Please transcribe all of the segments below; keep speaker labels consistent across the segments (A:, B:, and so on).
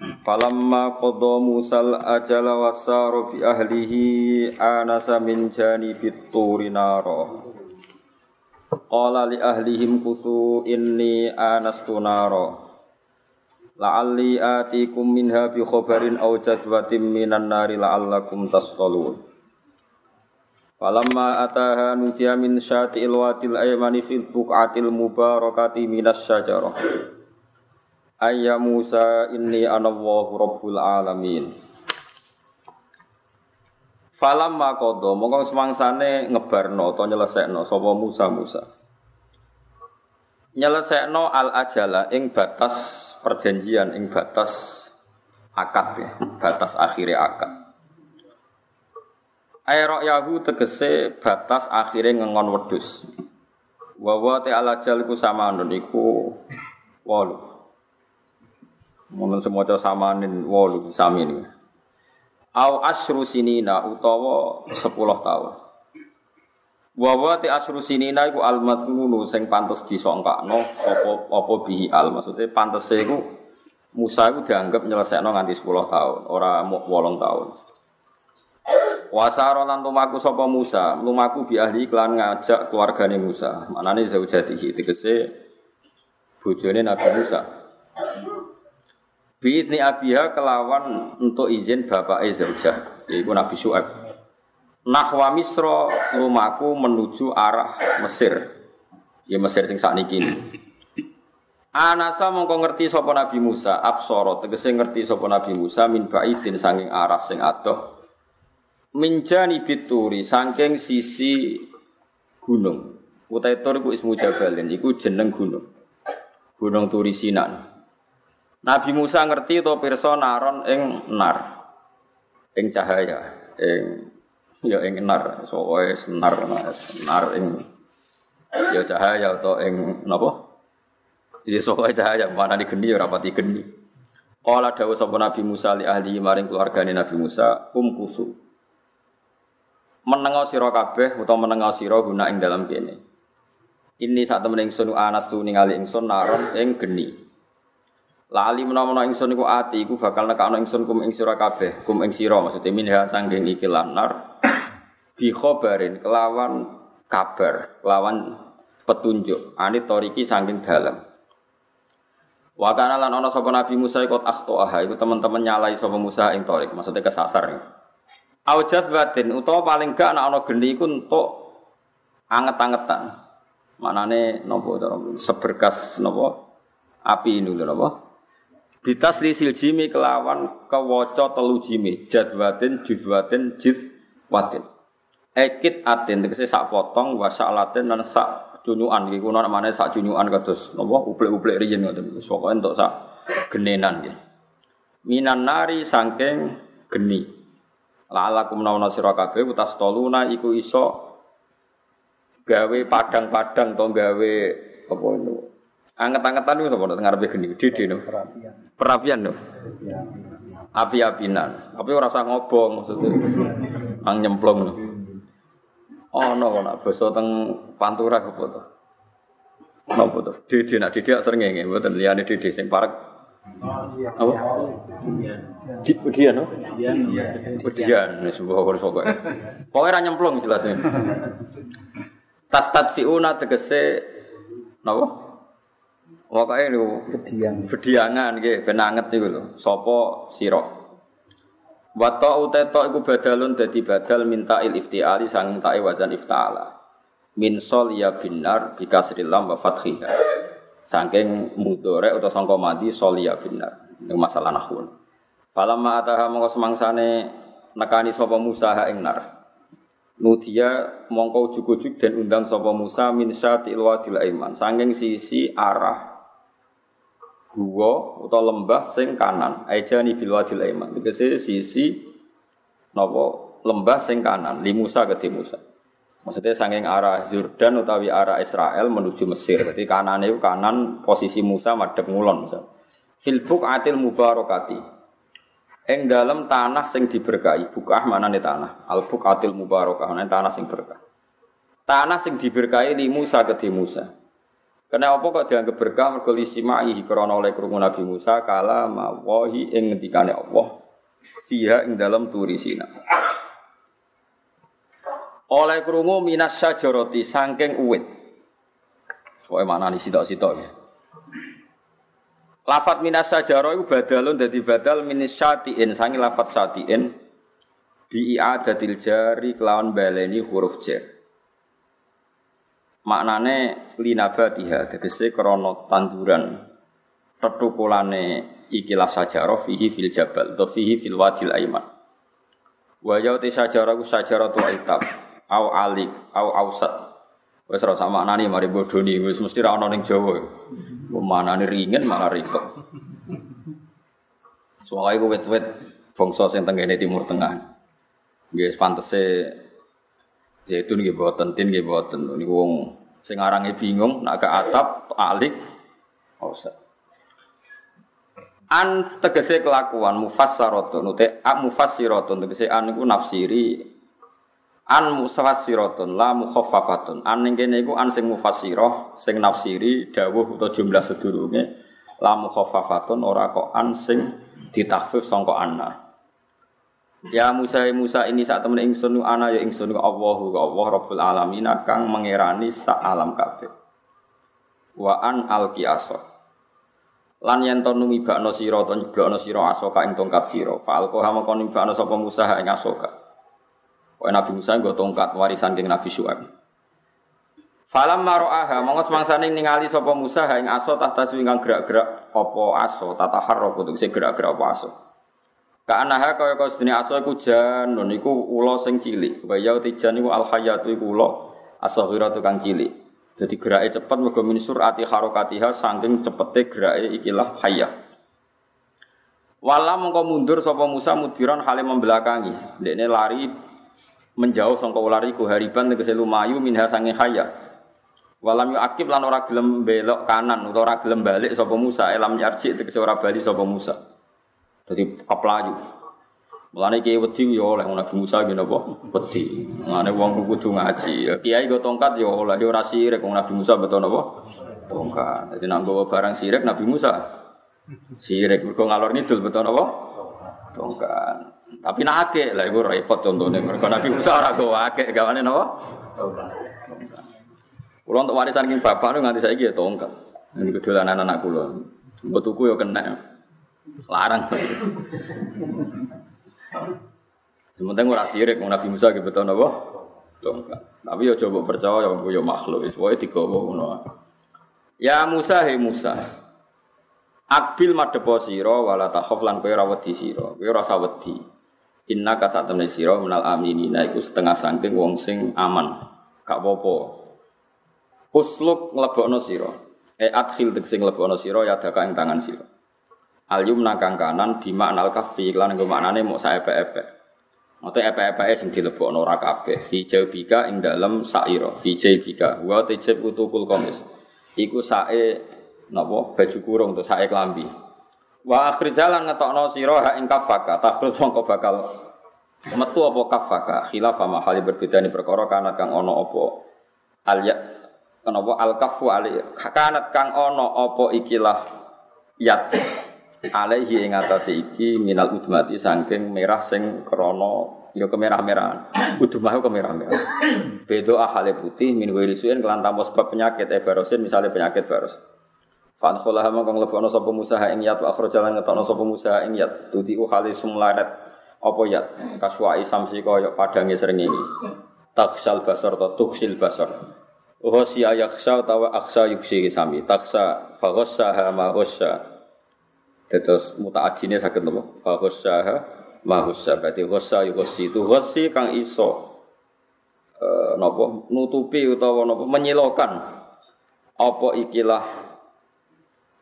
A: Falamma qadha Musal ajala wasara fi ahlihi anasa min janibit turi nara. Qala li ahlihim kusu inni anastu nara. La'alli atikum minha bi khabarin aw jadwatin minan nari la'allakum tasqalun. Falamma ataha nudiya min syati'il wadil aymani fil buq'atil mubarakati minas syajarah. Ayya Musa inni anallahu rabbul alamin. Falam makodo, mongko semangsane ngebarno atau nyelesekno sapa Musa Musa. Nyelesekno al ajala ing batas perjanjian ing batas akad ya, batas akhirnya akad. Aerok yahu tegese batas akhirnya ngengon wedus. Wawa te al ajal iku sama iku walu. Mungkin semoga samanin wolu sami ini. Au asru sinina utawa sepuluh tahun. Wawa ti asru sinina iku al madhunu sing pantes disongkakno apa apa bihi al maksudnya pantes iku Musa iku dianggap nyelesekno nganti 10 tahun, ora mau 8 tahun. Wasaro lan lumaku sapa Musa, lumaku bi ahli klan ngajak keluargane Musa. Manane zaujatihi tegese bojone Nabi Musa. Biidni abiha kelawan untuk izin bapak zaujah, yaitu Nabi Syu'aib. Nahwa Misro lumaku menuju arah Mesir. Ya Mesir sing sakniki ini. Anasa mongko ngerti sapa Nabi Musa, absara tegese ngerti sapa Nabi Musa min baidin saking arah sing adoh. Minjani bituri saking sisi gunung. Utai tur ismu Jabalin, iku jeneng gunung. Gunung Turi Sinan. Nabi Musa ngerti to pirsa naron ing nar. Ing cahaya, ing ya ing nar, soe senar nar ing ya cahaya atau ing napa? Ya soe cahaya mana di geni ya rapati geni. Kala dawuh sapa Nabi Musa li ahli maring keluargane Nabi Musa kum kusu. Menengo sira kabeh utawa menengo sira guna ing dalam kene. Ini saat temen ingsun anas tu ningali ingsun naron ing geni. Lali menawa ingsun iku ati iku bakal nekakno ingsun kum ing sira kabeh, kum ing sira maksudnya minha sanggeng iki lanar bi khobarin kelawan kabar, kelawan petunjuk ani toriki sanggeng dalam. Wa kana lan ana sapa Nabi Musa iku aha iku teman-teman nyalai sapa Musa ing torik, maksudnya kesasar. Aujat batin utawa paling gak ana ana geni iku entuk anget-angetan. Manane napa seberkas napa api ini lho napa? Bitas lisil jimi kelawan kewoco telu jimi jadwatin juzwatin jizwatin. Ekit atin tegese sak potong wasak latin dan sak cunyuan iki kuno namane sak cunyuan kados napa uplek-uplek riyen ngoten. Pokoke entuk sak genenan nggih. Minan nari sangking geni. La'alakum nawana sira kabeh utas toluna iku iso gawe padang-padang to gawe apa itu Anget-angetan itu apa ngarepe geni dede no. Perapian. No. Api-apinan. Tapi ora usah ngobong maksudnya. Ang nyemplung. Oh no nak basa teng Pantura apa to? Napa to? Dede nak dede sering ngene mboten liyane dede sing parek. Apa? Di Udian no? Udian wis pokoke pokoke. Pokoke ra nyemplung jelasnya. Tas tadfiuna tegese napa? Pokoke lho bediang. Bediangan nggih ben anget niku lho. Sapa sira? Wa ta'u ta iku badalun dadi badal minta il iftiali sang ta'i wazan iftala. Min sol ya binar bi kasril lam wa fathiha. Saking mudore utawa sangka mati sol ya binar. Ini masalah nahwu. Falamma ataha mongko semangsane nekani sapa Musa ha ing nar. Nudia mongko ujug-ujug dan undang sapa Musa min syatil wadil aiman. Saking sisi arah gua utawa lembah sing kanan. Ajani bil wadil aiman tegese sisi napa lembah sing kanan. Li Musa ke Musa. Maksudnya sanging arah Jordan utawi arah Israel menuju Mesir. Berarti kanan itu kanan posisi Musa madhep ngulon misal. Fil buqatil mubarakati ing dalam tanah sing diberkahi. Bukah nih tanah? Al buqatil mubarakah tanah sing berkah. Tanah sing diberkahi li Musa ke Musa karena apa kok dianggap berkah mergo lisimai krana oleh krungu Nabi Musa kala mawahi ing ngendikane Allah fiha ing dalam turi sina. Oleh krungu minas syajarati saking uwit. Pokoke mana nih sitok-sitok ya. Lafat minas sajaro itu badalun dadi badal minis syatiin sangi lafat syatiin bi i'adatil jari kelawan baleni huruf jar maknane linabatiha tegese krana tanduran. Tetukulane ikilah sajarah fihi fil jabal atau fihi fil wadil aiman. Wa yauti sajarah ku sajarah tu itab au alik au ausat. Wis ora sama maknane mari bodoni wis mesti ra ana ning Jawa. Manane ringen malah ribet Soalnya gue wet-wet bangsa sing tenggene timur tengah. Nggih pantese Zaitun nggih boten, tin nggih boten. Niku wong sing arange bingung nak ke atap alik Usah. An tegese kelakuan mufassaratun ute a mufassiratun tegese an iku nafsiri an mufassiratun la mukhaffafatun an ning kene iku an sing mufassirah sing nafsiri dawuh utawa jumlah sedurunge la mukhaffafatun ora kok an sing ditakfif sangka anna Ya Musa Musa ini saat temen ingsun ana ya ingsun Allahu Allah Rabbul alamin kang mengerani sak alam kabeh. Wa an alqiasa. Lan yen to numibakno sira to nyeblokno sira asoka ing tongkat sira. Fa alqa mongko nimibakno sapa Musa ing asoka. Kaya Nabi Musa nggo tongkat warisan king Nabi Syuaib. Falam maro'aha mongko semangsane ningali sapa Musa ing aso tahta ingkang gerak-gerak apa aso tata harok untuk gerak-gerak apa aso. Ka'anaha kaya kaya sedini aso iku janun iku ula sing cilik. Wa ya tijan iku al hayatu iku ula asaghiratu kang cilik. Jadi gerake cepet mergo min surati harokatiha saking cepete gerake ikilah hayah. Wala mongko mundur sapa Musa mudbiran hale membelakangi. Dekne lari menjauh sangka ulari ku hariban tegese lumayu minha sange. Walam yu akib lan ora gelem belok kanan utawa ora gelem balik sapa Musa elam yarji tegese ora bali sapa Musa. Jadi kaplayu. Mulane kiai wedi ya oleh Nabi Musa ngene apa? Wedi. Mulane wong kudu ngaji. Ya, kiai go tongkat ya oleh ya ora sirik wong Nabi Musa betul apa? Tongkat. Jadi nak gawa barang sirik Nabi Musa. Sirik mergo ngalor ngidul betul apa? Tongkat. Tapi nak akeh lah iku repot contohnya. Mergo Nabi Musa ora gawa akeh gawane napa? Tongkat. Kulo untuk warisan king bapak nganti saiki ya tongkat. Ini kedolanan anak kulo. Mbok tuku ya kena. Larang. Sementara ora sirik wong Nabi Musa gitu betul napa? Tongkat. Tapi ya coba percaya yang ya makhluk wis wae digawa ngono. Ya Musa he Musa. Akbil madhepo sira wala takhaf lan kowe ora wedi sira. Kowe ora wedi. Inna ka sira menal aminina iku setengah saking wong sing aman. Gak apa-apa. Usluk nglebokno sira. E adkhil sing nglebokno sira ya daka ing tangan sira. Al yumna kang kanan bima anal kafi lan nggo maknane mok saepe-epe. Mate epe-epe sing dilebokno ora kabeh. Fi jaubika ing dalem saira. Fi jaubika wa tajib utukul komis. Iku sae napa baju kurung to sae klambi. Wa akhir jalan ngetokno sira ha ing kafaka. Takhrut mongko bakal metu apa kafaka. Khilaf ma hali berbeda ni perkara kana kang ana apa al ya kenapa al kafu ali kanat kang ana apa ikilah yat alaihi ing atase iki minal udmati saking merah sing krana ya kemerah-merahan. Udmah kemerah-merahan. Bedo ahale putih min wirisuin kelan tanpa sebab penyakit e barosin misalnya penyakit baros. Fan kholah mongko nglebono sapa Musa ing yat wa jalan ngetokno sapa Musa ing yat tuti khali sumlarat apa yat kaswai samsi kaya padange srengenge. Taksal basar ta tuksil basar. Uhsi ayakhsa tawa aksa yuksi sami taksa faghassaha ma Terus mutaadine sakit nopo? Fa ghassaha. Berarti ghassa ghassi itu ghassi kang iso e, nopo nutupi utawa nopo menyilokan apa ikilah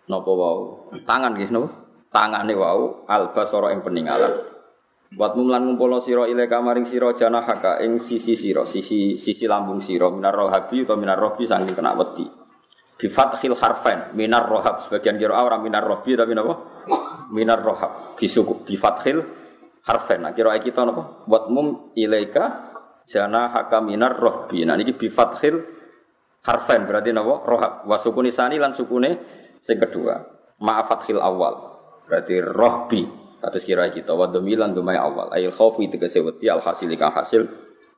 A: napa wau? Tangan nggih napa? Tangane wau albasara ing peninggalan Buat mumlan ngumpulno sira ile kamaring sira janahaka ing sisi sira, sisi sisi lambung sira minar rohabi atau minar rohbi saking kena wedi. Bi fathil harfain minar rohab sebagian kira ora minar rohbi tapi? Minar rohab. Bi suku bi fathil harfain. Nah kira kita napa? Buat mum ilaika janahaka minar rohbi. Nah niki bi fathil harfain berarti napa? Rohab. Wa sukuni sani lan sukune sing kedua. Ma'afathil awal. Berarti rohbi. Atas kira kita wa domilan dumai awal ayil khaufi tegese wedi al hasil hasil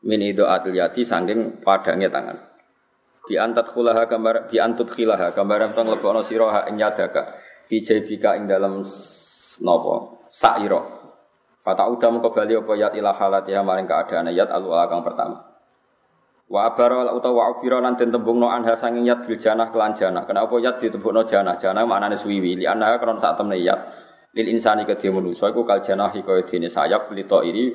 A: min idoatil yati sangking padangnya tangan. Bi khulaha gambar bi antut khilaha. Gambar tong lebono sira ing yadaka fi jaybika ing dalam napa saira. Fata udah mengko bali apa yat ila halatiha maring keadaan yat al kang pertama. Wa abara utawa wa abira lan den tembungno anha sanging yat bil janah kelan janah. Kenapa yat ditembungno janah? Janah maknane suwiwi. Li anha kron sak temne yat. Lil insani kedhe manusa iku kal janahi kaya dene sayap lito ini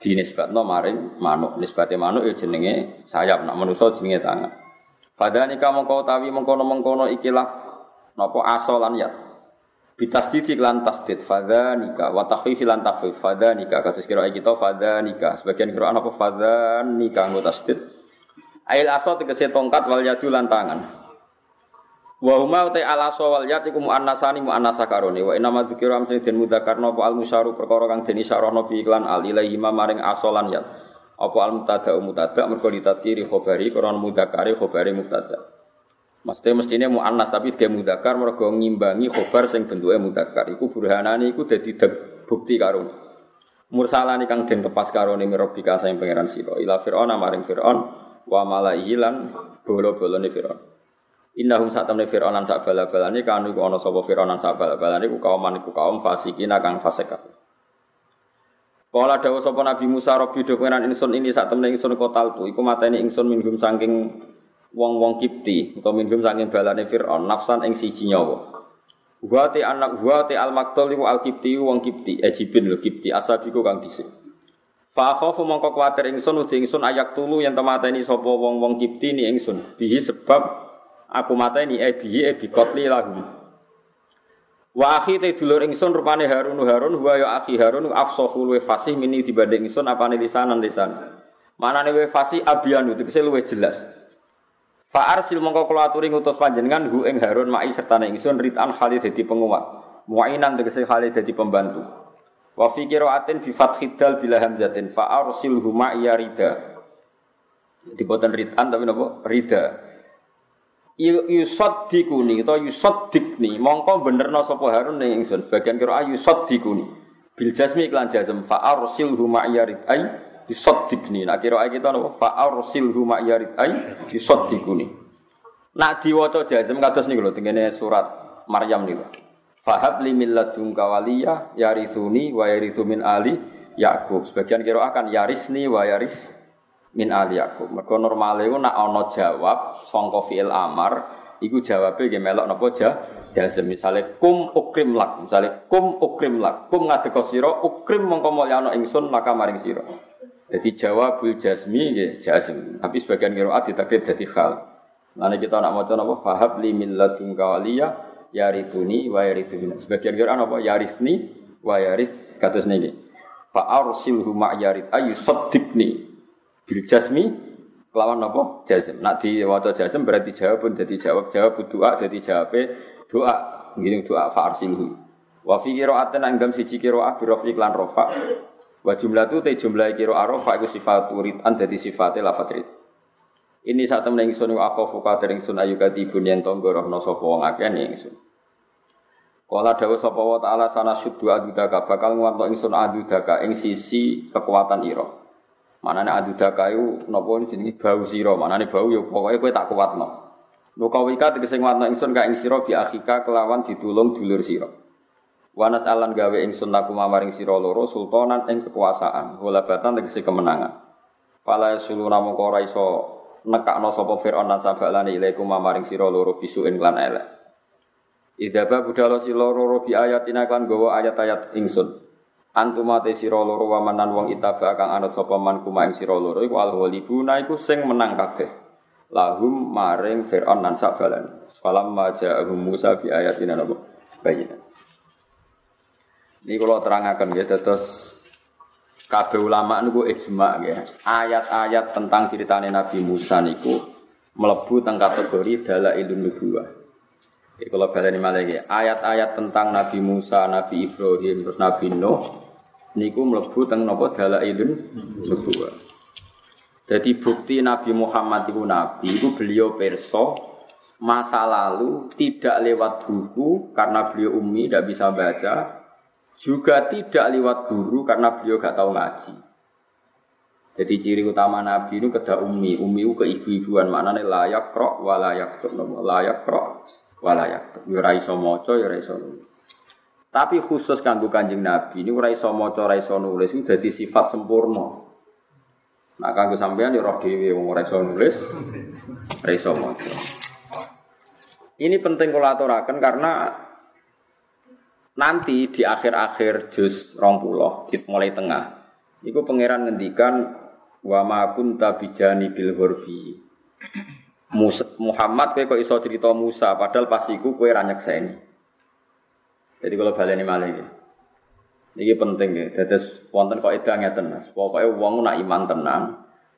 A: dinisbatno maring manuk. Nisbate manuk ya jenenge sayap. Nak manusa jenenge tangan fadanika mengko tawi mengkono-mengkono ikilah napa asolan ya. Bitasdid lan tasdid fadanika wa takhfif lan takhfif fadanika kados kira kita fadanika sebagian kira apa fadanika nggo tasdid. Ail asal tegese tongkat wal yadu lan tangan. Wa huma uta ala sawal yat iku muannasani muannasa karone. Wa inna ma dzikra amsine den mudzakarna apa al musyaru perkara kang den isyarahna bi iklan al ilahi maring asolan yat. Apa al mutada mutada mergo ditadkiri khabari karena mudzakari khabari mutada. Maksudnya mestinya muannas tapi dia mudakar mergo ngimbangi khobar sing bentuke mudakar. Iku burhanane iku dadi bukti karone. Mursalani kang den lepas karone mirobika sing pangeran sira ila fir'aun maring fir'aun wa malaihi lan bolo-bolone fir'aun. Innahum saat temen Fir'aun lan sak bala-balane kanu ana sapa Fir'aun sak bala-balane iku kaum iku kaum fasikin kang fasik. Kala dawuh sapa Nabi Musa Rabbi do pengenan ingsun ini sak temen ingsun kotal tu iku mateni ingsun minggum saking wong-wong Kipti utawa minggum saking balane Fir'aun nafsan ing siji nyawa. Wa anak wa te al maktul iku al Kipti wong Kipti Ejibin lho Kipti asabiku kang dhisik. Fa khafu mongko kuwatir ingsun uti ingsun ayak tulu yen temateni sapa wong-wong Kipti ni ingsun bihi sebab aku mata ini ebi ebi kotli lahum. Wa akhi te dulur ingsun rupane Harun Harun wa ya akhi Harun afsahu luwe fasih mini dibanding ingsun apane lisanan lisan. Manane we fasih abianu tegese luwe jelas. Fa arsil mongko kula aturi ngutus panjenengan hu ing Harun mai serta ingsun ritan Khalid dadi penguat. Muainan tegese Khalid dadi pembantu. Wa fi qiraatin bi fathid dal bila hamzatin fa arsilhu ma rida. Diboten ritan tapi napa? Rida yusaddikuni utawa yusaddikni mongko benerno sapa Harun ning ingsun. Sebagian kira yusaddikuni bil jasmi iklan jazm fa arsilhu ma'yarid ay yusaddikni nak kira kita napa? Fa arsilhu ma'yarid ay yusaddikuni nak diwaca jazm kados niku lho tengene surat Maryam niku. Fahab li min ladunka waliya yarithuni wa yarithu ali Yakub. Sebagian kira akan yarisni wa yaris min ali Yakub. Mergo normale iku nak ana jawab sangka fi'il amar iku jawabe nggih melok napa ja jazm misale kum ukrim lak misale kum ukrim lak kum ngadeka sira ukrim mongko mulyana ingsun maka maring sira. Jadi jawabul jazmi nggih jazm. Tapi sebagian qiraat ditakrib dadi hal. Nanti kita nak maca napa fahab li min ladunka waliya yarithuni wa yarithuni. Sebagian qiraat napa yarithni wa yarith kados niki. Fa arsilhu ma ayu bil jasmi kelawan apa? Jazm. Nak diwaca jazm berarti jawab pun jawab. Jawab doa jadi jawab doa. Gini doa fa arsilhu wa fi qira'atin anggam siji qira'ah bi rafi lan rafa. Wa jumlah tu te jumlah qira'ah rafa iku sifat an dadi sifate lafat rid. Ini saat temen ingsun aku fuka tering sun ayu katibun yen tonggo rohno sapa wong akeh ingsun. Kala dawuh sapa wa ta'ala sana syuddu adudaka bakal nguwanto ingsun adudaka ing sisi kekuatan ira Mana nih adu dakayu nopo ini jenenge bau siro. Mana nih bau yuk pokoknya kue tak kuat no. Nuka wika tegese nguatno ingsun ka ing siro bi akhika kelawan ditulung dulur siro. Wanas alan gawe ingsun laku mamaring siro loro sultanan ing kekuasaan. Walabatan tegese kemenangan. Fala sulu namung ora iso nekakno sapa Firaun lan sabalane ilaikum mamaring sira loro bisuin lan elek. Idaba budalo si loro bi ayatina kan gawa ayat-ayat ingsun. Antuma te sira loro wa manan wong itaba kang anut sapa man kuma ing sira loro iku al iku sing menang kabeh. lahum maring Fir'aun nan sak balan. Falam maja'ahum Musa bi ayatina napa bayina. Ini kalau terangkan ya terus kabeh ulama niku ijma ya. Ayat-ayat tentang ceritane Nabi Musa niku melebu teng kategori dalailun nubuwah. Kalau baleni malah ya, ayat-ayat tentang Nabi Musa, Nabi Ibrahim, terus Nabi Nuh niku mlebu teng napa? Dalailun nubuwah. Jadi bukti Nabi Muhammad itu Nabi itu beliau perso masa lalu tidak lewat buku karena beliau umi tidak bisa baca juga tidak lewat guru karena beliau gak tahu ngaji. Jadi ciri utama Nabi itu kedah umi, umi itu ke ibu-ibuan maknanya layak krok walayak tuk layak krok walayak tuk. Ya raiso moco ya raiso nulis. Tapi khusus kanggo kanjeng Nabi ini raiso moco raiso nulis itu jadi sifat sempurna. Nah kanggo sampean ya roh dhewe wong ora iso nulis, ora iso maca. Ini penting kula aturaken karena nanti di akhir-akhir juz 20 mulai tengah iku pangeran ngendikan wa ma kunta bijani bil hurbi Muhammad kowe kok iso cerita Musa padahal pas iku kowe ra nyekseni. Jadi kalau baleni malih iki. Ini penting ya. Dados wonten kok edah ngeten Mas. Pokoke wong nak iman tenan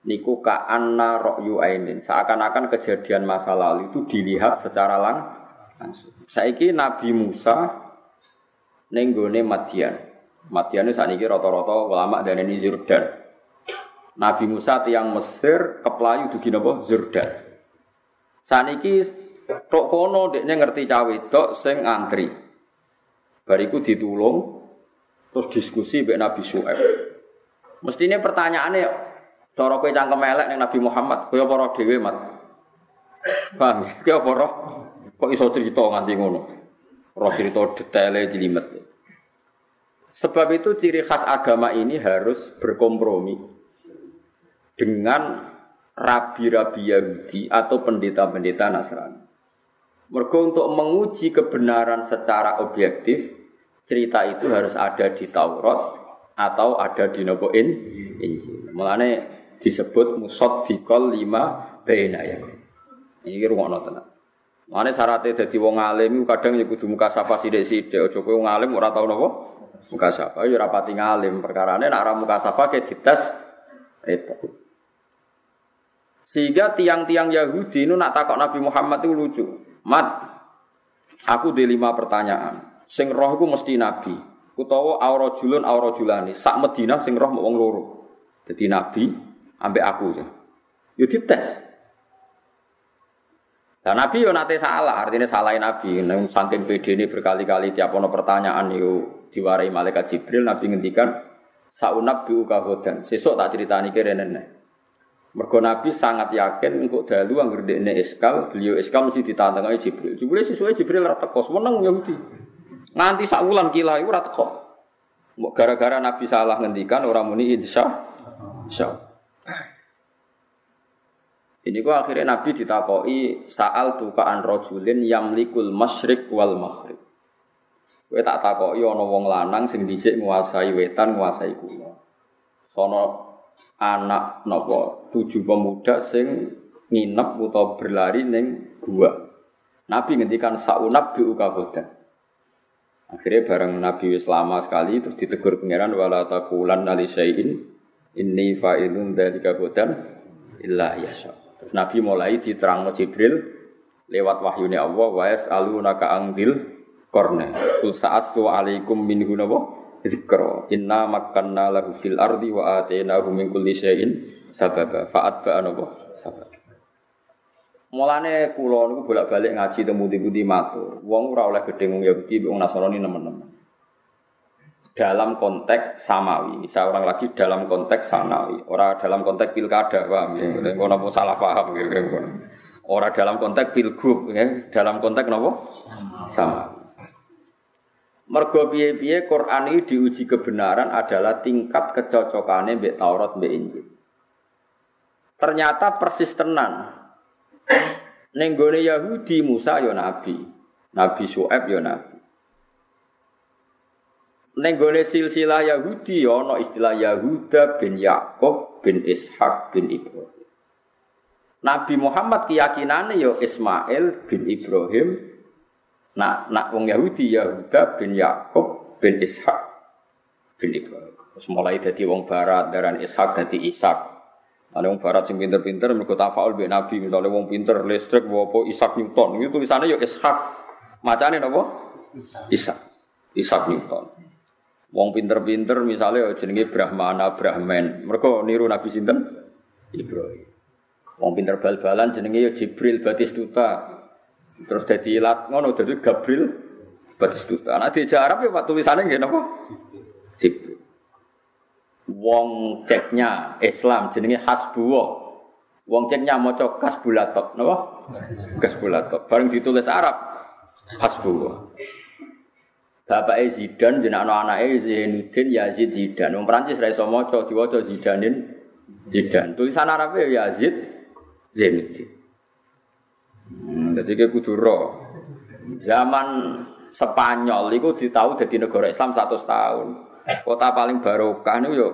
A: niku ka anna ra'yu ainin. Seakan-akan kejadian masa lalu itu dilihat secara lang langsung. Saiki Nabi Musa ning gone Madian. Madian itu saniki rata-rata ulama dan ini Jordan. Nabi Musa tiang Mesir keplayu dugi napa Jordan. Saniki tok kono dekne ngerti cawe tok sing antri. Bariku ditulung terus diskusi mbek Nabi Syuaib. Mestinya pertanyaannya cara kowe cangkem elek ning Nabi Muhammad, kowe apa dhewe, Mat? Paham? Kowe apa roh? Kok iso cerita nganti ngono? Roh cerita detailnya dilimet. Sebab itu ciri khas agama ini harus berkompromi dengan rabi-rabi Yahudi atau pendeta-pendeta Nasrani. Mergo untuk menguji kebenaran secara objektif, cerita itu harus ada di Taurat atau ada di Nabi Injil. Mulane disebut musaddiqal lima baina ya. Iki rungokno tenan. Mulane syaratnya dadi wong alim kadang ya kudu muka sapa sithik-sithik. Aja kowe wong alim ora tau napa? Muka sapa ya ora pati ngalim. Perkarane nek ora muka sapa ke dites itu. Sehingga tiang-tiang Yahudi itu nak takok Nabi Muhammad itu lucu. Mat, aku di lima pertanyaan sing roh iku mesti nabi. Utawa aura julun aura julani. Sak Madinah sing roh wong loro. Jadi nabi ambek aku ya. Yo dites. Dan Nabi yo nate salah, artinya salahin Nabi. Nang saking PD ini berkali-kali tiap ono pertanyaan yo diwarai malaikat Jibril, Nabi ngendikan saunab bi ukahodan. Sesuk tak ceritani kene Mergo Nabi sangat yakin engkau dalu angger dekne eskal, beliau eskal mesti ditantang Jibril. Jibril sesuai Jibril rata kos menang Yahudi. Nganti sak wulan kila iku ora teko. Gara-gara Nabi salah ngendikan orang muni insya insya. Ini kok akhirnya Nabi ditakoi saal tukaan rojulin yamlikul masyrik wal maghrib. Kowe tak takoki ana wong lanang sing dhisik nguasai wetan, nguasai kulon. Sono anak napa tujuh pemuda sing nginep utawa berlari ning gua. Nabi ngendikan saunab bi ukabodan. Akhirnya bareng Nabi wis lama sekali terus ditegur pangeran wala taqulan nali syai'in inni fa'ilun dzalika bodan illa yasha. Terus Nabi mulai diterangno Jibril lewat wahyunya Allah wa yas'alunaka angdil korne. Kul sa'astu alaikum minhu napa dzikra. Inna makkanna lahu fil ardi wa atainahu min kulli syai'in sababa. Fa'at ba'a napa sababa. Mulane kula niku bolak-balik ngaji temu pundi-pundi matur. Wong ora oleh gedhe wong Yahudi wong Nasrani nemen-nemen. Dalam konteks samawi, saya orang lagi dalam konteks samawi, orang dalam konteks pilkada, paham ya? Hmm. Ngono apa salah paham ya? Orang dalam konteks pilgub, ya? dalam konteks apa? Sama. Mergo piye-piye Quran ini diuji kebenaran adalah tingkat kecocokannya mbek Taurat mbek Injil. Ternyata persis tenan. Nenggone Yahudi Musa ya nabi, Nabi Su'aib ya nabi. Nenggone silsilah Yahudi ya ana istilah Yahuda bin Yakub bin Ishak bin Ibrahim. Nabi Muhammad keyakinannya yo Ismail bin Ibrahim, nak nak wong Yahudi Yahuda bin Yakub bin Ishak bin Ibrahim. Terus mulai dari wong Barat, darah Ishak dari Ishak. Ada wong Barat sing pinter-pinter, mereka tafaul bin Nabi, misalnya wong pinter listrik, bawa Ishak Newton, itu tulisannya yo Ishak. Macamnya apa? Ishak. Ishak Newton. Wong pinter-pinter misalnya jenenge Brahmana Brahman. Mereka niru Nabi sinten? Ibrahim. Wong pinter bal-balan jenenge ya Jibril Batistuta. Terus dadi ilat ngono dadi Gabriel Batistuta. Nah di Arab ya Pak tulisannya nggih napa? Jibril. Wong ceknya Islam jenenge Hasbullah. Wong ceknya maca Kasbulatok, napa? Kasbulatok. Bareng ditulis Arab Hasbullah. Bapak Zidan jeneng anak-anake Zainuddin Yazid Zidan. Wong Prancis ra iso maca diwaca Zidanin Zidan. Tulisan Arabe ya Yazid Zainuddin. Hmm, jadi kayak kudu Zaman Spanyol itu ditahu jadi negara Islam satu tahun. Kota paling barokah nih yo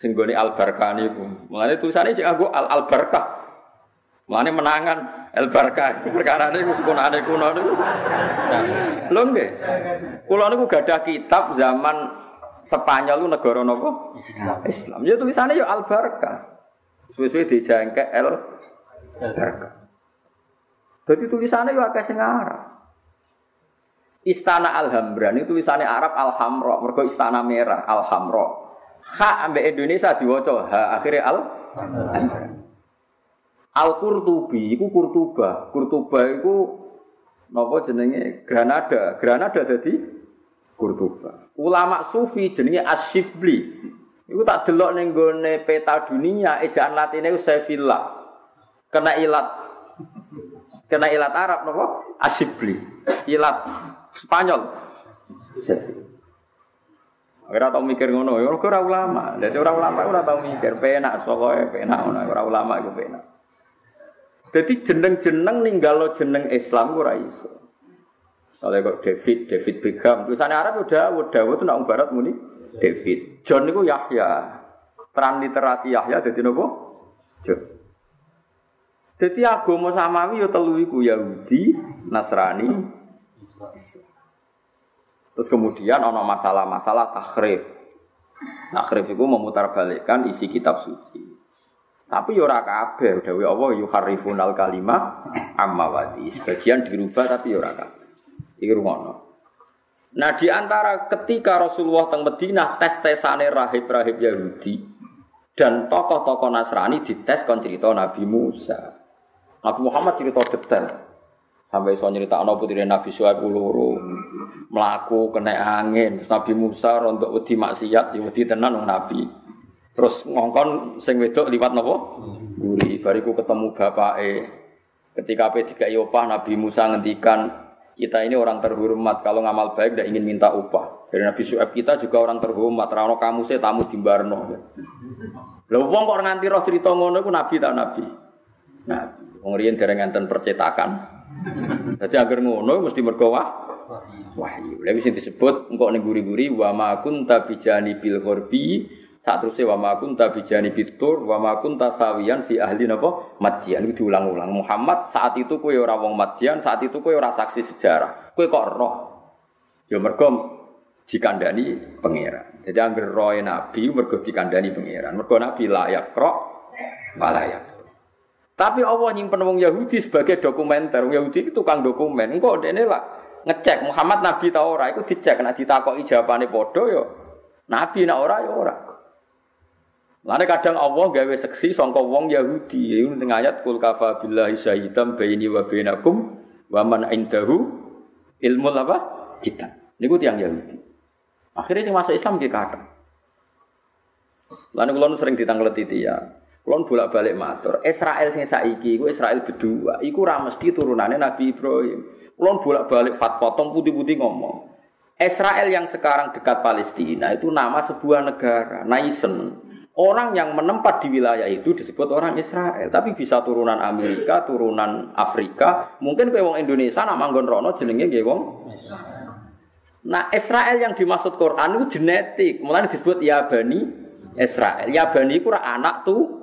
A: singgoni Al Barkah niku. Mulane tulisannya sih aku Al Al Barkah. Mulane menangan Al Barkah. Perkara niku sekunane kuno niku. Lho nggih. Kula niku gadah kitab zaman Spanyol lu negara napa? Islam. Islam. Ya tulisannya ya Al Barkah. Suwe-suwe dijangke Al Barkah. Jadi tulisannya ya akeh sing Arab. Istana Alhambra ini tulisannya Arab Alhamra, mergo istana merah Alhamra. Ha ambek Indonesia diwaca ha akhirnya Al Al Qurtubi iku Kurtuba. Kurtuba iku napa jenenge Granada. Granada dadi Kurtuba. Ulama sufi jenenge Asyibli. Iku tak delok ning gone peta dunia ejaan latine Sevilla. Kena ilat kena ilat Arab napa? Asyibli. Ilat Spanyol. Ora tau mikir ngono, ya ora ulama. Dadi ora ulama ora tau mikir, penak pokoke penak ngono, ora ulama iku penak. Jadi jeneng-jeneng ninggalo jeneng Islam ora iso. Soalnya kok David, David Beckham. Tulisannya Arab udah, udah, itu nak barat muni David. John itu Yahya. Transliterasi Yahya jadi nopo? John. Jadi agama samawi yo telu iku Yahudi, Nasrani. Terus kemudian ono masalah-masalah takrif. Takrif itu memutarbalikkan isi kitab suci. Tapi yo ora kabeh, dawuh Allah yuharrifunal kalimah amma wadi. Sebagian dirubah tapi yo ora kabeh. Iki rumono. Nah di antara ketika Rasulullah teng Madinah tes-tesane rahib-rahib Yahudi dan tokoh-tokoh Nasrani dites kon cerita Nabi Musa. Nabi Muhammad cerita detail. Sampai so nyerita anak putri Nabi Suhaib uluru melaku kena angin. Terus Nabi Musa rontok wedi maksiat, ya wedi tenan Nabi. Terus ngongkon sing wedok liwat napa? Guri. Bariku ketemu bapake. Ketika P3 opah Nabi Musa ngendikan kita ini orang terhormat kalau ngamal baik tidak ingin minta upah. Dari Nabi Suhaib kita juga orang terhormat. Rano kamu saya tamu di Barno. Lalu wong kok nganti roh cerita ngono iku nabi ta nabi. Nah, wong enten percetakan. Jadi agar ngono mesti mergo wahyu. Lha sing disebut engko ning guri-guri wa ma kunta bijani bil saat terusnya wa ma kunta bijani bitur wa ma fi ahli napa Madian itu diulang-ulang. Muhammad saat itu kowe ora wong Madian, saat itu kowe ora saksi sejarah. Kowe kok roh. Ya mergo dikandani pangeran. Jadi angger roe nabi mergo dikandani pangeran. Mergo nabi layak krok malayak. Tapi Allah nyimpen wong Yahudi sebagai dokumenter. Wong Yahudi itu tukang dokumen. Engko dene lah ngecek Muhammad nabi ta ora iku dicek nek ditakoki jawabane padha ya nabi nek ora ya ora. Lane kadang Allah gawe seksi sangka wong Yahudi. Iku ning ayat kul kafa billahi syahidan baini wa bainakum wa man indahu ilmu apa? Kita. Niku tiang Yahudi. Akhirnya sing masuk Islam dia kata. Lalu kalau sering ditanglet itu ya. Kulon bolak-balik matur, Israel sing saiki iku Israel berdua, iku ora mesti turunane Nabi Ibrahim. Kulon bolak-balik fatwa tong putih-putih ngomong. Israel yang sekarang dekat Palestina itu nama sebuah negara, Naisen. Orang yang menempat di wilayah itu disebut orang Israel, tapi bisa turunan Amerika, turunan Afrika, mungkin kayak wong Indonesia nak manggon rono jenenge nggih Nah, Israel yang dimaksud Quran itu genetik, mulai disebut ya Bani Israel. Ya Bani itu anak tuh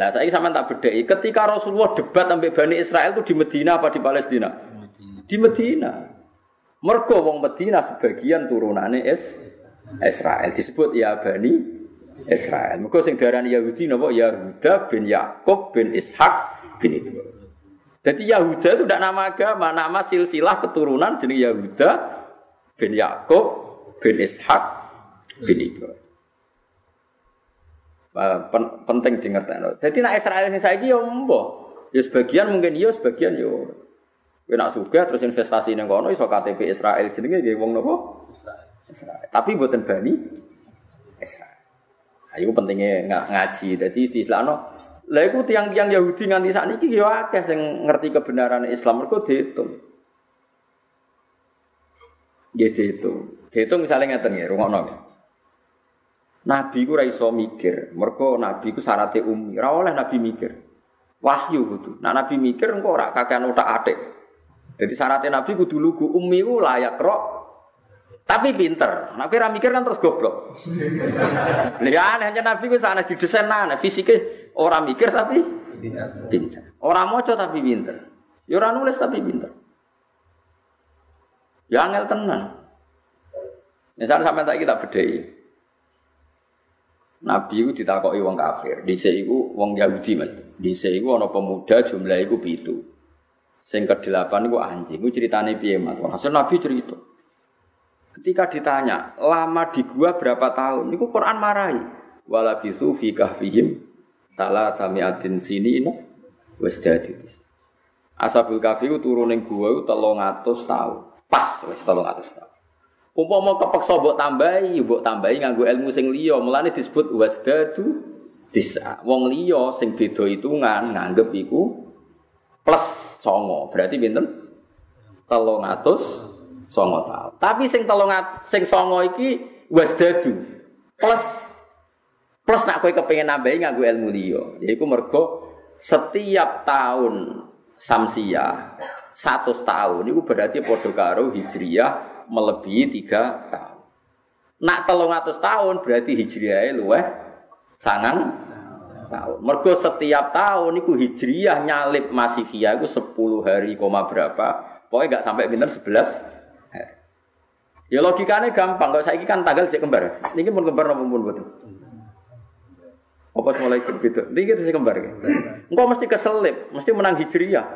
A: Nah, saya sama tak bedai. Ketika Rasulullah debat sampai Bani Israel itu di Medina apa di Palestina? Di Medina. Mergo wong Medina sebagian turunannya es Israel disebut ya Bani Israel. Mergo sing darani Yahudi napa Yahuda bin Yakub bin Ishak bin Ibrahim. Jadi Yahuda itu tidak nama agama, nama silsilah keturunan jenis Yahuda bin Yakub bin Ishak bin Ibrahim. Pen penting diingat. Jadi nak Israel ini saya yo mbo. Ya sebagian mungkin yo, sebagian yo. Kowe nak suka terus investasi ning kono iso KTP Israel jenenge nggih wong napa? Israel. Tapi mboten bani Israel. Ayo pentingnya ngaji. Jadi di Islam lah iku tiang-tiang Yahudi nganti sakniki yo akeh sing ngerti kebenaran Islam mergo dihitung. Nggih dihitung. Dihitung misalnya ngeten nggih, rungokno nggih. Nabi ku ora iso mikir, mergo nabi ku syaratnya umi. Ora oleh nabi mikir. Wahyu kudu. Nah nabi mikir engko ora kakean otak-atik. Jadi syaratnya Nabi kudu lugu umi ku layak rok tapi pinter. Nah, kira mikir kan terus goblok. Lihat aneh hanya Nabi ku sana didesain aneh, fisiknya orang mikir tapi pinter. Orang moco tapi pinter. Ya orang nulis tapi pinter. Ya angel tenan. Misalnya sampai tak kita bedai. Nabi itu ditakoki wong kafir. Di iku wong Yahudi mas. Di iku ana pemuda jumlah iku pitu. Sing kedelapan iku anjing. Iku ceritane piye, Mas? Hasil Nabi cerita. Ketika ditanya, lama di gua berapa tahun? Iku Quran marahi. Wala bisu fi kahfihim salah samiatin sini ini wis dadi. Ashabul kahfi ku turun ning gua iku 300 tahun. Pas wis 300 tahun. Umpama kepeksa mbok tambahi, mbok tambahi nganggo ilmu sing liya, mulane disebut wasdadu disa. Wong liya sing beda hitungan nganggep iku plus songo. Berarti pinten? Telung atus songo tahun. Tapi sing telung sing songo iki wasdadu plus plus nak kowe kepengen nambahi nganggo ilmu liya. Yaiku mergo setiap tahun samsia satu tahun itu berarti podo karo hijriyah melebihi tiga tahun. Nak telung atus tahun berarti hijriyah luweh sangang tahun. Mergo setiap tahun itu hijriyah nyalip masifiyah itu 10 hari koma berapa. Pokoknya nggak sampai pinter 11 hari. Ya logikanya gampang. Kalau saya kan tanggal sih kembar. Ini pun kembar apa pun betul. Apa mulai gitu? Ini kita sih kembar. Engkau mesti keselip, mesti menang hijriyah.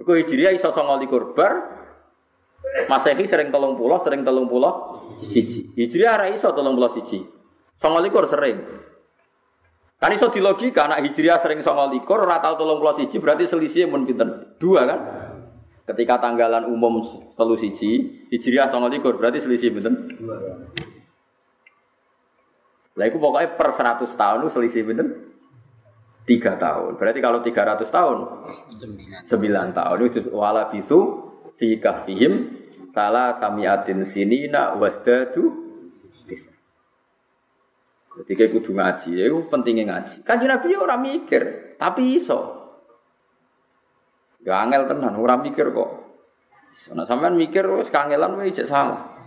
A: Mergo hijriyah iso 29 bar. Masehi sering telung pulau, sering telung pulau, siji. Hijriyah ra iso telung pulau siji. Songolikur sering. Kan iso di logika anak hijriah sering songo likur, ora tau tolong pulau siji berarti selisihnya mun pinten? Dua kan? Ketika tanggalan umum telu siji, hijriah songo likur berarti selisih pinten? Dua. Lah itu pokoknya per 100 tahun itu selisih pinten? Tiga tahun. Berarti kalau 300 tahun? Sembilan tahun. Itu wala bisu fi kahfihim salah kamiatin sinina wasdadu bisa. Ketika kudu ngaji, ya pentingnya ngaji. Kanji Nabi ya orang mikir, tapi iso. Ya angel tenan, orang mikir kok. Nah, sampean mikir wis kangelan ijek salah.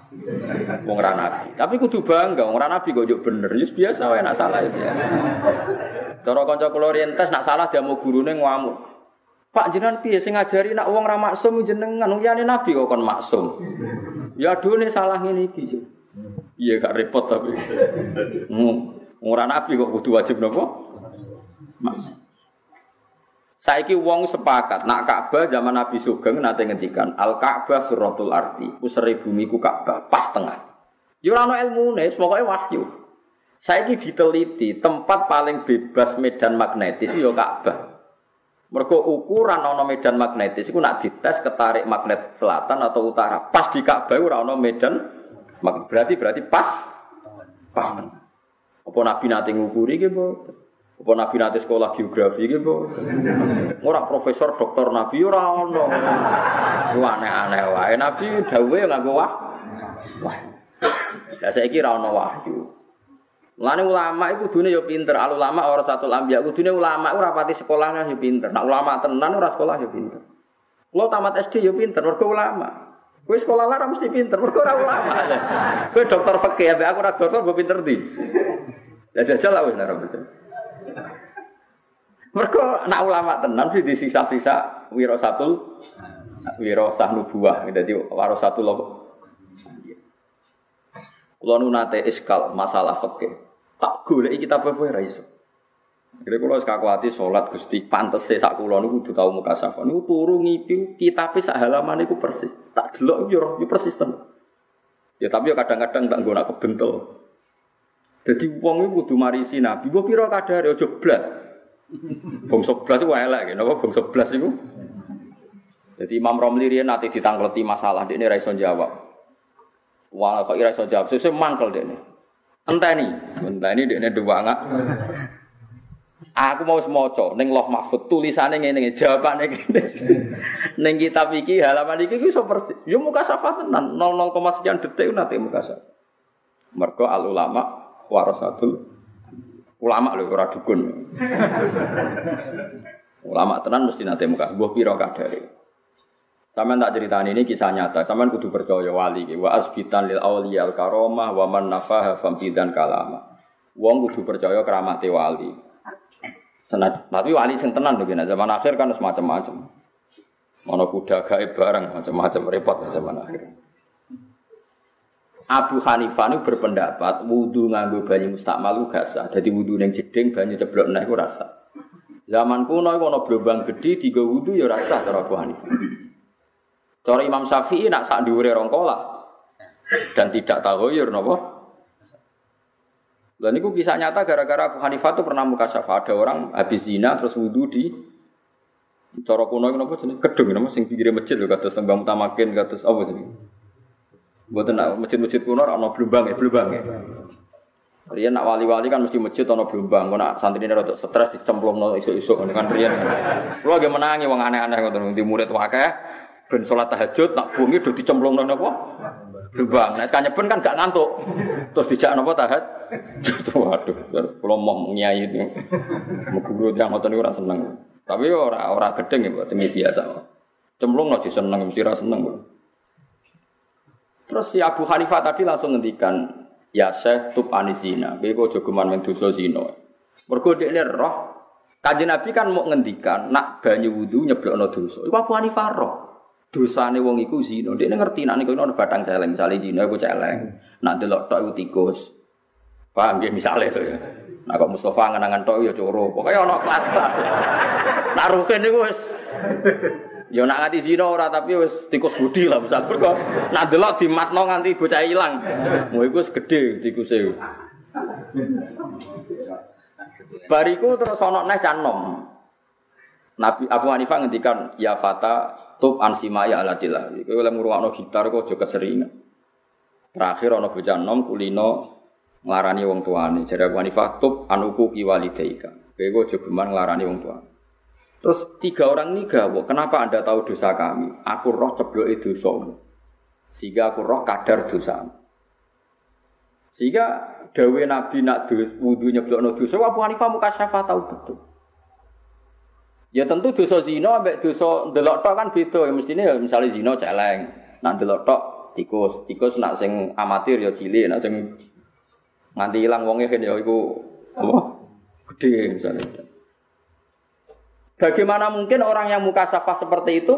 A: Wong ra nabi. Tapi kudu bangga, wong ra nabi kok bener. Ya biasa wae nak salah ya. Cara kanca kula orientas nak salah dia mau gurune ngamuk. Pak jenengan piye sing ngajari nak wong ra maksum jenengan, wong liyane nabi kok kon maksum. Ya dune salah ngene iki. Iya gak repot tapi. Ora nabi kok kudu wajib napa? Saiki wong sepakat nak Ka'bah zaman Nabi Sugeng nate ngendikan Al Ka'bah suratul arti. Usere bumi ku Ka'bah pas tengah. Yo ora ono ilmune, pokoke wahyu. Saiki diteliti tempat paling bebas medan magnetis yo Ka'bah. Mergo ukuran ono medan magnetis iku nak dites ketarik magnet selatan atau utara. Pas di Ka'bah ora ono medan Berarti berarti pas pas tengah. Apa Nabi nanti ngukuri gitu? Apa Nabi nanti sekolah geografi gitu? Orang profesor doktor Nabi orang ono. Aneh-aneh wae Nabi dawe nganggo wah. Wah. Ya saya kira ono wahyu. Mulane ulama itu dunia yo pinter, al ulama orang satu lambiak dunia ulama ora pati sekolahnya yo pinter. Nak ulama tenan ora sekolah yo pinter. Lo tamat SD yo pinter, mergo ulama. Kowe sekolah lara mesti pinter, mergo ora ulama. Kowe dokter fikih, aku ora dokter mbok pinter ndi? Ya jajal lah wis ora betul. Mereka nak ulama tenan sih di sisa-sisa wiro satu wiro sah nubuah. Satu loh. Kulo nu nate iskal masalah fikih. Tak golek kitab apa ora iso. Kira kula wis kakuati salat Gusti pantese sak kula niku kudu tau mukasafah. Niku turu ngipi kitabe sak halaman niku persis. Tak delok yo yo persis tenan. Ya tapi yo kadang-kadang tak nak kebentel. Jadi wong iku kudu marisi Nabi. Mbok pira kadare aja blas. Bangsa iku elek nggih, napa bangsa blas iku? Jadi Imam Romli riyen nate ditangkleti masalah dekne ra iso jawab. Wah kok ira iso jawab, sesuk mangkel dekne. Enteni, enteni dekne dewangak. Aku mau semoco, neng loh mahfud tulisannya ngene ngene, jawabannya gini. neng kitab iki halaman iki iso persis. Yo muka syafa tenan, 00, sekian detik nanti muka syafa. Mergo al ulama warasatul ulama lho ora dukun. ulama tenan mesti nanti muka sebuah piro kadare. Sampeyan tak ceritani ini kisah nyata. Sampeyan kudu percaya wali wa asbitan lil awliya al karomah wa man nafaha fambidan kalama. Wong kudu percaya keramate wali. Senat, tapi wali sing tenan gini. Zaman akhir kan semacam macam. Mana kuda gaib barang macam-macam repot zaman akhir. Abu Hanifah ini berpendapat wudhu nganggo banyu mustakmal itu gak sah. Jadi wudhu yang jeding banyu ceblok naik itu rasa. Zaman kuno itu ada gede tiga wudhu ya rasa cara Abu Hanifah. Cara Imam Syafi'i nak sak diure rongkola dan tidak ya nopo dan itu kisah nyata gara-gara Abu Hanifah itu pernah muka syafa ada orang habis zina terus wudhu di Coro kuno itu apa jenis kedung nama sing pinggir masjid loh kata sembang utamakin kata apa jenis buat nak masjid-masjid kuno ono belumbang ya belumbang ya Rian nak wali-wali kan mesti masjid ono belumbang, kau nak santri ini rada stres dicemplung no isu-isu kan Rian. Lo lagi menangi wong aneh-aneh ngoten di murid wakai ben sholat tahajud nak bungi udah dicemplung no apa? Belumbang. Nah sekarang pun kan gak ngantuk. Terus dijak nopo tahajud. Waduh, kalau mau nyai itu, mau guru yang ngotot itu seneng. Tapi orang orang gedeng ya buat ini biasa. Cemplung nggak seneng, mesti rasa seneng. Terus si Abu Hanifah tadi langsung ngendikan, ya Syekh tub anisina, kowe kok jogeman zina. Mergo dekne roh Kanjeng Nabi kan mau ngendikan nak banyu wudu nyeblokno dosa. Iku Abu Hanifah roh. Dosane wong iku zina. Dekne ngerti nak niku ono batang celeng, misale zina iku celeng. Nak delok tok iku tikus. Paham ya misalnya itu ya. Nah kok Mustafa ngenangan tok ya coro. Pokoknya ono kelas-kelas. Nak rukin niku wis Ya nak nganti zina ora tapi wis tikus budi lah misal. Mergo nak delok dimatno nganti bocah ilang. Mau iku wis gedhe tikuse. Bariku terus ono neh canom. Nabi Abu Hanifah ngendikan ya fata tub ansimaya aladillah. Kowe oleh ngrungokno gitar kok aja keseringan. Terakhir ono bocah nom kulino nglarani wong tuane. Jadi Abu Hanifah tub anuku ki walidaika. Kowe aja geman nglarani wong tuane. Terus tiga orang ini gawo, kenapa anda tahu dosa kami? Aku roh itu dosamu. Sehingga aku roh kadar dosa. Sehingga dawe Nabi nak wudhu nyeblok no dosa, Abu Hanifah muka syafa tahu betul. Ya tentu dosa zina ambek dosa delok tok kan beda. Ya mestine ya misalnya zina celeng. Nak delok tok tikus, tikus nak sing amatir ya cilik, nak sing nganti ilang wonge kan ya iku apa? Gede misalnya. Bagaimana mungkin orang yang muka safah seperti itu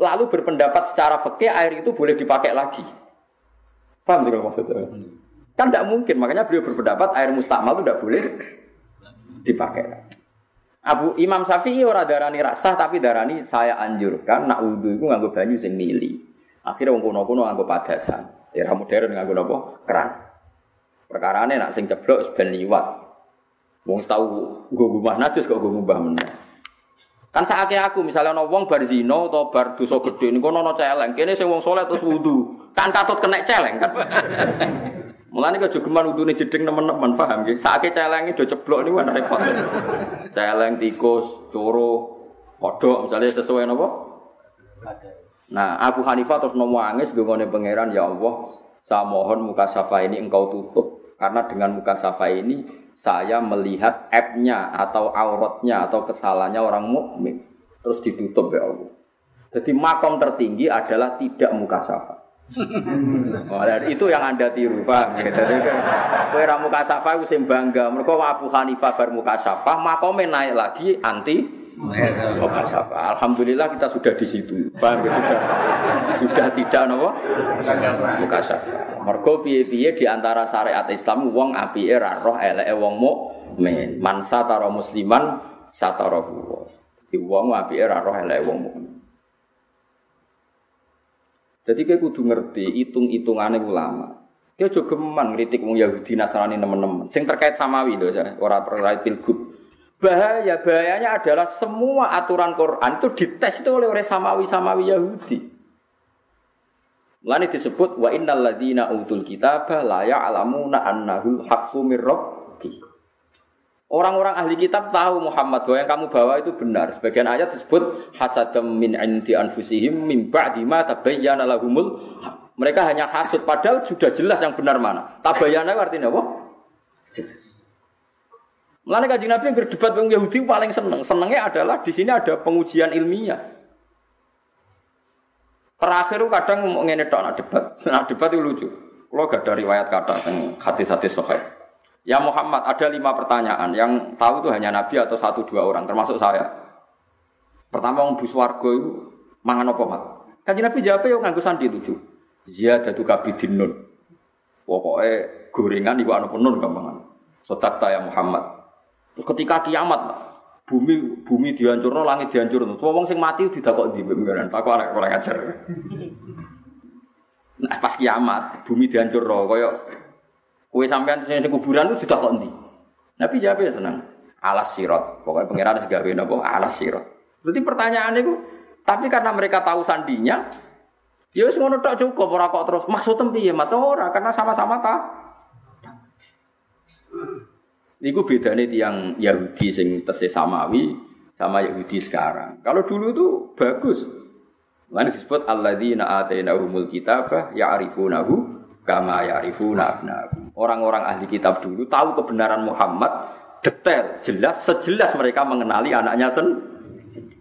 A: lalu berpendapat secara fikih air itu boleh dipakai lagi? Paham sih kalau maksudnya? Kan tidak mungkin, makanya beliau berpendapat air mustakmal itu tidak boleh dipakai. Abu Imam Syafi'i ora darani rasah tapi darani saya anjurkan nak wudhu itu nganggo banyu sing mili. Akhirnya wong kuno-kuno nganggo padasan. Era modern nganggo napa? Keran. Perkarane nak sing ceblok ben liwat. Wong tahu nggo ngubah najis kok nggo ngubah meneh. Kan sakake aku misalnya ana wong bar zina atau bar dosa gedhe niku ana celeng. Kene sing wong saleh terus wudu. Kan katut kena celeng kan. Mulane kok jogeman wudune jeding teman-teman paham nggih. Sakake celenge do ceblok niku kan repot. celeng tikus, coro, kodok misalnya sesuai napa? Nah, Abu Hanifah terus nomo angis dongane pangeran ya Allah, saya mohon muka safa ini engkau tutup karena dengan muka safa ini saya melihat app-nya atau auratnya atau kesalahannya orang mukmin terus ditutup ya Allah. Jadi makom tertinggi adalah tidak muka safa. Oh, itu yang anda tiru, ya? Jadi kue ramu kasafah itu bangga. Mereka Abu Hanifah bar mukasafah, makome naik lagi anti mukasafah. Alhamdulillah kita sudah di situ, paham ya? Sudah sudah tidak nopo mukasafah. Mereka piye-piye di antara syariat Islam wong api era roh eleke wong mukmin. Man satara musliman satara Di wong api era roh eleke wong mukmin. Jadi kayak kudu ngerti hitung-hitungannya ulama. Dia juga geman ngeritik wong Yahudi Nasrani teman-teman. Sing terkait samawi loh, orang terkait pilgub. Bahaya bahayanya adalah semua aturan Quran itu dites itu oleh orang samawi samawi Yahudi. Lain disebut wa innal ladina utul kitabah la ya'lamuna annahul haqqu mir Orang-orang ahli kitab tahu Muhammad bahwa yang kamu bawa itu benar. Sebagian ayat disebut hasadam min indi anfusihim min ba'di ma tabayyana lahumul mereka hanya hasud padahal sudah jelas yang benar mana. Tabayyana artinya apa? Jelas. Mulane Nabi yang berdebat dengan Yahudi paling seneng. Senengnya adalah di sini ada pengujian ilmiah. Terakhir kadang ngomong ngene tok nak debat. Nak debat itu lucu. Kalau gak ada riwayat kata tentang hati-hati sahih. Ya Muhammad, ada lima pertanyaan. Yang tahu itu hanya Nabi atau satu dua orang, termasuk saya. Pertama, orang buswargo itu mangan apa mat? Kaji Nabi jawab ya nganggu sandi lucu. Ziyadatu kabidin nun. Pokoknya gorengan ibu anu penun gampangan. Sotakta ya Muhammad. Ketika kiamat, bumi bumi dihancurno, langit dihancurno. Wong sing mati tidak kok di bumi Pak anak kurang ajar. Nah pas kiamat, bumi dihancurno, koyok Kue sampean di kuburan itu sudah kok Nabi jawab ya senang. Alas sirot. Pokoknya pengiran segawe nopo alas sirot. Jadi pertanyaan itu, tapi karena mereka tahu sandinya, ya wis ngono tok cukup ora kok terus maksud piye mata ora karena sama-sama ta. Niku bedane tiang Yahudi sing tesih samawi sama Yahudi sekarang. Kalau dulu itu bagus. Mana disebut alladzina atainahumul kitabah ya'rifunahu kama ya'rifuna. Orang-orang ahli kitab dulu tahu kebenaran Muhammad detail, jelas, sejelas mereka mengenali anaknya sendiri.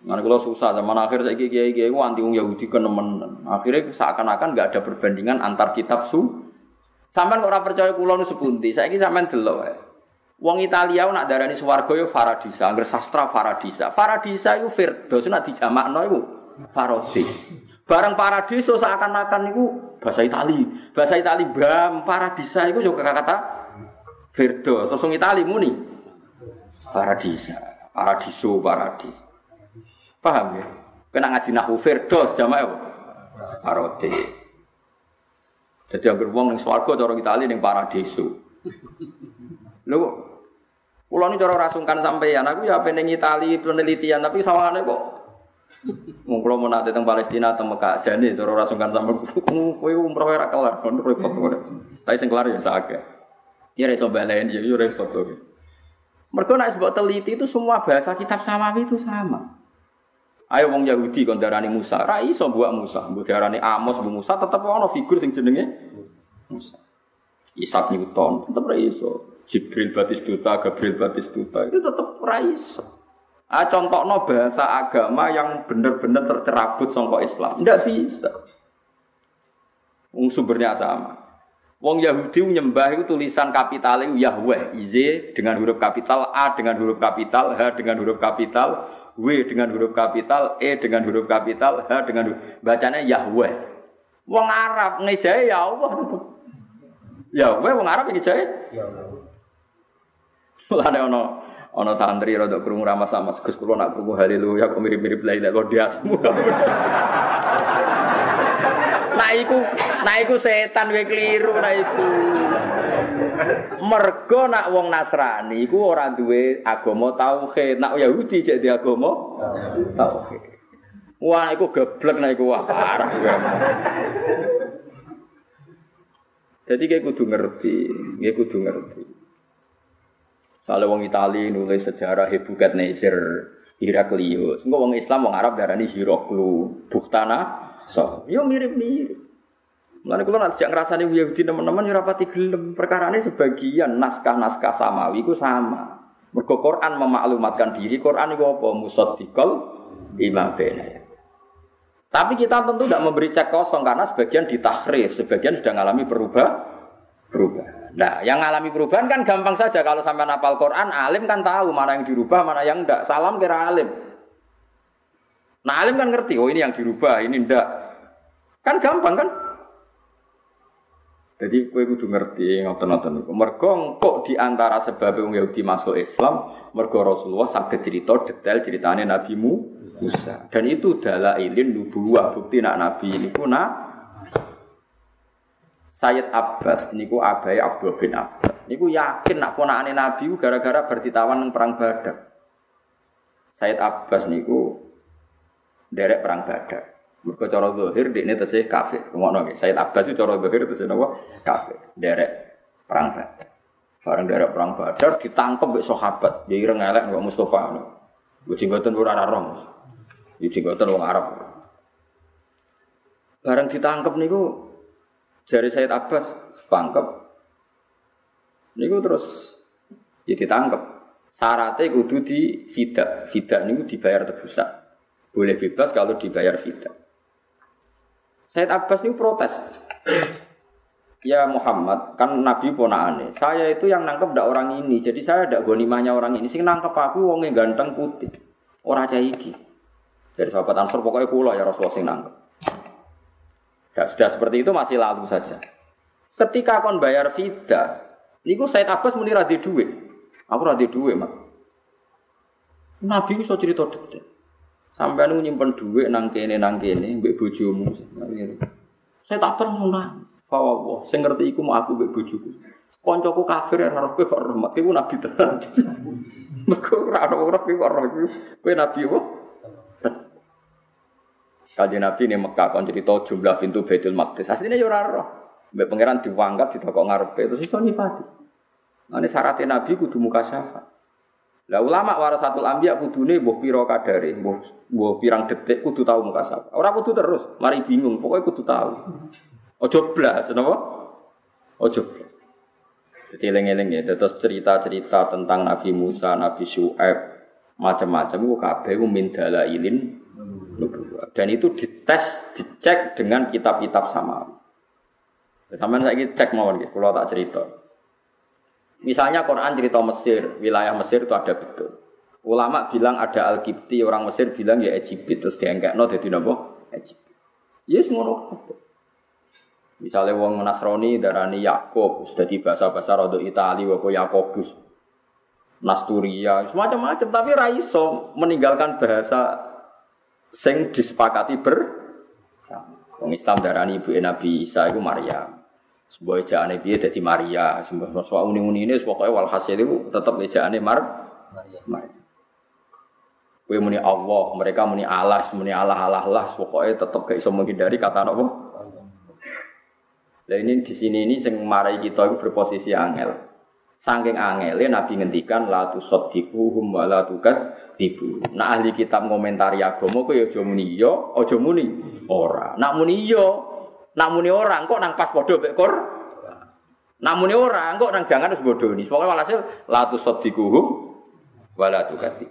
A: Mana kalau susah zaman akhir saya kiai kiai anti Yahudi ke nemen. Akhirnya seakan-akan nggak ada perbandingan antar kitab su. Sampai orang percaya kulo nu sepunti. Saya kira sampai dulu ya. Wong Italia nak darani swarga yo Faradisa, angger sastra Faradisa. Faradisa itu Firdaus nak dijamakno iku Farodis. Barang paradiso seakan-akan itu bahasa Itali. Bahasa Itali bam paradisa itu juga kata Verdo. Sosong Itali muni. Paradisa. Paradiso, paradis. Paham ya? Kena ngaji nahu Verdo jamaah apa? Paradis. Jadi yang beruang ning swarga cara Itali ning paradiso. Lho Kulo ini cara rasungkan sampeyan, aku ya pengen Itali penelitian, tapi sawangane kok Wong mau nate teng Palestina teng Mekah jane cara ora sungkan sampe kowe umroh ora kelar kon repot kowe. Tapi sing kelar ya sakit. Ya iso balen ya yo repot kowe. Mergo nek sebab teliti itu semua bahasa kitab samawi itu sama. Ayo wong Yahudi kon darani Musa, ra iso buat Musa, mbok darani Amos mbok Musa tetep ana figur sing jenenge Musa. Isaac Newton tetep ra iso. Jibril Batistuta, Gabriel Batistuta itu tetep ra iso. Ah, no bahasa agama yang benar-benar tercerabut songko Islam. Tidak bisa. Wong sumbernya sama. Wong Yahudi menyembah itu tulisan kapital itu Yahweh, Z dengan huruf kapital, A dengan huruf kapital, H dengan huruf kapital, W dengan huruf kapital, E dengan huruf kapital, H dengan huruf bacanya Yahweh. Wong Arab ngejai ya Allah. Yahweh wong Arab ngejai. Ya Allah. Mulane ono Ono santri rada krungu ramah sama Gus kula nak krungu haleluya kok mirip-mirip la ilaha illallah Nah iku, nah iku setan we keliru nah iku. Mergo nak wong Nasrani iku ora duwe agama tauhid. Nak Yahudi cek di agama tauhid. Wah iku geblek nah iku wah parah Jadi kayak kudu ngerti, kayak kudu ngerti. Soalnya wong Itali nulis sejarah Hebukat Nezer Heraklius. Enggak wong Islam wong Arab darani Hiroklu Buktana so. Yo mirip-mirip. Mulane kula nanti jak ngrasani Yahudi teman-teman yo rapati gelem. Perkarane sebagian naskah-naskah samawi ku sama. Mergo memaklumatkan diri, Quran iku apa? Musaddiqal lima bena. Tapi kita tentu tidak memberi cek kosong karena sebagian ditahrif, sebagian sudah mengalami berubah, berubah. Nah, yang mengalami perubahan kan gampang saja kalau sampai napal Quran, alim kan tahu mana yang dirubah, mana yang enggak. Salam kira alim. Nah, alim kan ngerti, oh ini yang dirubah, ini enggak. Kan gampang kan? Jadi kue kudu ngerti ngoten-ngoten niku. Mergo kok di antara sebab wong Yahudi masuk Islam, mergo Rasulullah saged cerita detail ceritane Nabi Musa. Dan itu dalailin nubuwah bukti nak Nabi niku nak Sayyid Abbas niku abai Abdul bin Abbas. Niku yakin nak ponakane Nabi gara-gara berditawan nang perang Badar. Sayyid Abbas niku derek perang Badar. Mergo cara zahir dekne tesih kafir. Ngono nggih. Sayyid Abbas itu cara zahir tesih napa? Kafir. Derek perang Badar. Bareng derek perang Badar ditangkep mbek sahabat. Ya ireng elek kok Mustofa ngono. Gue jenggoten ora ora rom. Ya jenggoten wong Arab. Bareng ditangkep niku jari Sayyid Abbas tangkep. Niku terus ya ditangkep. Syaratnya kudu di fida. Fida niku dibayar tebusan. Boleh bebas kalau dibayar fida. Said Abbas ini protes. Ya Muhammad, kan Nabi ponakane. Saya itu yang nangkep ndak orang ini. Jadi saya ndak gonimahnya orang ini. Sing nangkep aku wongnya ganteng putih. Orang cah iki. Jadi sahabat Ansor pokoknya kula ya Rasulullah sing nangkep. Ya, sudah seperti itu masih lalu saja. Ketika kon bayar fida, niku Said Abbas muni ra duit. Aku ra duit, Mak. Nabi iso cerita detail. Sampai nu nyimpen duit nang kene nang kene mbek bojomu. Saya tak pernah nangis. Fawawa, sing ngerti iku mau aku mbek bojoku. Koncoku kafir roh kowe kok rahmat, kowe nabi tenan. Mergo ora ora kok roh kowe nabi apa? Kaji Nabi ini Mekah kon cerita jumlah pintu Baitul Maqdis. Aslinya yo ora roh. Mbek pangeran diwangkat didokok ngarepe terus iso nifati. Nah, ini syaratnya Nabi kudu muka syafaat. Lah ulama warasatul anbiya kudune mbuh pira kadare, mbuh mbuh pirang detik kudu tahu muka sapa. Ora kudu terus, mari bingung, pokoknya kudu tahu. Ojo blas, napa? Ojo blas. Jadi eling-eling ya, terus cerita-cerita tentang Nabi Musa, Nabi Syuaib, macam-macam ku kabeh ku min dalailin Dan itu dites, dicek dengan kitab-kitab sama. Sampeyan saiki cek mawon nggih, kula tak cerita. Misalnya Quran cerita Mesir, wilayah Mesir itu ada betul. Ulama bilang ada Al-Kipti, orang Mesir bilang ya Egypt, terus no dadi napa? Egypt. Yes ngono Misalnya wong Nasrani darani Yakob, sudah di bahasa-bahasa rodo Itali, wako Yakobus, Nasturia, semacam-macam. Tapi raiso meninggalkan bahasa sing disepakati ber. Wong Islam darani ibu Nabi Isa itu Maryam. Sebuah ejaane piye dadi Maria, sebuah sebuah uning-uning ini pokoknya walhasil itu tetap ejaane Mar Maria. Maria. Kue muni Allah, mereka muni alas, muni Allah Allah Allah, pokoknya tetap gak iso menghindari kata apa? Nah ini di sini ini sing marai kita itu berposisi angel. Saking angel, Nabi ngendikan la tusaddiquhum wa la tibu. Nah ahli kitab ngomentari agama ya aja muni yo, aja muni ora. Nak muni yo, Namune orang kok nang pas padha mek Qur. Namune orang kok nang jangan wis bodoni. Pokoke walhasil la tusaddiquhum wala tukati.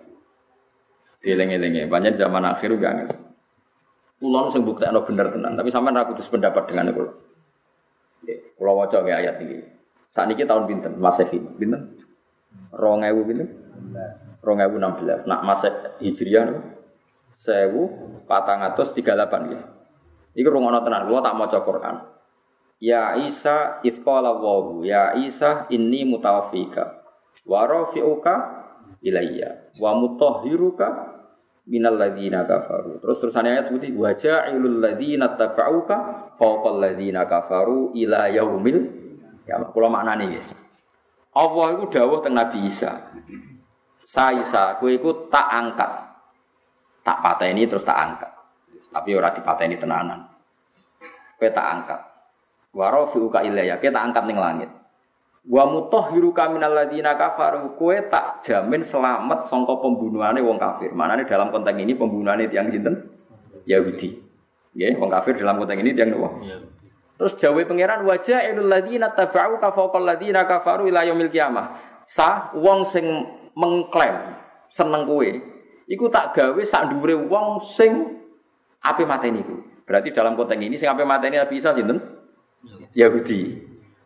A: Dileng-elenge, banyak zaman akhir udah angel. Kulo sing buktekno bener tenan, tapi sampean ra kudu pendapat dengan kulo. Kulo waca ayat iki. Sakniki tahun pinten? Masehi. Pinten? 2000 pinten? 2016. Nak Maseh Hijriah 1438 nggih. Iku rungono tenan, tak maca Quran. Ya Isa itsqala wa ya Isa inni mutawaffika wa rafi'uka ilayya wa mutahhiruka minal ladzina kafaru. Terus terusannya ayat seperti wa ja'ilul ladzina tabauka fawqal ladzina kafaru ila yaumil ya kula maknane nggih. Allah iku dawuh teng Nabi Isa. Sa Isa, kowe tak angkat. Tak pateni terus tak angkat. Tapi ora dipateni tenanan. Kowe tak angkat. Wa rafi'uka ilayya, kowe tak angkat ning langit. Wa mutahhiruka minal ladina kafaru, kowe tak jamin selamat sangka pembunuhane wong kafir. Manane dalam konteks ini pembunuhane tiang sinten? Yahudi. Nggih, wong kafir dalam konteks ini tiang nopo? Terus jawab pangeran wajah ilul ladina tabau fawqal ladina kafaru yaumil qiyamah. Sa wong sing mengklaim seneng kowe iku tak gawe sak dhuwure wong sing Apa mateni ku? Berarti dalam konteks ini sing apa mateni Nabi Isa sinten? Yahudi.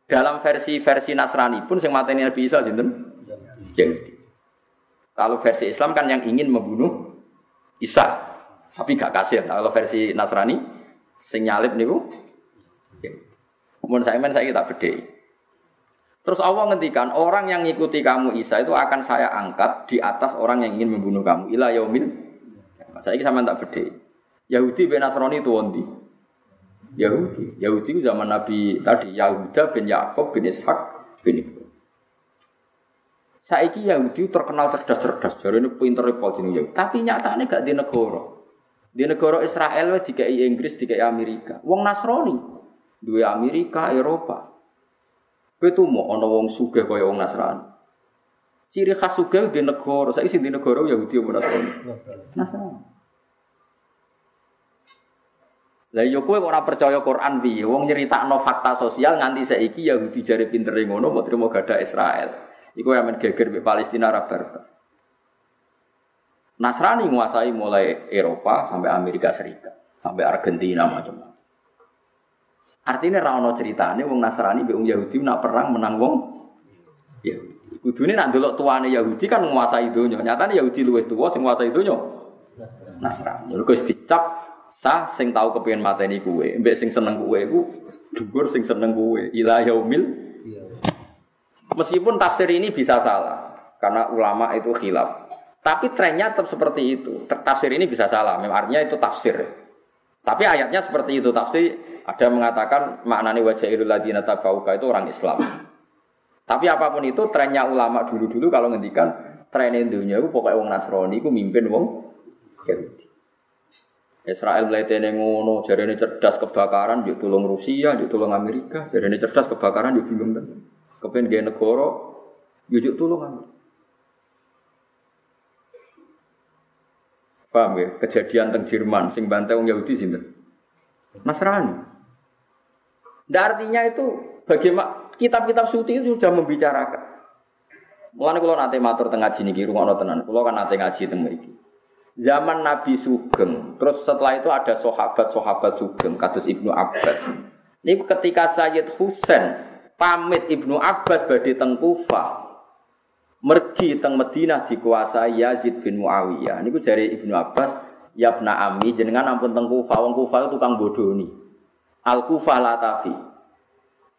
A: Dalam versi-versi Nasrani pun sing mateni Nabi Isa sinten? Yahudi. Kalau versi Islam kan yang ingin membunuh Isa, tapi gak kasih. Nah, kalau versi Nasrani sing nyalip niku Kemudian saya men saya kita beda. Terus Allah ngendikan orang yang ngikuti kamu Isa itu akan saya angkat di atas orang yang ingin membunuh kamu. Ila yaumil. Saya ini sama tak beda. Yahudi bin Nasrani itu wondi. Yahudi. Yahudi itu zaman Nabi tadi Yahuda bin Yakob bin Ishak bin Ibrahim. Saiki Yahudi terkenal cerdas-cerdas, jadi ini pinter repot ini Yahudi. Tapi nyatanya gak di negara. Di negara Israel dikai Inggris, dikai Amerika. Wong Nasrani, dua Amerika, Eropa. Kowe tuh mau ana wong sugih kaya wong Nasrani. Ciri khas sugih di negara, saya sing di negara Yahudi apa Nasrani? Nasrani. Lah yo kowe ora percaya Quran piye? Wong nyeritakno fakta sosial nganti saiki Yahudi jare pinter ngono mau trimo gada Israel. Iku yang men geger Palestina ra. Nasrani menguasai mulai Eropa sampai Amerika Serikat, sampai Argentina macam-macam. Artinya rano ceritanya wong Nasrani be wong Yahudi nak perang menang wong Yahudi. Kudune nak delok tuane Yahudi kan menguasai donya. Nyatane Yahudi luwih tuwa sing nguasai donya Nasrani. Lha wis dicap sah sing tau kepengin mateni kuwe. Mbek sing seneng kuwe iku dhuwur sing seneng kuwe. Ila yaumil Meskipun tafsir ini bisa salah karena ulama itu khilaf. Tapi trennya tetap seperti itu. Tafsir ini bisa salah. Memang artinya itu tafsir. Tapi ayatnya seperti itu. Tafsir ada mengatakan maknanya wajah ladina tabauka itu orang Islam. Tapi apa pun itu trennya ulama dulu-dulu kalau ngendikan tren dunia itu pokoknya wong Nasrani itu mimpin wong Yahudi. Israel teneng ngono, jadi ini cerdas kebakaran, dia tolong Rusia, dia tolong Amerika, jadi ini cerdas kebakaran, dia bingung kan. Kepen gaya negara, dia tolong. Paham ya? Kejadian teng Jerman, sing bantai wong Yahudi sini. Nasrani. Nah, artinya itu bagaimana kitab-kitab suci itu sudah membicarakan. Mulane kalau nanti matur tengah jini kiru ngono tenan. Kalau kan nanti ngaji teng mriki. Zaman Nabi Sugeng, terus setelah itu ada sahabat-sahabat Sugeng, kados Ibnu Abbas. Ini ketika Sayyid Husain pamit Ibnu Abbas badhe teng Kufah, mergi teng Madinah dikuasai Yazid bin Muawiyah. Niku jari Ibnu Abbas, "Yabna ami jenengan ampun teng Kufah, wong Kufah itu tukang bodoni." Al Kufah Latafi.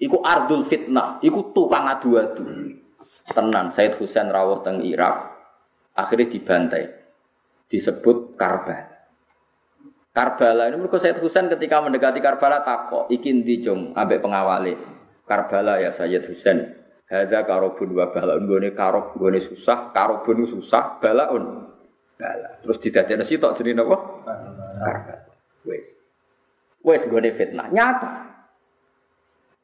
A: Iku ardul fitnah, iku tukang adu-adu. Tenan Said Husain rawuh teng Irak, akhirnya dibantai. Disebut Karbala. Karbala ini mereka Said Husain ketika mendekati Karbala takok, ikin dijong ambek pengawali. Karbala ya Sayyid Husain. Hadza karobun wa balaun gone karob gone susah, karobun susah, balaun. Bala. Terus didadekno sitok jenenge napa? Karbala. Wes. Wes gone fitnah nyata.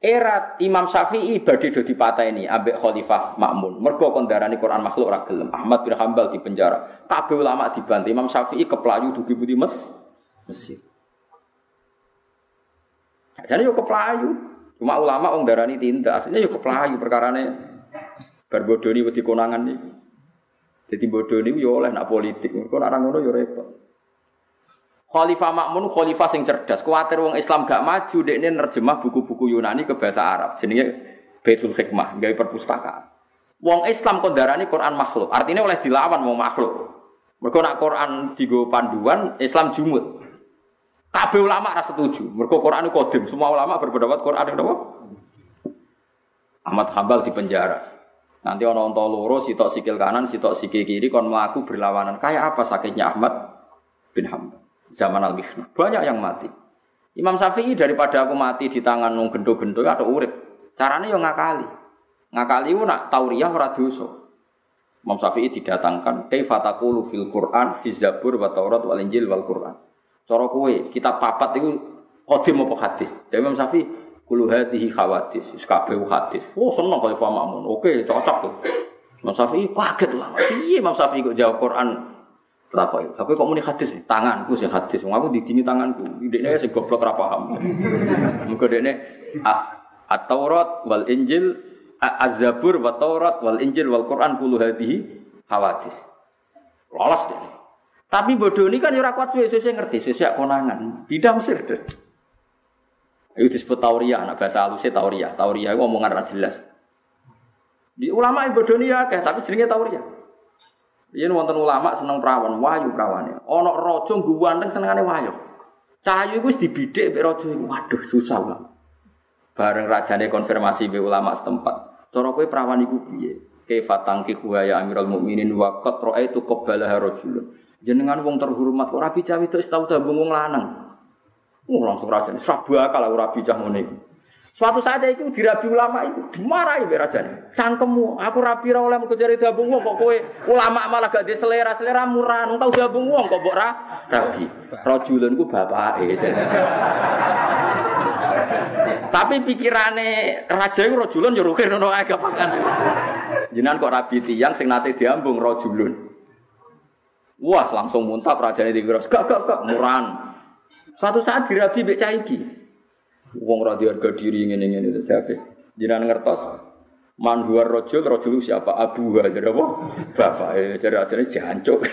A: Era Imam Syafi'i badhe do dipateni ambek Khalifah Makmun. Mergo kondarani Quran makhluk ora. Ahmad bin Hambal di penjara. Kabeh ulama dibantu. Imam Syafi'i keplayu dugi budi mes Mesir. Jadi yo keplayu. Cuma ulama wong darani tindak, aslinya yo keplayu perkarane bar bodoni wedi konangan iki. Jadi bodoni yo oleh nak politik. Mergo nak ngono yo repot. Khalifah Makmun khalifah sing cerdas. Kuatir wong Islam gak maju dekne nerjemah buku-buku Yunani ke bahasa Arab. Jenenge Baitul Hikmah, gawe perpustakaan. Wong Islam kondarani Quran makhluk. Artinya oleh dilawan wong makhluk. Mergo nak Quran digo panduan Islam jumut. Kabeh ulama rasa setuju. Mergo Quran itu kodim. Semua ulama berpendapat Quran itu apa? Ahmad Hambal di penjara. Nanti ono onto loro, sitok sikil kanan, sitok sikil kiri, kon melaku berlawanan. Kayak apa sakitnya Ahmad bin Hambal? zaman al -Mihna. Banyak yang mati. Imam Syafi'i daripada aku mati di tangan nung gendo-gendo ada urip. Caranya yang ngakali. Ngakali itu nak tauriah ora. Imam Syafi'i didatangkan kaifa taqulu fil Qur'an fi Zabur wa Taurat wal Injil wal Qur'an. Cara kowe kitab papat itu qadim apa hadis. Jadi Imam Syafi'i kulu hadhihi khawatis, kabeh hadis. Oh seneng kalau Makmun. Oke, cocok tuh. Imam Syafi'i kaget lah. Iya Imam Syafi'i kok jawab Quran Takoi, aku kok muni hadis tanganku sih hadis, aku didini tanganku. Dekne sing goblok ora paham. Muga dekne at-Taurat wal Injil Az-Zabur wa Taurat wal Injil wal Quran kullu hadhihi hawadis. Lolos deh. Tapi bodoh ini kan ora kuat suwe-suwe ngerti, suwe konangan. Tidak Mesir. Deh. Itu disebut tauria, anak bahasa halusnya tauria. Tauria itu omongan ra jelas. Di ulama bodoh ini ya, tapi jenenge tauria. Iya wonten ulama seneng perawan, wahyu perawannya. Ono rojo ganteng senengane wahyu. Cahayu itu dibidik mbek rojo iku. Waduh, susah lah. Bareng rajane konfirmasi be ulama setempat. Cara kowe perawan iku piye? Kaifa tangkihu ya Amirul Mukminin wa qad ra'aitu qabbalaha rajulun. Jenengan wong terhormat rabi cawe itu tahu tabung lanang. Oh langsung raja ini sabu akal aku rabi cah ngene Suatu saat itu dirabi ulama itu dimarahi be raja Cangkemmu, aku rabi ra oleh mergo jare dabung wong kok kowe ulama malah gak di selera murah nung tau dabung wong kok mbok ra rabi. Rajulun ku bapake. Tapi pikirane raja itu rajulun yo rukir ngono ae. Jenengan kok rabi tiyang sing nate diambung rajulun. Wah, langsung muntah rajane dikira, gak gak gak muran. Suatu saat dirabi mbek caiki. Wong ra harga diri ngene-ngene itu siapa? Jinan ngertos. Man huwa rajul, rajul siapa? Abu jadi apa? Bapak, eh, jadi ajane jancuk.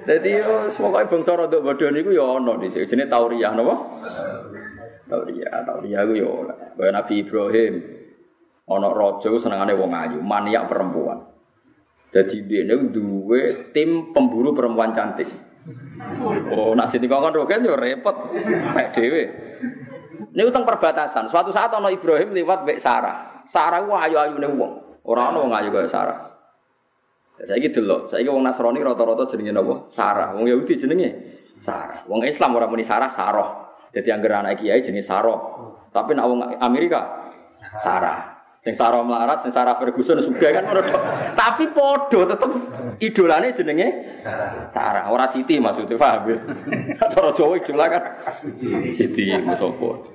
A: Jadi yo pokoke bangsa rada bodho niku yo ana di sini jenenge tauriyah napa? Tauriyah, tauriyah ku yo kaya Nabi Ibrahim. Ana raja senengane wong ayu, maniak perempuan. Jadi dia ini dua tim pemburu perempuan cantik. Oh, nak sini kongkon roket yo repot, kayak dewe. Ini utang perbatasan. Suatu saat ono Ibrahim lewat bek Sarah. Sarah wah ayu ayu nih wong. Orang ono wong ayu kayak Sarah. Saya gitu loh. Saya wong Nasrani rata-rata jenenge napa? Sarah. Wong Yahudi jenenge Sarah. Wong Islam orang muni Sarah, Saroh. Jadi yang anak kiai jenenge Saroh. Tapi nak wong Amerika Sarah. Sing Sarah melarat, sing Sarah Ferguson juga kan Tapi podo tetep idolane jenenge Sarah. Ora Siti maksudnya paham ya. Cara Jawa idola kan Siti musopo.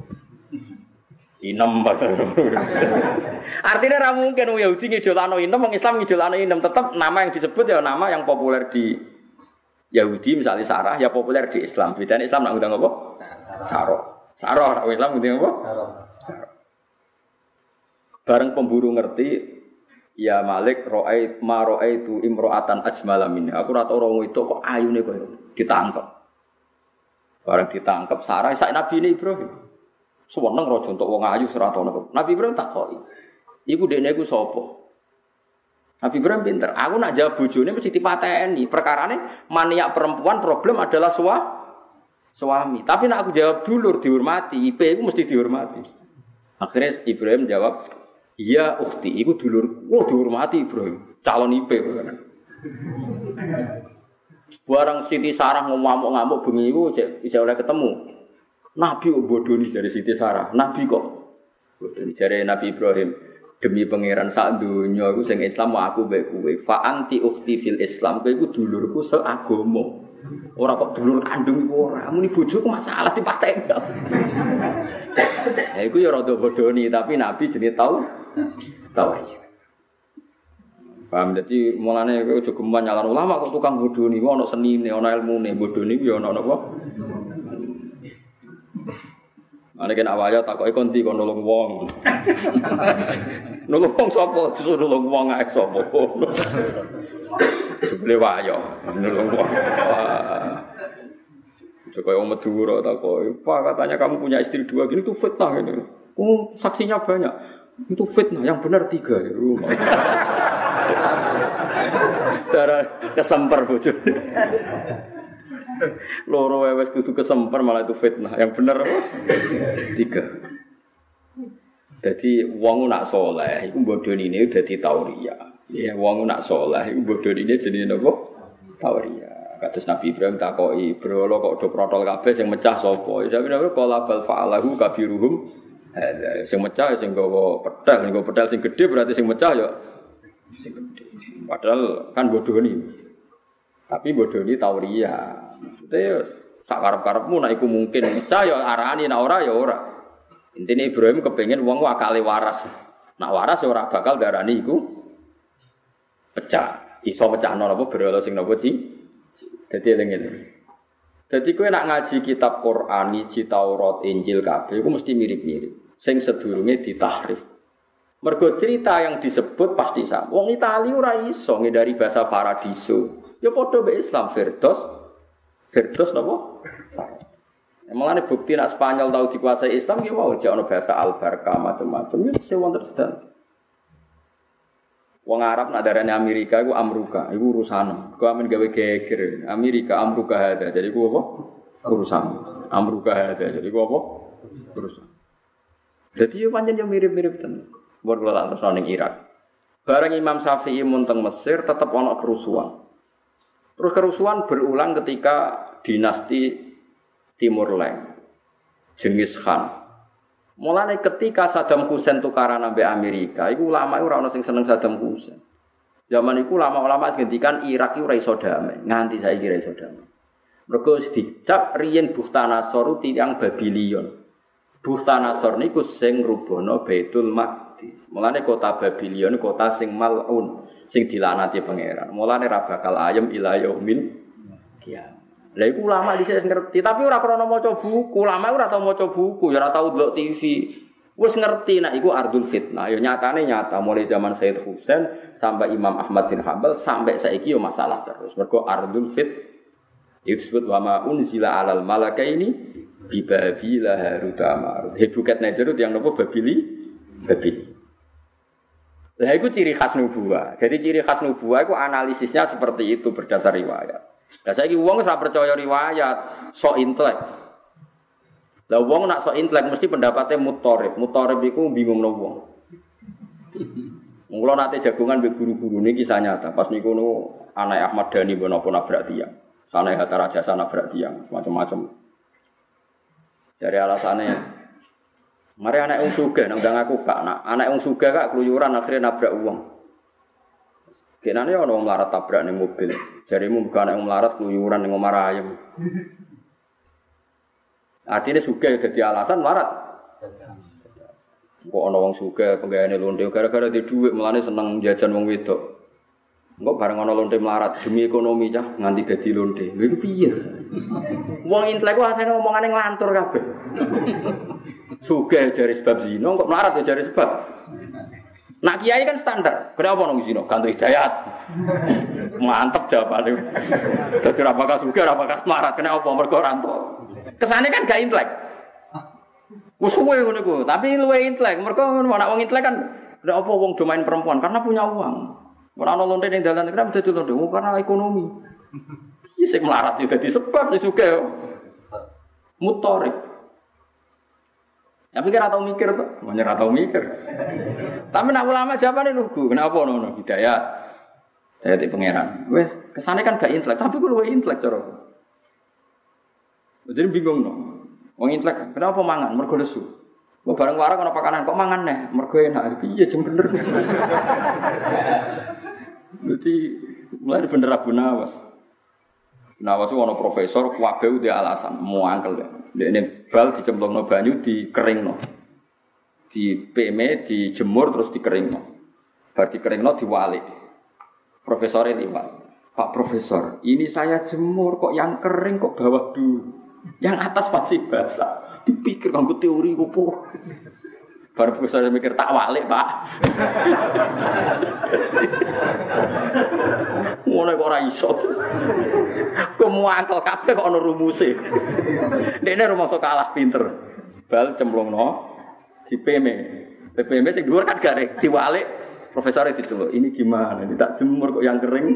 A: Inem. Artinya ra mungkin wong Yahudi ngidolano inem, wong Islam ngidolano inem. Tetap nama yang disebut ya nama yang populer di Yahudi misalnya Sarah ya populer di Islam. Bedanya Islam nak ngundang apa? Sarah. Sarah, Islam ngundang apa? Sarah. Bareng pemburu ngerti, ya Malik roai ma roai itu imroatan ajmalamin. Aku rata orang itu kok ayu nih kok ditangkap. Bareng ditangkap Sarah saya Nabi ini Ibrahim. Sewenang rojo untuk wong ayu serata Nabi Ibrahim koi. Iku dene iku sapa? Nabi Ibrahim pinter. Aku nak jawab bojone mesti dipateni. Perkarane maniak perempuan problem adalah sua, suami. Tapi nak aku jawab dulur dihormati, IP mesti dihormati. Akhirnya Ibrahim jawab, Iya ukti, iku dulur, wah dihormati Ibrahim, calon IP. Barang Siti Sarah ngamuk-ngamuk bengi iku cek oleh ketemu. Nabi kok bodoh nih dari Siti Sarah, Nabi kok bodoh nih dari Nabi Ibrahim. Demi pangeran saat dunia aku sing Islam aku baik kue. Fa anti ukti fil Islam, kue iku dulurku seagomo. Orang kok dulur kandung iku ora, muni bojoku masalah dipateni. Ya iku ya rada bodoni, tapi Nabi jenis tahu tahu. Paham dadi mulane kowe aja geman nyalan ulama kok tukang bodoni, ono senine, ono ilmune, bodoni ku ya ono napa? Ane kan awalnya takoki kon ndi kon nulung wong. nulung wong sapa? Disuruh nulung wong ae sapa. Jebule wayo wong. Jokowi om Madura tak Pak katanya kamu punya istri dua gini itu fitnah ini. Oh, saksinya banyak. Itu fitnah, yang benar tiga ya. Darah kesemper bocor. Loro wewes kudu kesemper malah itu fitnah. Yang benar? Tiga. Jadi wong nak soleh, itu bodoh ini udah di tauria. Ya, wong nak soleh, itu bodoh ini jadi apa? Tauria. Kados Nabi Ibrahim takoki, "Bro, lo kok do protol kabeh sing mecah sapa?" Ya Nabi qala bal fa'alahu kabiruhum. Sing mecah sing gawa pedal, sing gawa pedal sing gede berarti sing mecah ya sing gede. Padahal kan bodoh nih. Tapi bodoh ini tauria. Itu ya sak karep-karepmu nek iku mungkin mecah ya arani nek ora ya ora. Intine Ibrahim kepengen wong wakale waras. Nak waras ya ora bakal darani iku pecah. Iso pecahno apa berhala sing napa sih? Jadi eling-eling. Jadi kowe nak ngaji kitab Quran, ngaji Taurat, Injil kabeh iku mesti mirip-mirip. Sing sedurunge ditahrif. Mergo cerita yang disebut pasti sama. Wong Itali ora iso dari bahasa paradiso. Ya padha be Islam Firdaus. Firdaus napa? Emang ada bukti nak Spanyol tahu dikuasai Islam ya mau jangan bahasa barca macam-macam ya saya wonder sedang. Wong Arab nak darahnya Amerika itu Amruka, itu urusan. Kau amin gawe geger. Amerika Amruka ada, jadi gua apa? Urusan. Amruka ada, jadi gua apa? Urusan. Jadi ya panjang yang mirip-mirip ten. Buat kalau tak terus Irak. Bareng Imam Syafi'i munteng Mesir tetap ono kerusuhan. Terus kerusuhan berulang ketika dinasti Timur Leng, Genghis Khan. Mulane ketika Saddam Hussein tukaran ambek Amerika, iku ulama ora ono sing seneng Saddam Hussein. Zaman iku ulama-ulama ngendikan Irak iku ora iso damai, nganti saiki ora iso damai. Mergo dicap riyen Bukhtanasor tiyang Babylon. Bukhtanasor niku sing rubono Baitul Maqdis. Mulane kota Babylon kota sing malun, sing dilanati pangeran. Mulane ra bakal ayem ila yaumil kiamat. Lah iku ulama dhisik ngerti, tapi ora krana maca buku. Ulama ora tau maca buku, ya ora tau delok TV. Wes ngerti nak iku ardul fitnah. Ya nyatane nyata mulai zaman Sayyid Husain sampai Imam Ahmad bin Hambal sampai saiki yo masalah terus. Mergo ardul fit itu disebut wa ma unzila alal malakaini bi babila harut marut. Hebukat Nazarut yang nopo babili babili. Lah itu ciri khas nubuah. Jadi ciri khas nubuah itu analisisnya seperti itu berdasar riwayat. Lah saiki wong ora percaya riwayat, sok intelek. Lah wong nak sok intelek mesti pendapatnya mutorib. Mutorib iku bingung no wong. Mula nate jagungan be guru-guru ini kisah nyata. Pas niku nu anak Ahmad Dhani mbok napa nabrak tiang. Sana Hatta Rajasa nabrak tiang, macam-macam. Dari alasannya, mari anak yang suga, nang aku kak, anak yang suga kak keluyuran akhirnya nabrak uang. Kenane ana wong melarat tabrak ning mobil. Jarimu bukan yang melarat keluyuran ning omah ayam. Artinya suka jadi alasan melarat. Kok ana wong suka penggaweane lonte gara-gara di dhuwit melane seneng jajan wong wedok. Engko bareng ana lonte melarat demi ekonomi cah nganti dadi lonte. Lha iku piye? Wong intelek ku asane omongane nglantur kabeh. Suka jari sebab zina kok melarat ya jari sebab Nak kiai kan standar. Kenapa nong zino? Ganti hidayat. Mantep jawabannya. Jadi suka, rapakah semarat. Kenapa? Mereka orang tua. Kesannya kan gak intelek. Musuhnya ngono iku, tapi luwe intelek. Mereka nak wong intelek kan kenapa wong domain perempuan karena punya uang. Ora ana lonte ning dalan kenapa dadi? Oh, karena ekonomi. Iya sing melarat itu dadi sebab sing suka. Mutorik. Tapi kira tau mikir tuh, mau tau mikir. Tapi nak ulama jawabannya lugu, kenapa nono hidayat? Saya di pangeran. Wes kesannya kan gak intelek, tapi gue lebih intelek coro. Jadi bingung dong. Wong intelek, kenapa mangan? Mergo lesu. Gue bareng warang kalau pakanan kok mangan nih? Mergo enak. Iya jam bener. Jadi mulai bener Abu Nawas. Nawas itu ada profesor, kuabe dia alasan, mau angkel deh. Dia ini bal dicemplung no banyu, kering no. Di PM, dijemur terus dikering no. Bar kering no diwali. Profesor ini pak, Pak Profesor, ini saya jemur kok yang kering kok bawah dulu. Yang atas masih basah. Dipikir nganggo teori opo. Baru profesor mikir tak walik pak. Mulai kok ora iso. Kok muangkel kabeh kok ana rumuse. Dene rumah sok kalah pinter. Bal cemplungno di PM. PPM sing dhuwur kan garing diwalik profesor itu coba ini gimana ini tak jemur kok yang kering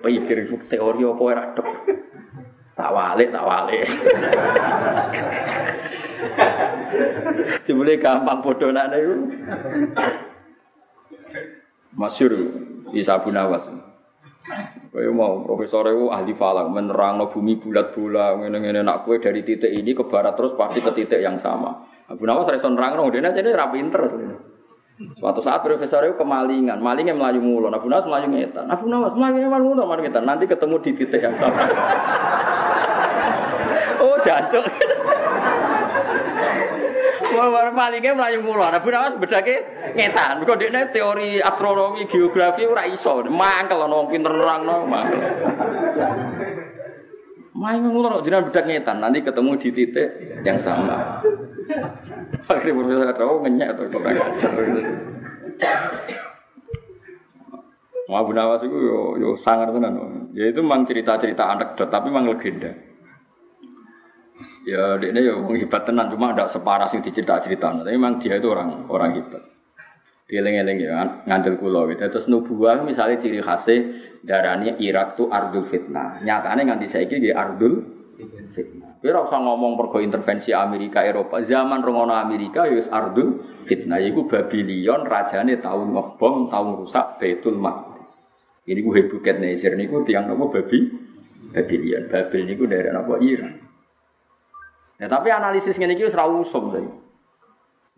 A: pikir teori apa ora tak walik tak walik Jebule gampang bodonane iku. Masyur Isa bin Awas. Kaya mau profesor itu ahli falak menerang no bumi bulat bulat ngene-ngene nak kue dari titik ini ke barat terus pasti ke titik yang sama. Abu Nawas reso nerang no dia jadi rapi inter. Suatu saat profesor itu kemalingan, malingnya melayu mulu, Abu Nawas melayu ngetan, Abu Nawas melayu mulu, melayu ngetan, nanti ketemu di titik yang sama. oh jancuk. Malingnya melayu mulu. Bu Nawas bedake ngetan. Kok dekne teori astronomi, geografi ora iso. Mangkel ana wong pinter mangkel. Main ngono jenengan bedak ngetan, nanti ketemu di titik yang sama. Akhirnya profesor ada oh ngenyek atau kok ngajar. Abu Nawas itu yo yo sangar tenan. Ya itu memang cerita-cerita anekdot tapi memang legenda. Ya ini ya hebat tenan cuma tidak separah sih dicerita-cerita. Tapi memang dia itu orang orang hebat. Dieling-eling ya ngandel kula gitu. Terus nubuah misalnya ciri khasnya darahnya Irak tuh ardul fitnah. Nyatanya nganti saiki di ardul fitnah. Kira usah ngomong pergo intervensi Amerika Eropa. Zaman rongono Amerika ya ardul fitnah. Iku Babylon rajane tahu ngebom, tahu rusak Baitul Maqdis. Ini gue hebuket Nezir niku tiang nopo babi Babylon. Babil niku dari nopo Iran. Ya tapi analisis ngene iki wis ra usum saya.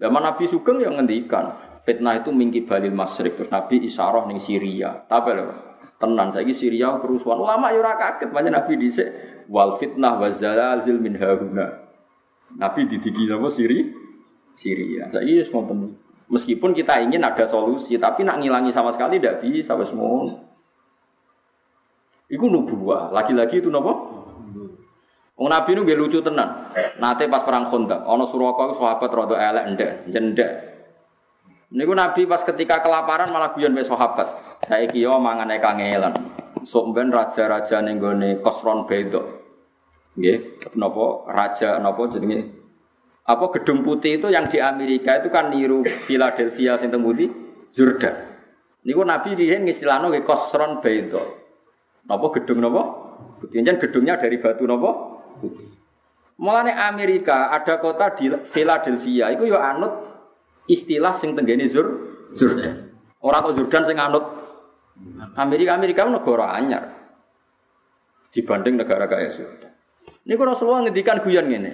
A: Zaman Nabi Sugeng yang ngendikan fitnah itu minggi balil masrik terus Nabi isyarah ning Syria. Tapi lho, tenan saiki Syria kerusuhan. Ulama ya ora kaget banyak Nabi dhisik wal fitnah wa zalzil min hauna. Nabi didiki apa Siri? Syria. Saiki wis ngoten. Meskipun kita ingin ada solusi, tapi nak ngilangi sama sekali tidak bisa mon. Iku nubuah. Lagi-lagi itu napa? Wong Nabi nu nggih lucu tenan. Nate pas perang Khandaq, ana Suraka sahabat rada elek ndek, jendek. Niku Nabi pas ketika kelaparan malah guyon wis sahabat. Saiki yo mangane kangelan. Sok ben raja-raja ning gone Kosron Bedo. Nggih, napa raja napa jenenge? Apa gedung putih itu yang di Amerika itu kan niru Philadelphia sing temudi Jordan. Niku Nabi riyen ngistilahno nggih Kosron Bedo. Napa gedung napa? Putih gedungnya dari batu napa? Mulane Amerika ada kota di Philadelphia itu yo anut istilah sing tenggene Zur Jordan. Orang kok Jordan sing anut Amerika Amerika negara anyar dibanding negara kaya Jordan. Ini kalau Rasulullah ngendikan guyon ngene.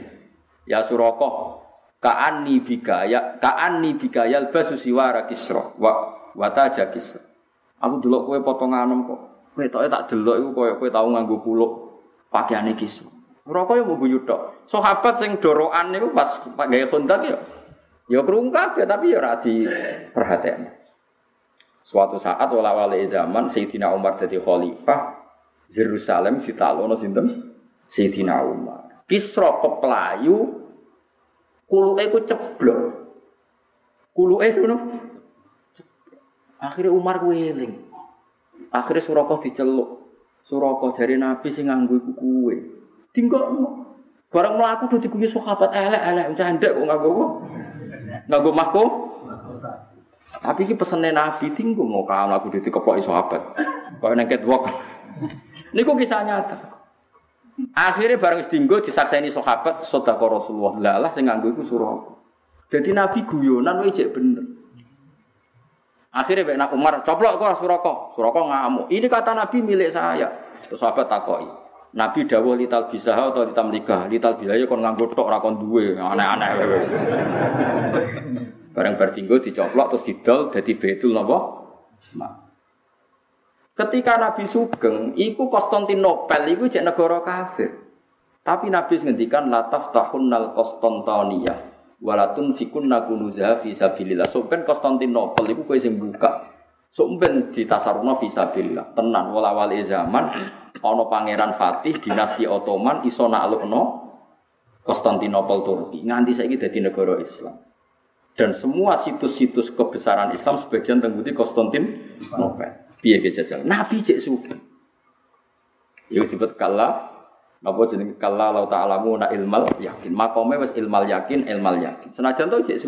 A: Ya Suroko, ka'anni bikaya ka'anni bikaya basu siwara kisra wa wataja kisra. Aku delok kowe potongan kok. Kowe tak delok iku koyo kowe tau nganggo puluk pakaiane kisra. Rokok yang mau buyut tok. Sahabat sing doroan niku pas gaya kontak ya. Ya krungu tapi ya ora perhatian. Suatu saat wala wali zaman Sayyidina Umar jadi khalifah Yerusalem ditalono sinten? Sayyidina Umar. Kisra keplayu kuluke ku ceblok. Kuluke ngono. Akhirnya Umar ku eling. Akhirnya Surakoh diceluk. Surakoh jari Nabi sing nganggo iku kuwe. Tinggal barang melaku udah diguyu sahabat elek elek canda kok nggak gue nggak gue mahko tapi ini pesennya nabi tinggal mau kamu aku udah dikeploi sahabat kau wok ini kok kisah nyata akhirnya barang tinggal disakseni sahabat sodako rasulullah lalah saya nganggu itu surah jadi nabi guyonan wajib bener Akhirnya Baik Umar coplok kok Suroko. Suroko ngamuk. Ini kata Nabi milik saya. Terus sahabat takoi. Nabi dawuh lital bisa atau lital nikah, lital bisa ya kon nganggo tok ora kon duwe, aneh-aneh. Bareng bertinggo dicoplok terus didol dadi betul napa? Ketika Nabi Sugeng, iku Konstantinopel iku cek negara kafir. Tapi Nabi ngendikan la taftahunnal Konstantiniyah walatun fikunna kunuza fi sabilillah. So ben Konstantinopel iku kowe sing buka. So ben ditasaruna fi sabilillah. Tenan wala wali zaman ono pangeran Fatih dinasti Ottoman iso naklukno Konstantinopel Turki nganti saiki dadi negara Islam. Dan semua situs-situs kebesaran Islam sebagian tengguti Konstantinopel. Piye jajal? Nabi cek suki. Ya disebut kala napa jenenge kala la ta'lamu na ilmal yakin. Makome wis ilmal yakin, ilmal yakin. Senajan to cek.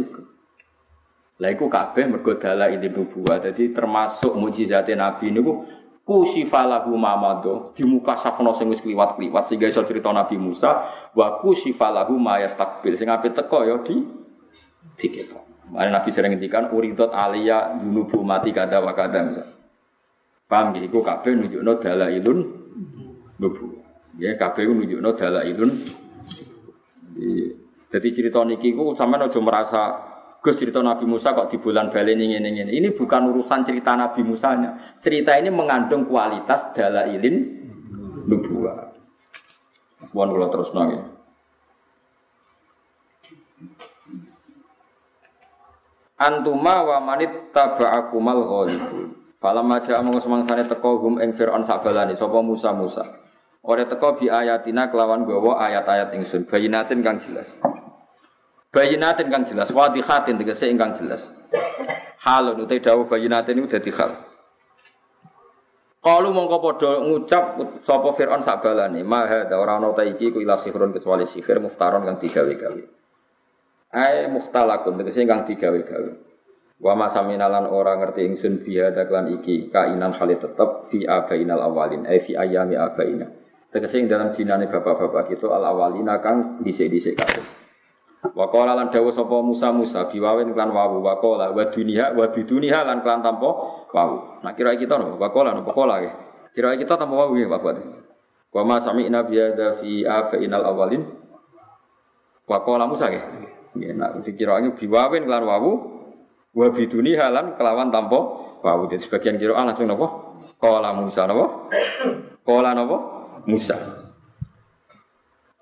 A: Lah iku kabeh mergo dalah ini nubuwah. Dadi termasuk mukjizate Nabi niku kusifalahu mamado di muka safno sing wis kliwat-kliwat sehingga iso cerita Nabi Musa wa kusifalahu ma yastakbil sing ape teko ya di diketok. Mane Nabi sering ngendikan uridot alia dunubu mati kada wa kada misal. Paham nggih iku kabeh nunjukno dalailun nubu. Ya kabeh nunjukno dalailun jadi cerita niki ku sampean aja merasa Gus cerita Nabi Musa kok di bulan balen ini ini ini. Ini bukan urusan cerita Nabi Musanya. Cerita ini mengandung kualitas dalailin nubuah. Bukan kalau terus nongin. Antuma wa manit taba'akumal ghalibun. Falam aja amang semangsane teko hum ing Firaun sabalani sapa Musa Musa. Ora teko bi ayatina kelawan gawa ayat-ayat ingsun bayinatin kang jelas. Bayinatin kang jelas, wadihatin tegese ingkang jelas. Halun utai dawuh bayinatin itu dadi hal. Kalu mongko padha ngucap sapa Firaun sabalane, "Ma ora ana ta iki ku ila sihron kecuali sihir muftaron kang digawe-gawe." Ai muhtalakun tegese kang digawe-gawe. Wa ma saminalan ora ngerti ingsun biha daklan iki kainan hale tetep fi abainal awalin, ai fi ayami abaina. Tegese ing dalam dinane bapak-bapak kita al awalina kang dhisik-dhisik kabeh. Wa qala lan dawuh sapa Musa Musa biwawin klan wawu wa qala wa dunia wa biduniha lan klan tanpa wawu. Nah kira kita no wa qala no qala ya. Kira kita tanpa wawu ya Pak Buat. Wa ma sami'na bi hadza fi abainal awalin. Wa qala Musa ya. Ya nak dikiranya biwawin klan wawu wa biduniha lan kelawan tanpa wawu. Jadi sebagian kira langsung napa? Qala Musa napa? Qala napa? Musa.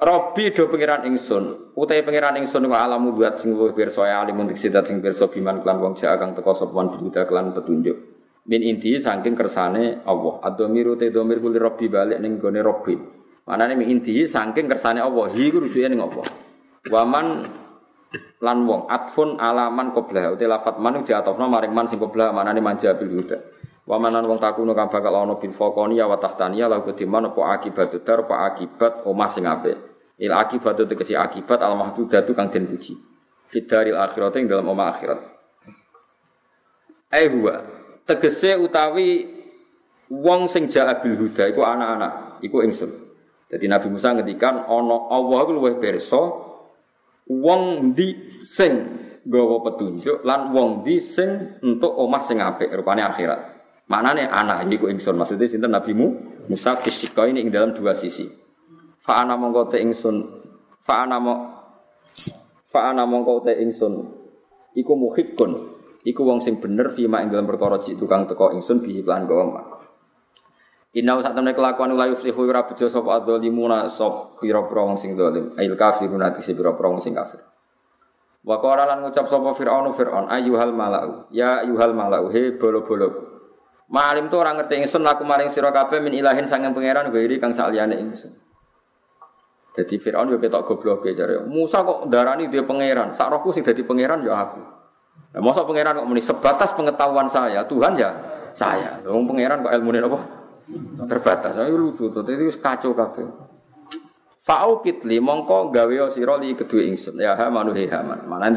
A: Robi do pangeran ingsun, utai pangeran ingsun ku alamu buat sing luwih pirsa ya alim untuk sidat sing pirsa biman klan wong jaa kang teka sopan bihuda klan petunjuk. Min inti saking kersane Allah. Adomiru te domir kuli Robi balik ning gone Robi. Manane min inti saking kersane Allah. Hi ku rujuke ning Allah. Waman lan wong atfun alaman qoblah utai lafat man diatofna maring man sing qoblah manane manja bil huda. Wamanan wong takuno kang bakal ana bil faqani wa tahtaniya la kudiman apa akibat dar apa akibat omah sing apik. Il akibat itu tegesi akibat al mahdudatu kang den puji. Fidaril akhirat ing dalam omah akhirat. Eh huwa tegese utawi wong sing ja'a bil huda iku anak-anak, iku ingsun. Jadi Nabi Musa ngendikan ana Allah iku luwih pirsa wong di sing gawa petunjuk lan wong di sing entuk omah sing apik rupane akhirat. Manane anak iku ingsun maksudnya sinten Nabi Musa fisika ini ing dalam dua sisi. Fa ana mongko te ingsun. Fa ana mo fa ana mongko te ingsun. Iku muhibbun. Iku wong sing bener fima ing dalam perkara cik tukang teko ingsun bi iklan gawa Inna sak temne kelakuan la yuflihu ora bejo sapa adzalimuna sop pira-pira wong sing zalim ail kafiruna dise pira-pira wong sing kafir. Wa qala lan ngucap sapa Firaun Firaun ayyuhal malau. Ya ayyuhal malau he bolo-bolo. Malim tu orang ngerti ingsun laku maring sira kabeh min ilahin sanging pangeran gairi kang saliyane ingsun jadi Fir'aun yo ketok goblok jare. Musa kok darani dia pangeran. Sak rohku sing dadi pangeran ya aku. Nah, masa pangeran kok muni sebatas pengetahuan saya, Tuhan ya saya. Wong pangeran kok ilmune apa? Terbatas. Ayo lucu to, itu kacau kabeh. Fa'u kitli mongko gawe sira li kedue ingsun. Ya ha manu he haman. Mana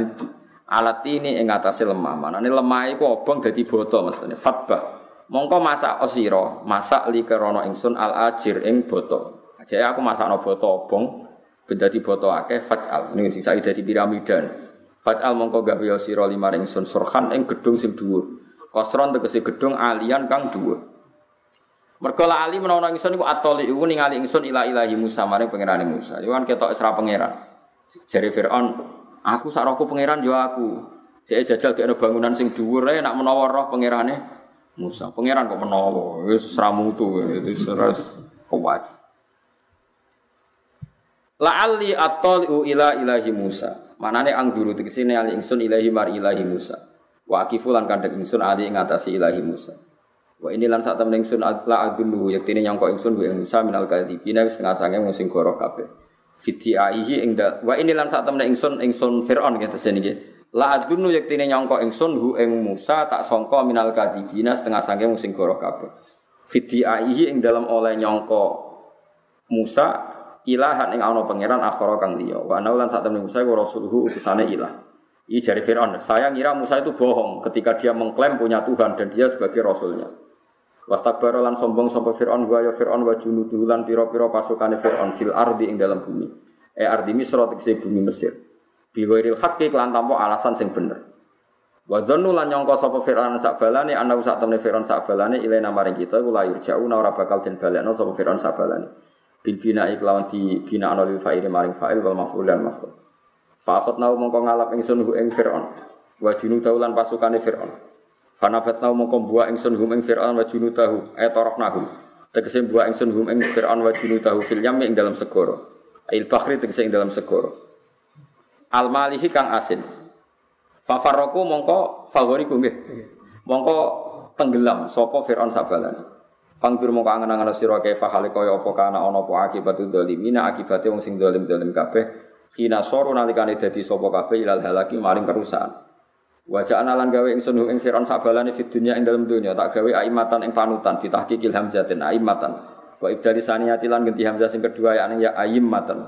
A: alat ini ing atase lemah. Mana ini lemah iku obong dadi boto mestine. Fatbah. Mongko masak osiro, masak li kerono ingsun al ajir ing boto. Jadi aku masak no boto obong, benda di boto akeh fatal. Ini sing saya jadi piramidan. Fatal mongko gawe sira lima ringsun surhan ing gedung sing dhuwur. Kosron tegese gedung alian kang dhuwur. Mergo ali menawa ingsun iku atoli iku ningali ingsun ila ilahi Musa maring pangerane Musa. Iku kan ketok isra pangeran. Jare Firaun, aku sak rohku pangeran yo aku. Saya jajal kene bangunan sing dhuwur ae nak menawa roh pangerane Musa. Pangeran kok menawa wis sramutu wis kuat. La'alli attali'u ila ilahi Musa. Manane angguru tegese ali ingsun ilahi mar ilahi Musa. Wa akifu lan kandhek ingsun ali ing atasi ilahi Musa. Wa ini lan sak temen ingsun la adullu yaktine nyangka ingsun wa Musa minal kadhibina wis setengah sange wong sing goro kabeh. Fiti aihi ing wa ini lan sak temen ingsun ingsun Firaun gitu niki. La adullu yaktine nyangka ingsun hu ing Musa tak sangka minal kadhibina setengah sange wong sing goro kabeh. Fiti aihi ing dalam oleh nyangka Musa ilahan ing ana pangeran akhara kang liya. Wa ana lan sak Musa iku rasuluhu utusane ilah. Ini jari Fir'aun. Saya ngira Musa itu bohong ketika dia mengklaim punya Tuhan dan dia sebagai rasulnya. Wastakbara lan sombong sapa Fir'aun wa ya Fir'aun wa junuduhu lan pira-pira pasukane Fir'aun fil ardi ing dalam bumi. E ardi Misra tegese bumi Mesir. Bi ghairil haqqi lan tanpa alasan sing bener. Wa dzannu lan nyangka sapa Fir'aun sak balane ana sak temene Fir'aun sak balane ilena maring kita iku layur jauh ora bakal den balekno sapa Fir'aun sak balane bil bina iklawan di bina anol fa'il maring fa'il wal maf'ul dan maf'ul. Fa nau mongko ngalap ingsun hu ing fir'aun. Wa junutahu pasukane fir'aun. Fanabat nau mongko buah ingsun hum ing fir'aun wa junutahu ay nahu tegese buah ingsun hum ing fir'aun wa junutahu fil yam ing dalam segoro il bahri tegese ing dalam segoro al malihi kang asin. Fa farraku mongko favoriku nggih. Mongko tenggelam sapa fir'aun sabalane Fangfir mau kangen angan sira kaifa hale kaya apa kana ana apa akibat dzalimina akibate wong sing zalim zalim kabeh kina soro nalikane dadi sapa kabeh ilal halaki maring kerusakan. Wajah analan gawe ingsun ing Firaun sabalane fid dunya ing dalam dunya tak gawe aimatan ing panutan ditahqiqil hamzatin aimatan. Wa ibdali saniyati lan ganti hamzah sing kedua ya ya aimatan.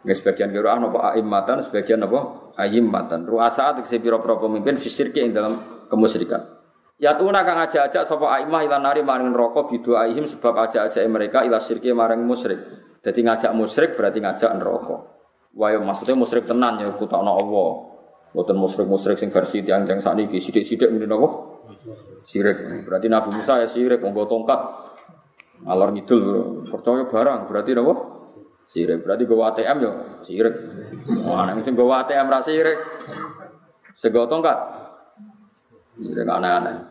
A: Nggak sebagian kira apa aimatan, sebagian apa aimatan. Ruasa tegese pira-pira pemimpin fisirki ing dalam kemusyrikan. Ya tuna kang aja-aja sapa aimah ilan nari maring neraka bidu aihim sebab aja-aja mereka ila sirki maring musyrik. Jadi ngajak musyrik berarti ngajak neraka. Wah maksudnya musyrik tenan ya kutakno Allah. Buatan musrik-musrik sing versi tiang tiang saat ini sidik-sidik mungkin apa? Sirik. Berarti Nabi Musa ya sirik, mau tongkat. Alor ngidul percaya barang berarti apa? Sirik. Berarti gawa ATM ya sirik. Wah, nek sing gawa ATM ra sirik. Sego tongkat. Sirik aneh-aneh.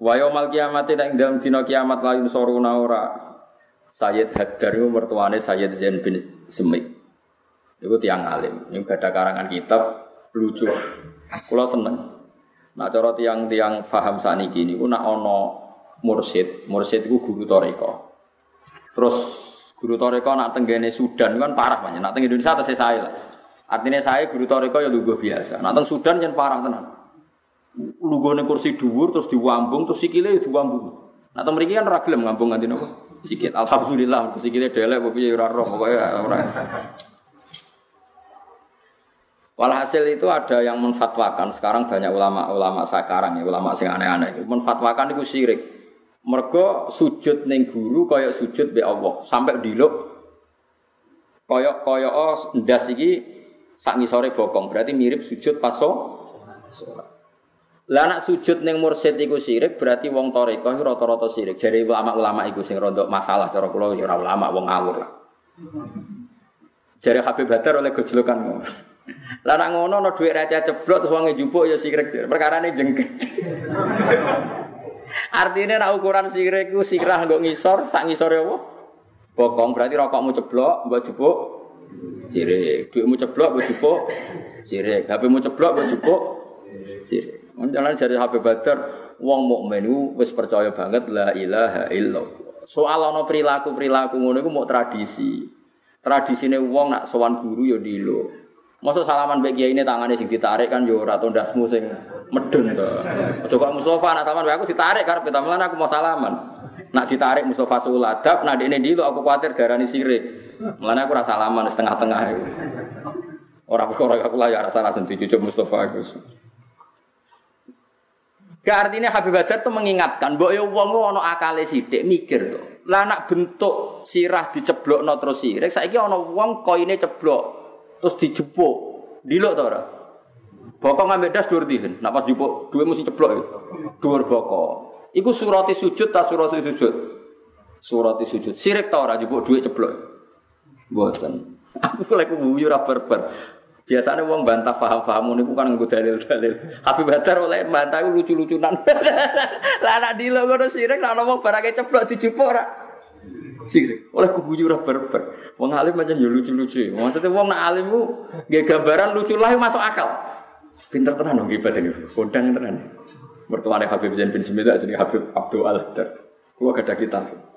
A: Wa kiamat ing dalam dina kiamat lain soruna ora. Sayyid Haddar itu mertuane Sayyid Zain bin Semik. Itu tiang alim. Ini ada karangan kitab lucu. Kalau seneng. Nah cara tiang-tiang faham saat ini, itu nak ono mursid. Mursid itu guru toriko. Terus guru toriko nak tenggene Sudan kan parah banyak. Nak tenggene Indonesia atas saya lah. Artinya saya guru toriko ya lugu biasa. Nak teng Sudan yang parah tenan. Lugone kursi dhuwur terus diwambung terus sikile ya diwambung. Nah, temen kan ragilem ngambung nganti nopo? Sikit. Alhamdulillah, sikile delek kok piye ora roh pokoke ora. Walhasil itu ada yang menfatwakan, sekarang banyak ulama-ulama sekarang ya, ulama sing aneh-aneh itu menfatwakan itu syirik. Mergo sujud ning guru kaya sujud be Allah, sampai diluk kaya kaya oh ndas iki sak ngisore bokong, berarti mirip sujud pas sholat. Lah nak sujud ning mursyid iku syirik, berarti wong iku rata-rata syirik. Jadi ulama-ulama iku sing rondok masalah cara kula ya ora ulama wong ngawur lah. Jare Habib Badar oleh gojlokan lah nak ngono ana dhuwit receh ceblok terus wonge jupuk ya sirik. Perkarane jengket. Artinya nak ukuran sirik ku sirah nggo ngisor, tak ngisore apa? Bokong berarti rokokmu ceblok, mbok jupuk sirik. Duitmu ceblok, mbok jupuk sirik. HP-mu ceblok, mbok jupuk sirik. Jangan jadi HP Badar, wong mukmin iku wis percaya banget la ilaha illallah. Soal ana perilaku-perilaku ngono iku mau tradisi. Tradisine wong nak sowan guru ya dilo. Masa salaman mbek kiai ini tangannya sing ditarik kan yo ora tondasmu sing medun to. Aja kok Mustofa nak salaman aku ditarik karep kita melan aku mau salaman. Nak ditarik Mustofa sul adab, nah ini dulu aku khawatir darani sirik. Mulane aku rasa salaman setengah-tengah itu. Orang perkara aku lah ya rasa rasa dicucuk Mustofa aku. Gak artinya Habib Badar tuh mengingatkan, bahwa ya wong ono akale sidik mikir tuh. Lah nak bentuk sirah diceblok no terus sirik, saiki ono wong koine ceblok terus dijupuk. Dilok ta ora? Bokok ngambil das dhuwur dihen. Nak pas jupuk duwe mesti ceblok itu. Dhuwur bokok. Iku surati sujud ta surati sujud? Surati sujud. Sirik ta ora jupuk duwe ceblok? Mboten. Aku lek guyu ora berber. Biasanya wong bantah paham-paham niku kan nggo dalil-dalil. Habib Badar oleh bantah lucu-lucunan. Lah anak dilo ngono sirik nek ana wong barake ceblok dijupuk ora? Sirik. Oleh kubuyu ora berber. Wong alim macam ya lucu-lucu. Maksudnya wong nak alim nggih gambaran lucu lah masuk akal. Pinter tenan dong ibadah ini. Kondang tenan. Mertuane Habib Zain bin Semita jadi Habib Abdul Al-Hadar. Kulo gak ada kitab.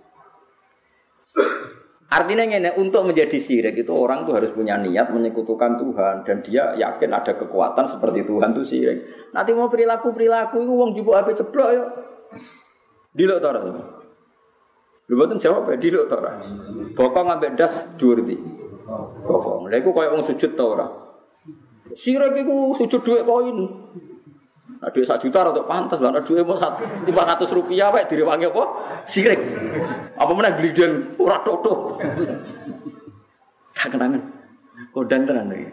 A: Artinya ini untuk menjadi syirik itu orang tuh harus punya niat menyekutukan Tuhan dan dia yakin ada kekuatan seperti Tuhan tuh syirik. Nanti mau perilaku perilaku itu uang jubuk HP ceblok ya. Dilok tau Lu boten jawab ya diluk ta ora. Bokong ambek das iki. Bokong. Lha iku koyo wong sujud ta ora. Sirik sujud dhuwit koin. Nah, duit sak juta untuk pantas, lah duit mau satu lima ratus rupiah, pak direwangi apa? Sirik. Apa mana glideng, ora toto. Tak kenangan. Kodang tenan lagi.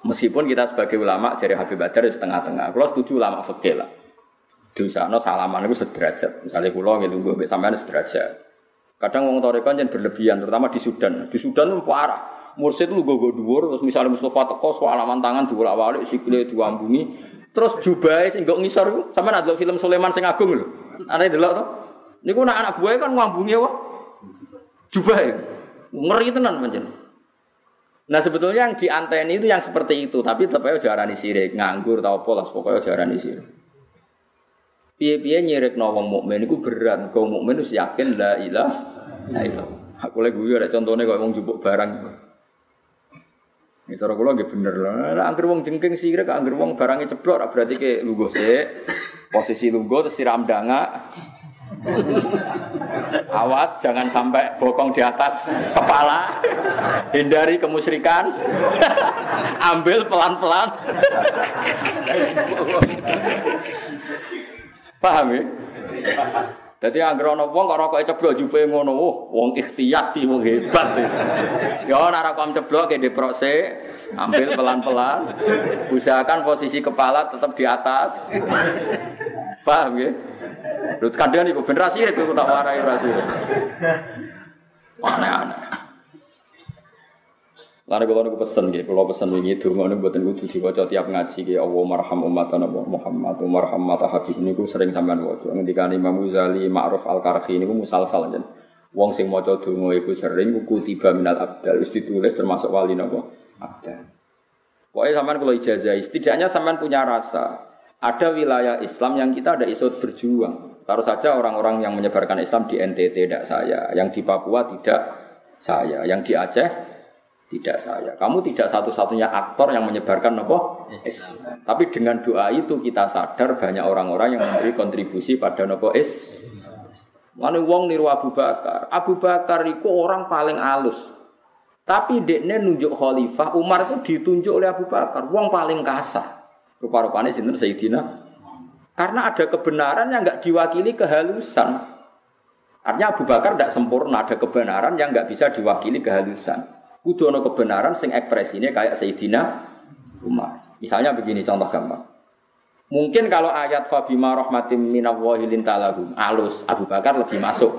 A: Meskipun kita sebagai ulama jadi Habib Badar setengah-tengah, kalau setuju ulama fakir lah no salaman itu sederajat. Misalnya pulau gitu, gue sampean sederajat. Kadang wong toreko yang berlebihan, terutama di Sudan. Di Sudan itu parah. Mursid itu gue dhuwur, terus misalnya Mustafa teko salaman tangan awal, sikile diambungi, terus jubai sing gak ngisor sampean ada film Sulaiman sing agung lho. Ada delok to? Niku anak anak buaya kan ngambungi apa? Jubai. Ngeri tenan pancen. Nah sebetulnya yang di anteni itu yang seperti itu, tapi tetap aja jarani sirik, nganggur tau pola, pokoknya jarani sirik. Piye-piye nyirek wong mukmin iku berat. Kau mukmin wis yakin la ilaha illallah. Aku lagi gue ada contohnya kalau wong jupuk barang. Ini cara kula nggih bener lho. Nek anggere wong jengking sirik anggere wong barangnya ceblok berarti ke lungguh sik. Posisi lungguh terus siram danga. Awas jangan sampai bokong di atas kepala. Hindari kemusyrikan. Ambil pelan-pelan. Paham ya? Jadi anggere ana wong kok rokoke ceblok jupe ngono, oh, wong ikhtiyat di wong hebat. Ya ana rokok ceblok ke deprok ambil pelan-pelan. Usahakan posisi kepala tetap di atas. Paham ya? Lu kadang iku bener sih itu tak warai ora Aneh-aneh. Lalu kalau aku pesen gitu, kalau pesen ini donga ini buatin kudu diwaca tiap ngaji gitu. Allah marham umat Nabi Muhammad, marham mata Habib ini ku sering sampean waca. Ketika Imam Ghazali Ma'ruf Al Karhi ini ku musalsal aja. Wong sing maca donga iku sering ku tiba minal abdal wis ditulis termasuk wali napa abdal. Pokoknya sampean kalau ijazah, setidaknya sampean punya rasa. Ada wilayah Islam yang kita ada isot berjuang. Taruh saja orang-orang yang menyebarkan Islam di NTT tidak saya, yang di Papua tidak saya, yang di Aceh tidak saya. Kamu tidak satu-satunya aktor yang menyebarkan nopo Islam. Tapi dengan doa itu kita sadar banyak orang-orang yang memberi kontribusi pada nopo is. Mana wong niru Abu Bakar. Abu Bakar itu orang paling halus. Tapi dekne nunjuk khalifah, Umar itu ditunjuk oleh Abu Bakar, wong paling kasar. Rupa-rupanya sinten Sayyidina. Karena ada kebenaran yang nggak diwakili kehalusan. Artinya Abu Bakar tidak sempurna, ada kebenaran yang nggak bisa diwakili kehalusan. Kudu ono kebenaran sing ekspresinya kayak Sayyidina Umar. Misalnya begini contoh gampang. Mungkin kalau ayat Fabima rahmatim minallahi lintalahum alus Abu Bakar lebih masuk.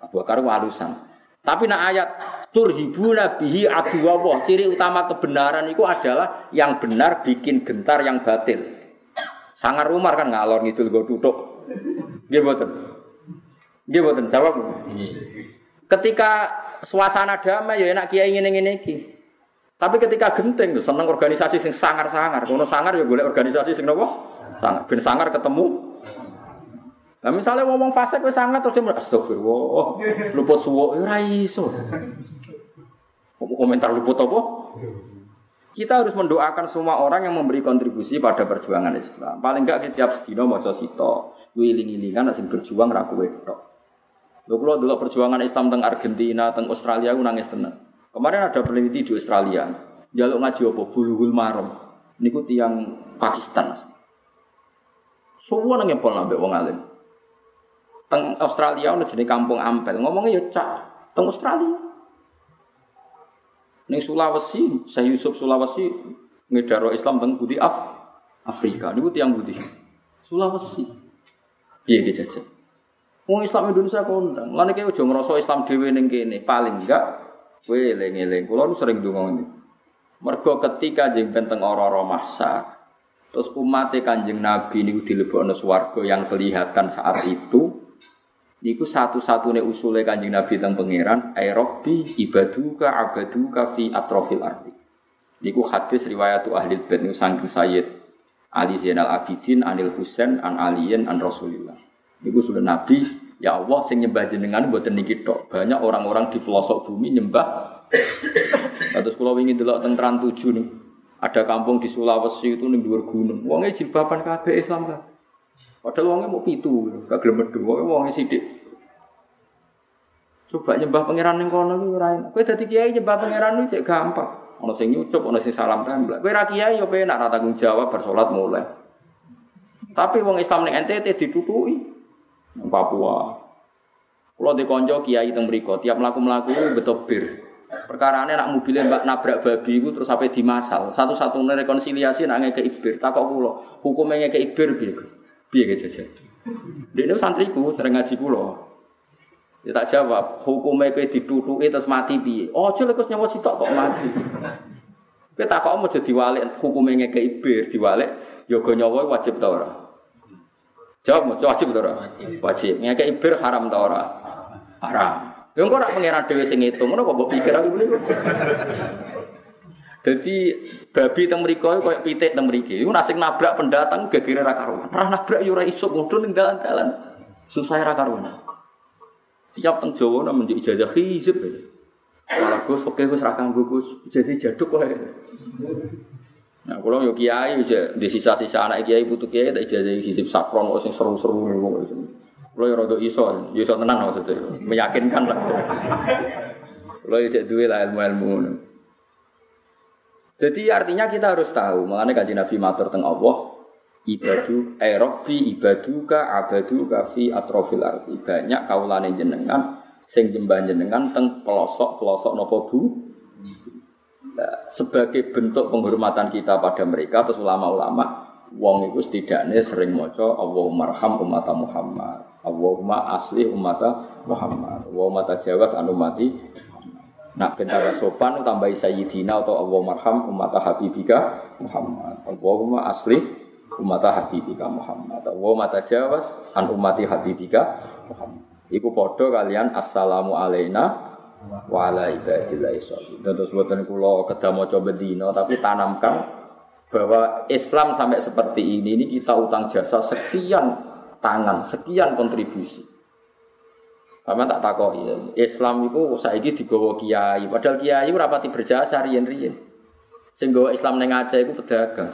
A: Abu Bakar alusan. Tapi nak ayat turhibuna bihi aduwawah. Ciri utama kebenaran itu adalah yang benar bikin gentar yang batil. Sangar Umar kan ngalor ngidul go tutuk. Nggih mboten. Nggih mboten jawab. Ketika suasana damai ya enak kiai ngene ngene iki. Tapi ketika genting tuh seneng organisasi sing sangar-sangar. Kono sangar ya boleh organisasi sing nopo? Sangar. Ben sangar ketemu. Nah misalnya ngomong fase wis sangar terus dia astagfirullah. Luput suwo ya ora iso. Komentar luput apa? Kita harus mendoakan semua orang yang memberi kontribusi pada perjuangan Islam. Paling enggak setiap sedino maca sito, wiling-wilingan sing berjuang ra kowe. Lho kula dulu perjuangan Islam teng Argentina, teng Australia aku nangis tenang. Kemarin ada peneliti di Australia, jaluk ngaji apa bulughul maram. Niku tiang Pakistan. Semua nang ngepol nambah wong alim. Teng Australia ono jenenge kampung Ampel. Ngomongnya ya cak teng Australia. Ning Sulawesi, saya Yusuf Sulawesi ngedaro Islam teng Budi Af Afrika. Niku tiang Budi. Sulawesi. Iki jajan? Wong Islam Indonesia kondang. Lan iki aja ngrasa Islam dhewe ning kene. Paling enggak kowe eling-eling. Kula nu sering ndonga ngene. Mergo ketika jeng penteng ora-ora terus umat Kanjeng Nabi niku dilebokno swarga yang kelihatan saat itu niku satu-satunya usulnya Kanjeng Nabi tentang pangeran aerobi ibaduka abaduka fi atrofil ardi. Niku hadis riwayat ahli bait niku Sayyid Ali Zainal Abidin Anil Husain an Aliyin an Rasulillah. Niku sudah Nabi, ya Allah sing nyembah jenengan buatan niki tok. Banyak orang-orang di pelosok bumi nyembah. Terus kalau ingin dulu tentang tujuh nih, ada kampung di Sulawesi itu nih dua gunung. Wongnya jilbaban kabeh Islam kan. Padahal wongnya mau pitu, gak gelem medhu. Wongnya wongnya sidik. Coba nyembah pangeran ning kono ora enak. Kowe dadi kiai nyembah pangeran kuwi cek gampang. Ono sing nyucup, ono sing salam tembak. Kowe ra kiai yo penak ra tanggung jawab bar salat mulai. Tapi wong Islam ning NTT ditutuki. Papua. Kalau di konco kiai teng mriko, tiap melaku-melaku betul bir. Perkara ini nak mobilnya mbak nabrak babi itu terus sampai dimasal. Satu-satunya rekonsiliasi nak ngeke ibir. Tak kok kulo, hukumnya ngeke ibir biar biar gitu saja. Dia ini santriku sering ngaji kulo. Dia tak jawab, hukumnya kayak ditutuki terus mati bi. Oh, cile kus nyawa sitok kok mati. Kita kok mau jadi walik hukumnya ngeke ibir diwalik. Yoga nyawa wajib tau orang. Jawab, wajib atau ora? Wajib. Ngeke ibir haram atau ora? Haram. Yang kok ora pangeran dhewe sing ngitung, ngono kok mbok pikir aku niku. Jadi babi teng mriko koyo pitik teng mriki. Iku nasik nabrak pendatang gegere ra karuan. Ora nabrak yo ora iso mudhun ning dalan-dalan. Susah ra karuan. Tiap teng Jawa nang menjadi ijazah hizib. Malah Gus oke Gus ra kanggo Gus, jadi jaduk wae. Nah, kalau yo kiai di sisa-sisa anak kiai butuh kiai tak ijazah hisib sakron kok sing seru-seru niku. Kalau yo rada iso, yo iso tenang maksudnya, meyakinkan lah. Kalau yo cek duwe lah ilmu-ilmu ngono. Jadi artinya kita harus tahu, mengenai kaji Nabi matur teng Allah, ibadu eh rabbi ibaduka abaduka fi atrofil arti banyak kaulane jenengan sing jembah jenengan teng pelosok-pelosok nopo bu Nah, sebagai bentuk penghormatan kita pada mereka terus ulama-ulama wong itu setidaknya sering moco Allahumma arham umat Muhammad Allahumma asli umat Muhammad Allahumma tajawas anu mati. Nak bentar sopan tambahi sayyidina atau Allahumma arham umat habibika Muhammad Allahumma asli umat habibika Muhammad Allahumma tajawas an umati habibika Muhammad. Iku podo kalian assalamu alaina wa ala ibadillah Terus buatan kulo kedah maca bedino tapi tanamkan bahwa Islam sampai seperti ini ini kita utang jasa sekian tangan, sekian kontribusi. Sama tak takoi ya. Islam itu saiki digawa kiai, padahal kiai rapati berjasa riyen-riyen. Sing Islam ning Aceh iku pedagang.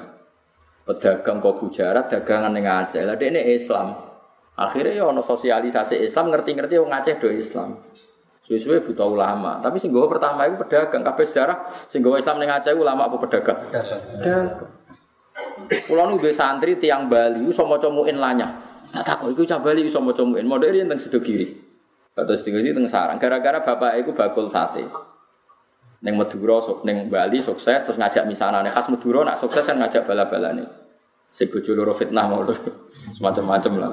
A: Pedagang kok bujarat dagangan ning Aceh. Lah ini Islam. Akhirnya ya ono sosialisasi Islam ngerti-ngerti wong Aceh do Islam. Suwe-suwe buta ulama. Tapi sing pertama itu pedagang. Kabeh sejarah sing Islam ning Aceh ulama apa pedagang? Pedagang. Kulo nu santri tiang Bali iso maca muin lanya. Tak takok iku cah Bali iso maca muin. Model teng sedo kiri. Atau sedo kiri teng sarang. Gara-gara bapak iku bakul sate. Neng Madura, neng Bali sukses terus ngajak misanane khas Madura nak sukses kan ngajak bala-balane. Sing bojo loro fitnah mau semacam-macam lah.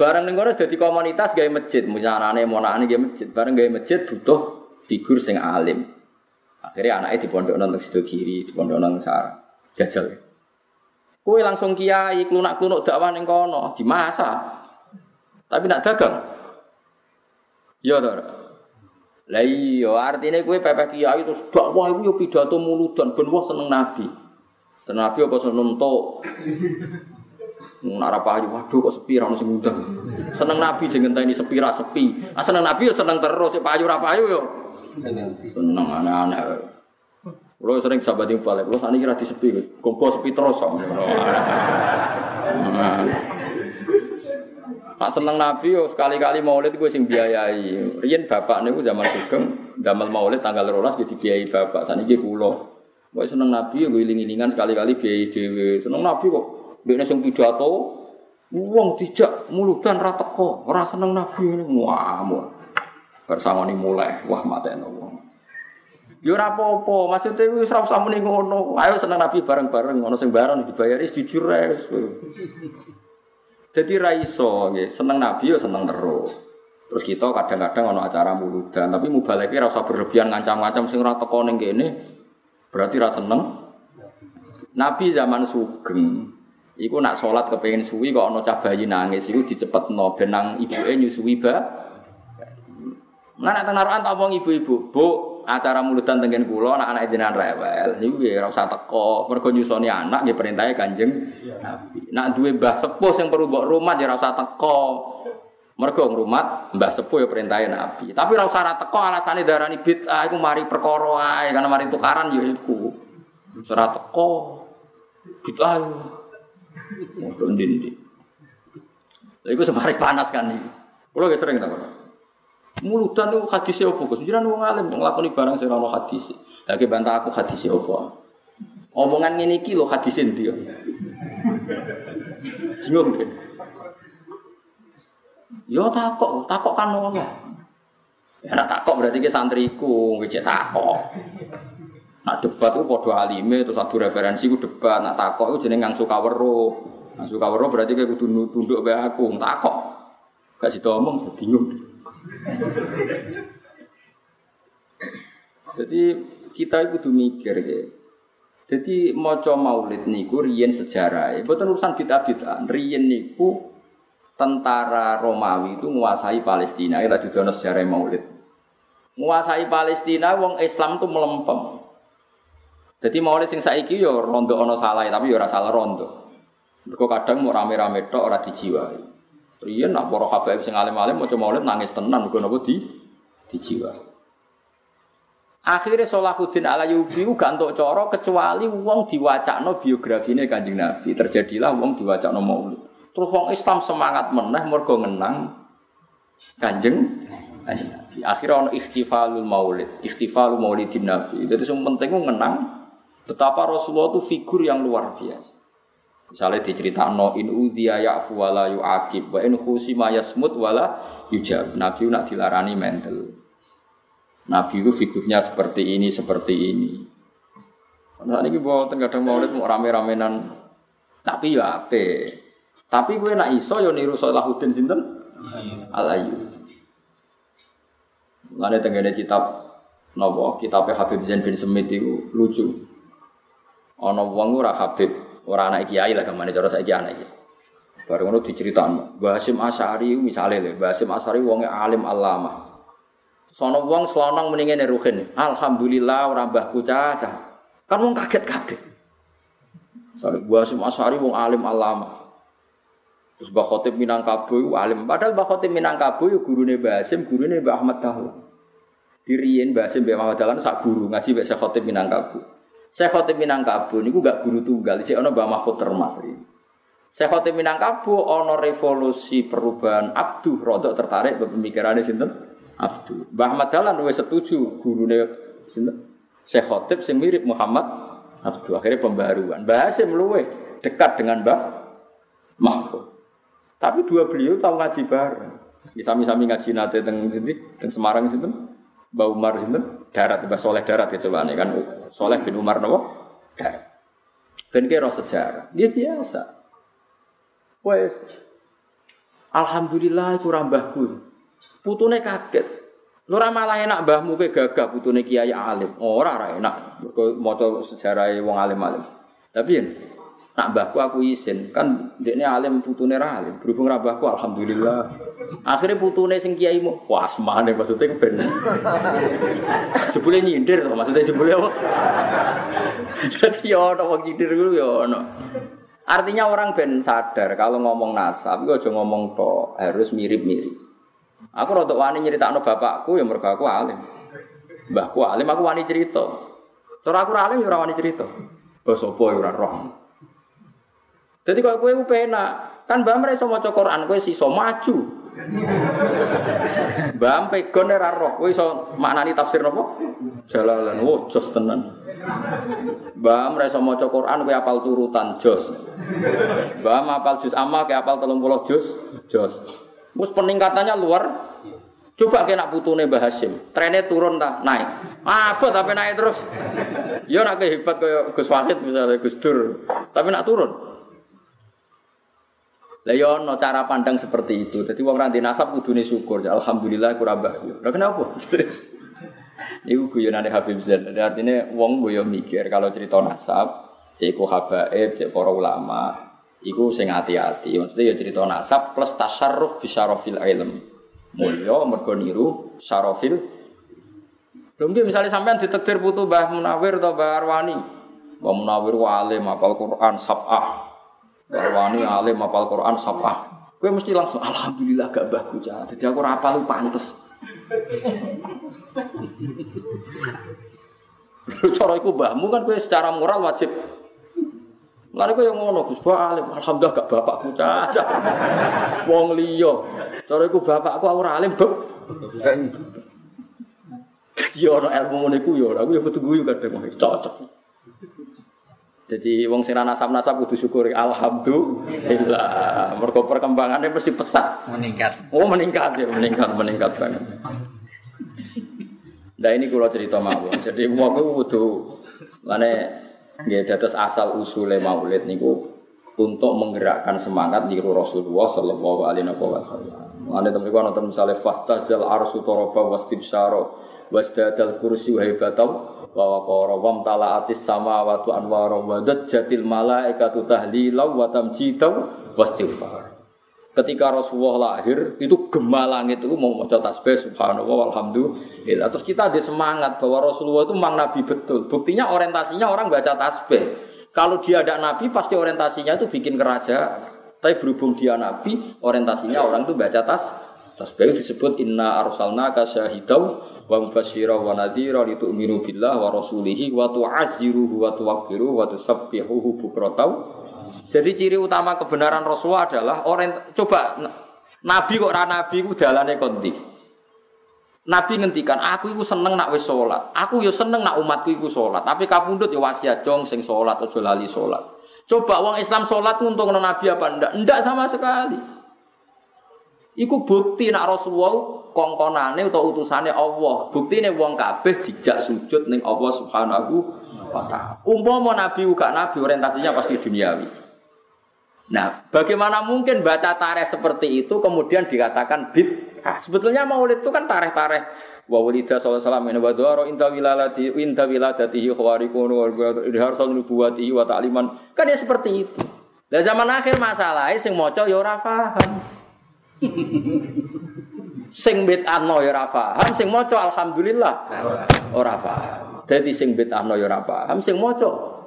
A: Barang ning kono dadi komunitas gawe masjid, musanane monane gawe masjid. Bareng gawe masjid butuh figur sing alim. Akhirnya anaknya di pondok nonton sido kiri, di pondok nonton sarang. Jajal. Kue langsung kiai, klunak-klunuk dakwah ning kono, masa. Tapi nak dagang. Ya to. Lah iya, artine kowe pepek kiai terus dakwah iku yo pidato muludan ben wong seneng nabi. Seneng nabi apa seneng entuk. Nak payu, waduh kok sepi ra ono sing ngundang. Seneng Nabi jeneng ini sepi ra sepi. Ah seneng Nabi yo seneng terus, ya payu ra payu yo. Seneng aneh-aneh. Kulo sering sahabat yang balik, kulo saniki ra disepi, Gus. Kok sepi terus kok. Nak seneng Nabi yo sekali-kali maulid gue sing biayai. Riyen bapak niku zaman sugeng damel maulid tanggal 12 gitu biayai bapak. Saniki kula. Gue seneng Nabi yo gue iling-ilingan sekali-kali biayai dhewe. Seneng Nabi kok Dene sing pidato wong dijak muludan ra teko, ora seneng nabi ngene ngamuk. Bersama mulai, wah mateno wong. Yo ora apa-apa, maksude kuwi wis ngono. Ayo seneng nabi bareng-bareng, ngono sing bareng dibayari jujur ae. Jadi ra iso nggih, seneng nabi yo seneng terus. Terus kita kadang-kadang ono acara muludan, tapi mubaleke ora usah berlebihan ngancam-ngancam sing ora teko ning kene. Berarti ra seneng. Nabi zaman sugeng, Iku nak sholat kepengen suwi kok ono cah bayi nangis iku dicepetno benang ibuke nyusui ba. Nah nek naruhan tak wong ibu-ibu, Bu, acara mulutan tengen kula anak-anak jenengan rewel. Niku nggih ora usah teko, mergo nyusoni anak nggih perintahe Kanjeng. Nak duwe mbah sepuh sing perlu mbok rumah ya ora usah teko. Mergo ngrumat mbah sepuh ya perintahe Nabi. Tapi ora usah teko alasane darani bid'ah iku mari perkara ae karena mari tukaran ya iku. Ora teko. Bid'ah Ngono ndi Lha iku semari panas kan iki. Kulo gak sering tak Mulutan itu hadisnya apa? Gus, jiran wong alim nglakoni barang sing ora hadis. Lagi bantah aku hadisnya apa? Omongan ini iki lho hadisnya ndi ya? Bingung deh. Yo takok, takok kan ngono. Ya nak takok berarti ke santriku, ngecek takok. Nak debat itu podo alime terus satu referensi ku debat, nak takok itu jeneng ngangsu kawero. Ngangsu kawero berarti kayak kudu tunduk be aku, takok. Gak situ omong, bingung. Jadi kita itu kudu mikir ya. Jadi maca maulid niku riyen sejarah. Boten urusan bid'ah-bid'ah. Riyen niku tentara Romawi itu menguasai Palestina. Kita juga sejarah maulid. Menguasai Palestina, wong Islam itu melempem. Jadi maulid sing saiki yo rondo ono salah tapi yo ora salah rondo. Mergo kadang mau rame-rame tok ora dijiwai. Riyen nak para habaib sing alim-alim maca maulid nangis tenan mergo napa di di jiwa. Akhirnya Salahuddin Alayubi gak untuk coro kecuali wong diwacakno biografine Kanjeng Nabi. Terjadilah wong diwacakno Maulid. Terus wong Islam semangat meneh mergo ngenang Kanjeng Nabi. Akhirnya ono ikhtifalul Maulid, ikhtifalul Maulidin Nabi. Jadi yang penting ngenang betapa Rasulullah itu figur yang luar biasa. Misalnya diceritakan in udhiya ya'fu wala yu'akib wa in khusima yasmut wala yujab. Nabi nak dilarani mental. Nabi itu figurnya seperti ini, seperti ini. Nah ini bawa kadang maulid mau rame-ramenan. Tapi ya apa? Tapi gue nak iso yo ya niru Salahuddin sinten? Alayu. Lalu tenggene kitab nopo kitab Habib Zain bin Semit itu lucu. Ono wong ora Habib, ora anak kiai lah ke mana cara saiki anak iki. Bareng ngono diceritakno. Mbah Hasyim Asy'ari misale lho, Mbah Hasyim Asy'ari wonge alim alama. Sono wong selonong mendingin ruhin. Alhamdulillah orang mbahku cacah. Kan wong kaget kaget. Soalnya gua Hasim Asari wong alim alama. Terus Mbah Khotib Minangkabau alim. Padahal Mbah Khotib Minangkabau guru gurune Mbah Hasim, gurune Mbah Ahmad Dahlan. Diriin Mbah Hasim Mbah Ahmad Dahlan sak guru ngaji Mbah Khotib Minangkabau. Saya Khotib Minangkabau niku gak guru tunggal, sik ana Mbah Mahfud Termas iki. Saya Khotib Minangkabau ana revolusi perubahan abduh rodok tertarik pemikirannya sinten? Abdu. Mbah Ahmad Dahlan wis setuju gurune sinten? Syekh Khotib sing mirip Muhammad Abdu. Akhirnya pembaruan. Mbah Hasim luwe dekat dengan Mbah Mahfud. Tapi dua beliau tahu ngaji bareng. Sami-sami ngaji nate teng sini, teng Semarang sinten? Mbah Umar sinten? Darat, Mbah Soleh Darat ya coba nih kan. Soleh bin Umar napa? Darat. Ben kira sejarah. Dia biasa. Wes. Alhamdulillah kurang mbahku. Putune kaget. Lora malah enak mbahmu ke gagah putune kiai alim. Ora ora enak. Maca sejarah wong alim-alim. Tapi ya, nak mbahku aku izin kan dekne alim putune ra alim. Berhubung ra mbahku alhamdulillah. Akhirnya putune sing kiai mu wah maksudnya ben. jebule nyindir to maksudnya jebule apa? Dadi ya ono wong nyindir ku ya ono. Artinya orang ben sadar kalau ngomong nasab, gue aja ngomong to, harus mirip-mirip. Aku rotok wani nyeritakno bapakku ya mergo aku alim. Mbahku alim aku wani cerita. Cara aku alim ya ora wani cerita. Apa ya ora roh. Jadi kalau kowe penak, kan mbah iso maca Quran kowe iso maju. Mbah pegon ora roh, kowe iso maknani tafsir napa? Jalalan, wo jos tenan. Mbah iso maca Quran kowe apal turutan jos. Mbah apal juz amma kowe apal 30 juz, jos. Mus peningkatannya luar. Coba kena putune Mbah Hasyim, trennya turun tak naik. Apa tapi naik terus. Ya nak hebat kayak Gus Wahid misalnya Gus Dur, tapi nak turun. Lah yo ya cara pandang seperti itu. Jadi wong ra nasab kudune syukur. Alhamdulillah kurang mbah. Lah kenapa? Iku guyonane Habib Zain. Artinya wong boyo mikir kalau cerita nasab, cek habaib, cek para ulama, Iku sing hati-hati. Maksudnya ya cerita nasab plus tasarruf bisyarofil ilm. Mulya mergo niru syarofil. Mungkin misalnya sampean ditekdir putu Mbah Munawir atau Mbah Arwani. Mbah Munawir alim apal Quran sab'ah. Mbah Arwani alim apal Quran sab'ah. Gue mesti langsung alhamdulillah gak mbahku cah. Jadi aku rapal lu pantes. Cara iku mbahmu kan gue secara moral wajib Lalu kau yang ngono Gus alim, alhamdulillah gak bapakku caca. Wong liya. Cara iku bapakku ora alim, Beb. Jadi orang ilmu ngono iku ya aku ya kudu guyu kadang cocok. Jadi wong sing nasab-nasab kudu syukuri alhamdulillah. Mergo perkembangannya mesti pesat.
B: Meningkat.
A: Oh, meningkat ya, meningkat, meningkat banget. Nah ini kalau cerita mawon. Jadi wong kudu mana Ya, terus asal usule maulid niku untuk menggerakkan semangat di Rasulullah Shallallahu Alaihi Wasallam. Anda teman nonton misalnya fahtazal arsu toroba wastibsyaro wasdadal kursi wahibatau wa waqara wa talaatis samawati anwara wa jatil malaikatu tahlilau wa tamjidau wastighfar. Ketika Rasulullah lahir itu gema langit itu mau maca tasbih subhanallah walhamdulillah. Terus kita ada semangat bahwa Rasulullah itu memang nabi betul. Buktinya orientasinya orang baca tasbih. Kalau dia ada nabi pasti orientasinya itu bikin kerajaan. Tapi berhubung dia nabi, orientasinya orang itu baca tas Tasbih disebut inna arsalnaka syahidau wa mubasyira wa nadhira litu'minu billah wa rasulihi wa tu'azziruhu wa tuwaqqiruhu wa tusabbihuhu bukratan. Jadi ciri utama kebenaran Rasulullah adalah orang coba Nabi kok ora nabi ku dalane kondi. Nabi ngendikan, aku iku seneng nak wis salat. Aku yo seneng nak umatku iku salat. Tapi kapundhut yo wasiat jong sing salat aja lali salat. Coba wong Islam salat nguntung Nabi apa ndak? Ndak sama sekali. Iku bukti nak Rasulullah kongkonane atau utusane Allah. Buktine wong kabeh dijak sujud ning Allah Subhanahu wa taala. Umpama nabi uga nabi orientasinya pasti duniawi. Nah, bagaimana mungkin baca tareh seperti itu kemudian dikatakan bid'ah? Sebetulnya maulid itu kan tareh-tareh wa walida sallallahu alaihi wa inta wilalati inta wiladatihi khawarikun wa idharsal nubuwatihi wa ta'liman. Kan ya seperti itu. Lah zaman akhir masalahnya sing maca ya ora paham sing bid'ahno ya ora paham, sing maca alhamdulillah ora paham. Dadi sing bid'ahno ya ora paham, sing maca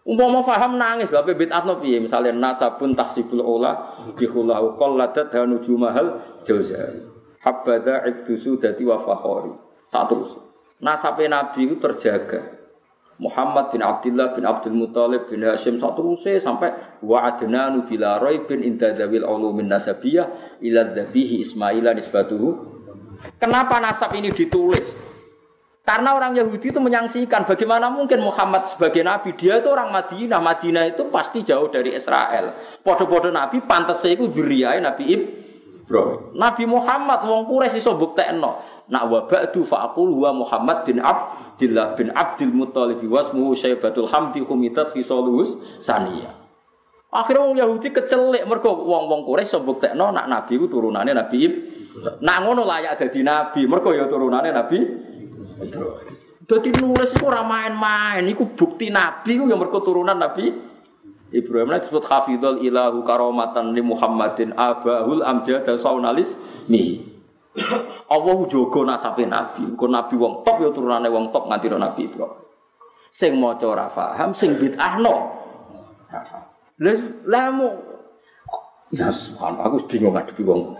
A: Umpama paham nangis, tapi bid'ahno piye? Misalnya nasabun tahsibul ula bihulahu qalladat hanu jumahal jauzari. Habada iktusu dadi wa. Satu terus. Nasabe Nabi itu terjaga. Muhammad bin Abdullah bin Abdul Muthalib bin Hashim satruse sampai wa adnanu bila bin inda dawil ulumin nasabiyah ila dhabihi Ismaila nisbatuhu. Kenapa nasab ini ditulis? Karena orang Yahudi itu menyangsikan bagaimana mungkin Muhammad sebagai nabi dia itu orang Madinah. Madinah itu pasti jauh dari Israel. Podo-podo nabi pantas itu dzurriyae Nabi Ibrahim. Nabi Muhammad wong Quraisy iso buktekno. Nak wa ba'du fa'aqul huwa Muhammad bin Abd Abdillah bin Abdul Muttalib wasmuhu Syaibatul Hamdi humitat khisaluhus saniyah. Akhirnya wong Yahudi kecelik mergo wong-wong Quraisy iso buktekno nak nabi ku turunane Nabi Ibrahim. Nak ngono layak dadi nabi, mergo ya turunane Nabi Ibrahim. Dadi nulis iku ora main-main, iku bukti nabi ku yang mergo turunan Nabi Ibrahim nah disebut hafidhul ilahu karomatan li Muhammadin abahul amjad saunalis mihi. Allah jogo nasabe nabi. Engko nabi wong top ya turunane wong top nganti nabi Ibrahim. Sing maca ora paham, sing bid'ahno. Lah lamu Ya subhanallah aku bingung ngadepi wong.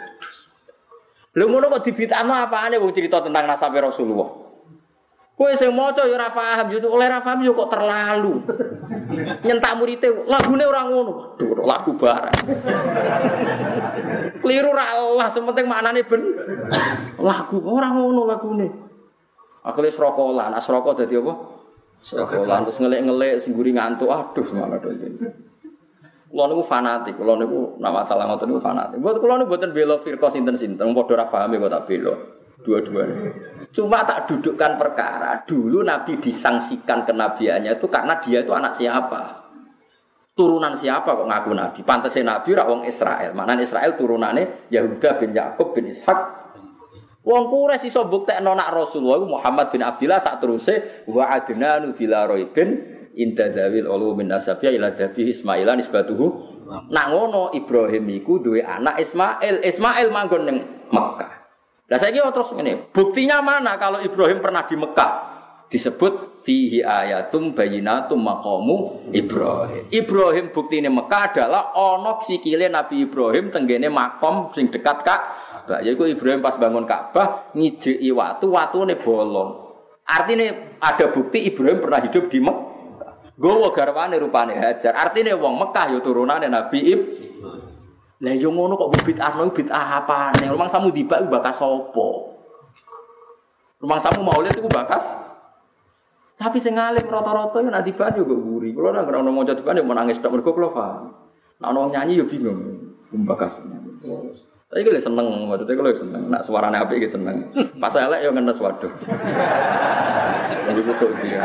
A: Lha ngono kok dibid'ahno apane wong cerita tentang nasabe Rasulullah. Kowe sing maca ya ora paham, ya oleh ora paham ya kok terlalu. Nyentak murite lagune ora ngono. Waduh, lagu barang. Keliru ra Allah, sementing maknane ben. Lagu ora ngono lagune. Akhirnya serokolan, nah serokok dadi apa? Serokolan terus ngelik-ngelik sing guri ngantuk. Aduh, semangat ini. Kulo niku fanatik, kulo niku nama masalah ngoten niku fanatik. Buat kulo niku mboten bela firqa sinten-sinten, padha ora paham kok tak bela dua-duanya. Cuma tak dudukkan perkara. Dulu Nabi disangsikan kenabiannya itu karena dia itu anak siapa? Turunan siapa kok ngaku Nabi? Pantasnya Nabi rak wong Israel. Mana Israel turunannya Yahuda bin Yakub bin Ishak. Wong Quraisy iso buktekno nak Rasulullah Muhammad bin Abdullah sak teruse wa adnanu bila roibin inda dawil ulu min nasabiyya ila dabi Ismailan nisbatuhu. Nak ngono Ibrahim anak Ismail. Ismail manggon ning Mekah. Nah saya kira terus ini, buktinya mana kalau Ibrahim pernah di Mekah? Disebut fihi ayatum bayinatum maqamu Ibrahim. Ibrahim bukti ini Mekah adalah onok sikile Nabi Ibrahim tenggene makom sing dekat kak. Yaitu Ibrahim pas bangun Ka'bah ngijeki watu, watu ini bolong. Artinya ada bukti Ibrahim pernah hidup di Mekah. Gowo garwane rupane Hajar. Artinya wong Mekah ya turunane Nabi Ibrahim. Lah yo ngono kok bid'ah bid'ah apane? Rumang samu dibak bakas sapa? Rumang samu maulid iku bakas tapi sing ngalim rata-rata yo nak dibak yo guri. Kulo nang ora maca dibak yo nangis tok mergo kulo paham. Nak ono nyanyi yo bingung. Bakas. Tapi gue seneng, maksudnya gue seneng. Nak suaranya api gue seneng. Pas elek yo ngenes waduh. Jadi butuh dia.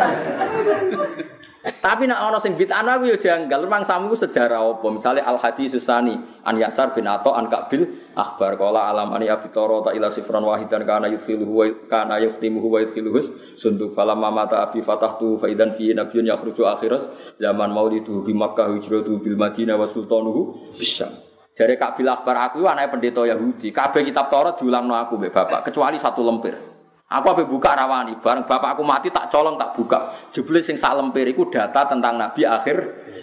A: Tapi nak ono sing bid'ah aku yo janggal. Memang samu sejarah apa? Misalnya Al Hadis Susani an Yasar bin Ato an Kabil akhbar qala alam ani abi toro ta ila sifran wahidan kana yudkhiluhu wa kana yuftimuhu wa yudkhiluhu sunduk falamma mata abi fatahtu faidan fi nabiyyun yakhruju akhiras zaman maulidu bi Makkah hijratu bil Madinah wa sultanuhu bisyam. Jare Kabil akhbar aku anake pendeta Yahudi. Kabeh kitab Taurat diulangno aku mbek bapak kecuali satu lempir. Aku apa buka rawani, bareng bapak aku mati tak colong tak buka. Jebule sing sak lemper iku data tentang nabi akhir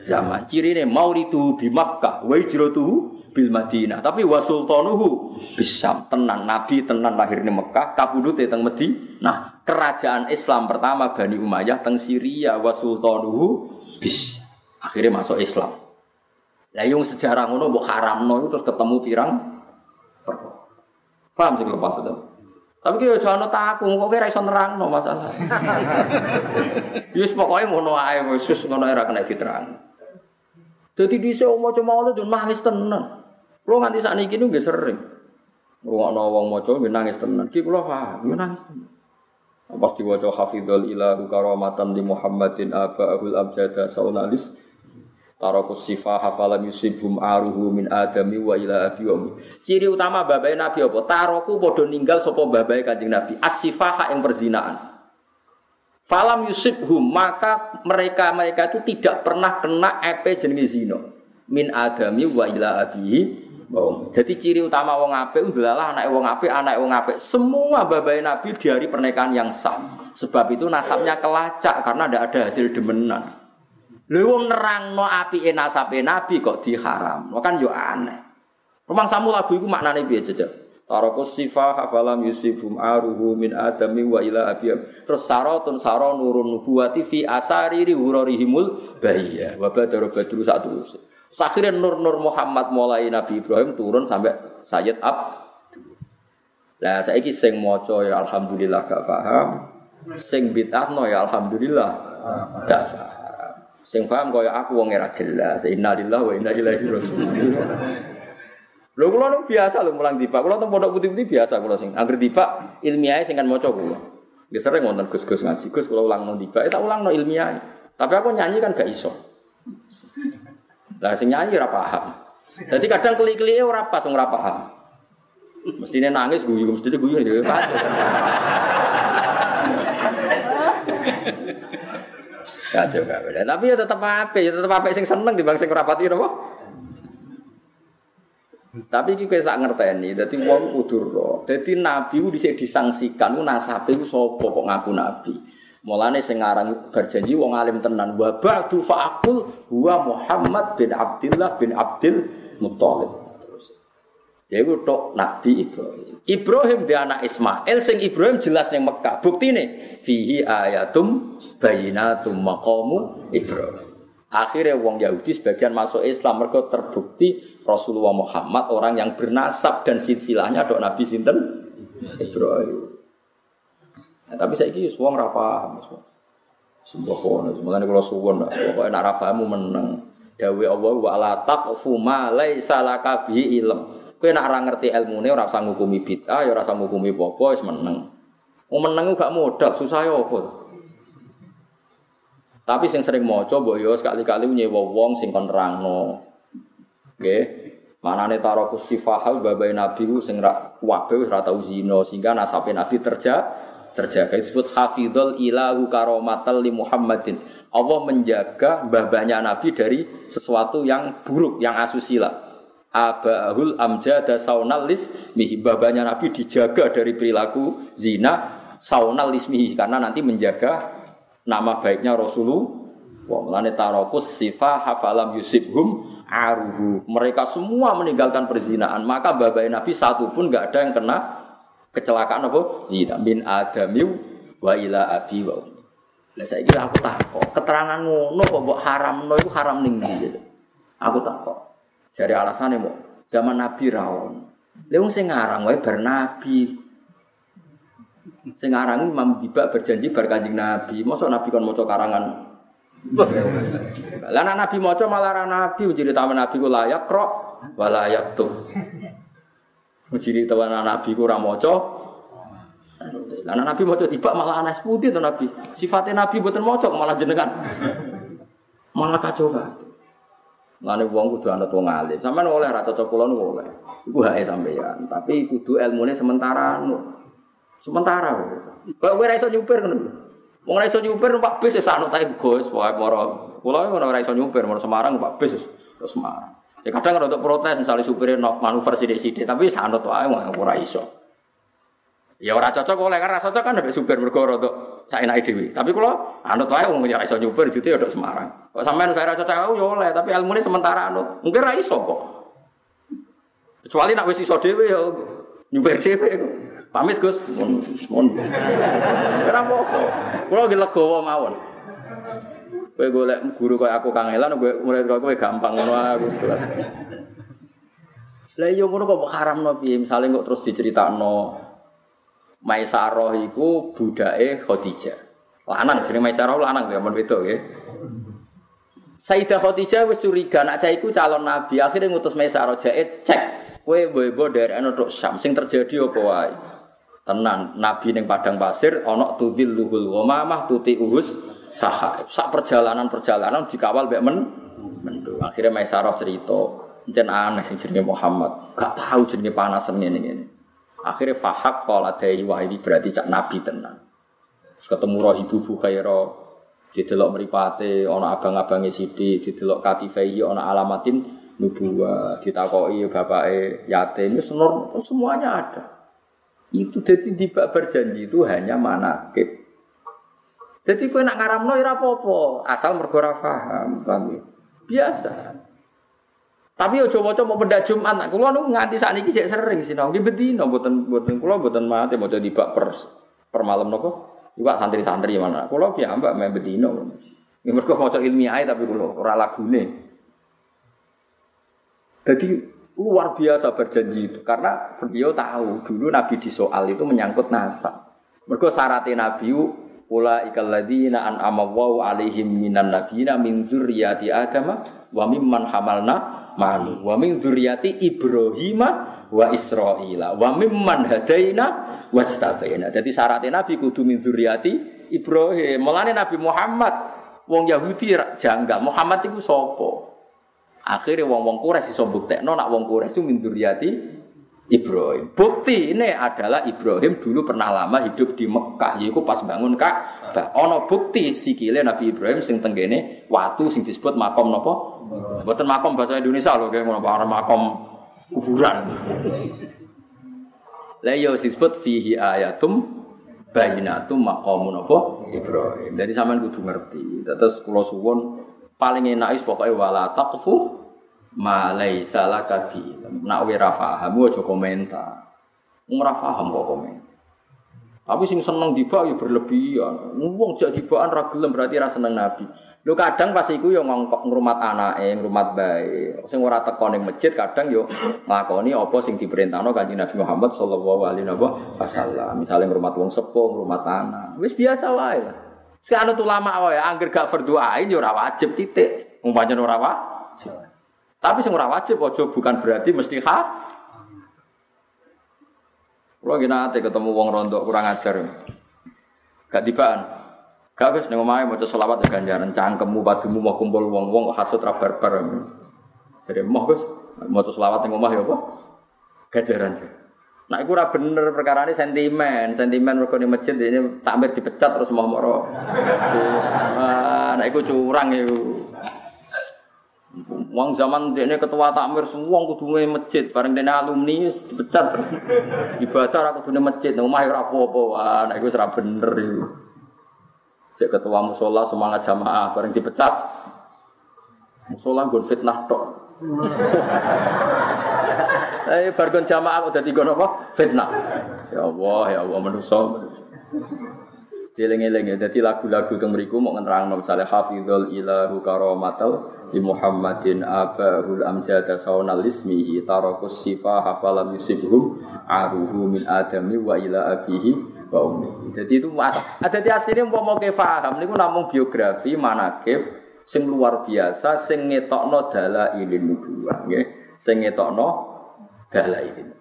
A: zaman. Cirine maulidu bi Makkah wa hijratuhu bil Madinah, tapi wa sultanuhu bisam. Tenan nabi tenan lahir di Mekah, kabudute teng Nah, kerajaan Islam pertama Bani Umayyah teng Syria wa sultanuhu bis. Akhirnya masuk Islam. Lah yung sejarah ngono mbok haramno terus ketemu pirang Paham sih lepas itu? Tapi kira jangan takut, kok kira iso nerangno masalah. Yus pokoknya ngono ae, wis ngono era kena diterang. Dadi dhisik maca maulid yo nangis tenan. Kulo nganti sakniki niku nggih sering. Ngrungokno wong maca nangis tenan. Ki kula paham, nangis tenan. Pas diwaca hafidhul ilahu karamatan li Muhammadin aba'ul abjada saunalis Tarakus sifah hafalam yusibhum aruhu min adami wa ila abi wa Ciri utama babai Nabi apa? Taroku bodoh ninggal sopo babai kanjeng Nabi. As-sifah yang perzinaan. Falam yusibhum maka mereka mereka itu tidak pernah kena epe jenis zino min adami wa ila abihi Oh. Jadi ciri utama wong apik adalah anak wong apik, anak wong apik. Semua babai Nabi di hari pernikahan yang sah. Sebab itu nasabnya kelacak karena tidak ada hasil demenan. Lha wong nerangno apike nasabe nabi kok diharam. Kan yo aneh. Rumang samu lagu iku maknane piye jejak? Tarakus sifah hafalam yusibum aruhu min adami wa ila abiyam. Terus saratun saro nurun nubuwati fi asariri hurarihimul bahiyah. Wa badara badru satu. Akhirnya nur-nur Muhammad mulai Nabi Ibrahim turun sampai Sayyid Ab. Lah saiki sing maca ya alhamdulillah gak paham. Sing bid'ahno ya alhamdulillah gak paham. Sing paham kaya aku wong ora jelas. Innalillahi wa inna ilaihi raji'un. Lho kula nu biasa lho mulang tiba. Kula teng pondok putih-putih biasa kula sing anggere tiba ilmiah sing kan maca kula. Ya sering wonten Gus-gus ngaji. Gus kula ulang nang tiba, tak ulang no ilmiah. Tapi aku nyanyi kan gak iso. Lah sing nyanyi ora paham. Jadi kadang klik-klike ora pas ora paham. Mestine nangis guyu, mestine guyu ya. Kacau gak beda. Tapi ya tetap apa? Ya tetap apa sing seneng di bangsa kerapati apa? Tapi iki kowe sak ngerteni, dadi wong kudu ro. Dadi nabi ku dhisik disangsikan ku nasabe ku kok ngaku nabi. Mulane sing aran berjanji wong alim tenan wa ba'du fa'aqul huwa Muhammad bin Abdullah bin Abdul Muthalib. Ya iku tok Nabi Ibrahim. Ibrahim dia anak Ismail sing Ibrahim jelas ning Mekah. Buktine fihi ayatum bayinatum maqamu Ibrahim. Akhirnya wong Yahudi sebagian masuk Islam mereka terbukti Rasulullah Muhammad orang yang bernasab dan silsilahnya dok Nabi sinten Ibrahim. Nah, tapi saya kira wong ora paham Sebuah kono, semuanya kalau suwon, pokoknya nak rafamu menang. Dawe Allah wa la taqfu ma laisa laka bi ilm. Kowe nak ora ngerti ilmune ora usah ngukumi bid'ah, ya ora usah ngukumi apa wis meneng. Wong meneng gak modal, susah ya apa. Tapi sing sering maca mbok yo sekali-kali nyewa wong sing kon nerangno. Nggih. Manane taroku sifahal babai nabi ku sing ra wabe wis ora tau zina sehingga nasabe nabi terja terjaga disebut hafidhul ilahu karomatal li Muhammadin. Allah menjaga babanya nabi dari sesuatu yang buruk, yang asusila abahul amjada saunalis mihi. Babanya Nabi dijaga dari perilaku zina saunalis mihi karena nanti menjaga nama baiknya Rasulullah. Wa melane tarokus sifah hafalam yusibhum aruhu. Mereka semua meninggalkan perzinaan maka babai Nabi satu pun nggak ada yang kena kecelakaan apa? Zina. Bin adamiu wa ila abi wa lah saya kira aku tak kok keterangan ngono kok mbok itu haram ning gitu. Aku kok. Jadi alasannya mau zaman Nabi rawon. Leung sing ngarang wae bernabi. Sing ngarang Imam Biba berjanji bar Kanjeng Nabi. Mosok Nabi kon maca karangan. Lah Nabi maca malah ra Nabi jadi taman Nabi ku layak krok wala tuh. Jadi taman Nabi ku ora maca. Lah Nabi maca tiba malah aneh putih to Nabi. Sifatnya Nabi mboten maca malah jenengan. Malah kacau kan. Lane wong kudu anut wong alim. Sampeyan oleh ra cocok kula niku oleh. Iku hake sampeyan, tapi kudu ilmune sementara anu. Sementara. Kok kowe ra iso nyupir ngono. Wong ra iso nyupir numpak bis anut ae Gus, wae moro. Kula ora iso nyupir moro Semarang numpak bis wis Semarang. Ya kadang ada untuk protes misalnya supirnya manuver sidik-sidik, tapi sanut wae ora iso. Ya ora cocok oleh karena cocok kan ada supir mergo rada saya naik dewi. Tapi kalau anut wae wong ya iso nyupir itu ya Semarang. Kok sampean saya cocok aku ya oleh, tapi ilmune sementara anut. Mungkin ra iso kok. Kecuali nak wis iso dhewe ya nyuper dhewe. Pamit Gus. Mun mun. Ora apa-apa. Kulo ge legowo mawon. Kowe golek guru kaya aku kangelan, kowe murid kowe gampang ngono aku kelas. Lah iya ngono kok haramno piye? Misale kok terus diceritakno Maisarah iku budake Khadijah. Lanang jenenge Maisarah lanang ya men wedok nggih. Sayyidah Khadijah wis curiga nak cah iku calon nabi. Akhirnya ngutus Maisarah jae cek kowe mbok ana tok Syam sing terjadi apa wae. Tenan, nabi ning padang pasir ana tudil luhul ghamamah tuti uhus saha. Sak perjalanan-perjalanan dikawal mbek men mendung. Akhirnya Maisarah cerita, Jen aneh sing jenenge Muhammad, gak tahu jenenge panas ngene ngene. Akhirnya fahak pola dari wah ini berarti cak nabi tenan. Terus ketemu roh ibu Bukhaira, didelok meripate, ono abang-abange Siti, didelok katifaihi, ono alamatin nubuwa, ditakoi bapake yatim, semuanya ada. Itu jadi di berjanji itu hanya manakib. Jadi kue nak ngaramno ira apa-apa, asal mergo ora paham, paham ya? Biasa. Tapi ojo waca mau benda Jumat, nak kula nu nganti sakniki cek sering sinau di bedino mboten mboten kula mboten mate maca dibak per per malam napa? Iwak santri-santri mana? Kula piyambak main bedino. Ya mergo maca ilmiah tapi kula ora lagune. Jadi luar biasa berjanji itu karena beliau tahu dulu Nabi di soal itu menyangkut nasab. Mergo syaratnya Nabi Ula an amawaw alaihim minan nabiyina min zurriyati Adam wa mimman hamalna malu wa min zurriyati Ibrahim wa Israila wa mimman hadaina wastabaina. Jadi syaratnya Nabi kudu min zurriyati Ibrahim. Mulane Nabi Muhammad wong Yahudi janggal Muhammad itu sopo. Akhirnya wong-wong Quraisy iso buktekno nak wong Quraisy min zurriyati Ibrahim. Bukti ini adalah Ibrahim dulu pernah lama hidup di Mekah, yaitu pas bangun Ka'bah. Ono bukti sikile Nabi Ibrahim sing tenggene watu sing disebut makom nopo? Mboten makom bahasa Indonesia loh, kayak ngono makom kuburan. Lah yo iya disebut fihi ayatum bayinatum maqamun apa Ibrahim. Jadi sampean kudu ngerti. Terus kula suwun paling enak is wala ma laisa laka bi. Nak ora paham aja komentar. Ora paham kok komen. Tapi sing seneng dibak ya berlebihan. Wong jak dibakan ra berarti ra seneng Nabi. Lho kadang pas iku yo ngongkok ngrumat anake, ngrumat bae. Sing ora teko masjid kadang yo nglakoni apa sing diperintahno Kanjeng Nabi Muhammad sallallahu alaihi wasallam. Misale ngrumat wong sepuh, ngrumat anak. Wis biasa wae lah. Sekarang ulama wae angger gak berdoain yo ora wajib titik. Pancen ora wajib. Tapi sing ora wajib aja bukan berarti mesti ha. Kulo gini nate ketemu wong rondo kurang ajar. Gak tibaan. Gak wis ning omahe maca selawat ya ganjaran cangkemmu padumu mau kumpul wong-wong kok hasud ra barbar. Jadi mau Gus maca selawat ning omah ya apa? Ganjaran. Nah, itu ora bener perkara ini sentimen, sentimen mereka di masjid ini takmir dipecat terus mau moro. Nah, itu curang itu. Wong zaman ini ketua takmir semua kudu masjid, bareng dene alumni dipecat. Ibadah ra kudu masjid, omah ora apa-apa. Wah, nek iku ora bener iku. Cek ketua musola semangat jamaah bareng dipecat. Musola nggon fitnah tok. Eh bargon jamaah kok dadi ngono apa? Fitnah. Ya Allah, ya Allah manusa. Dieling-eling ya, jadi lagu-lagu yang meriku mau ngerang misalnya hafidhul ilahu karomatal di Muhammadin abahul amjada saunal ismihi tarakus sifa hafalam yusibhum aruhu min adami wa ila abihi wa ummi. Jadi itu mas. Ada di mau mau paham, ini namun biografi manakib sing luar biasa sing ngetokno dala ilin nubuwah nggih. Sing ngetokno dala ilin.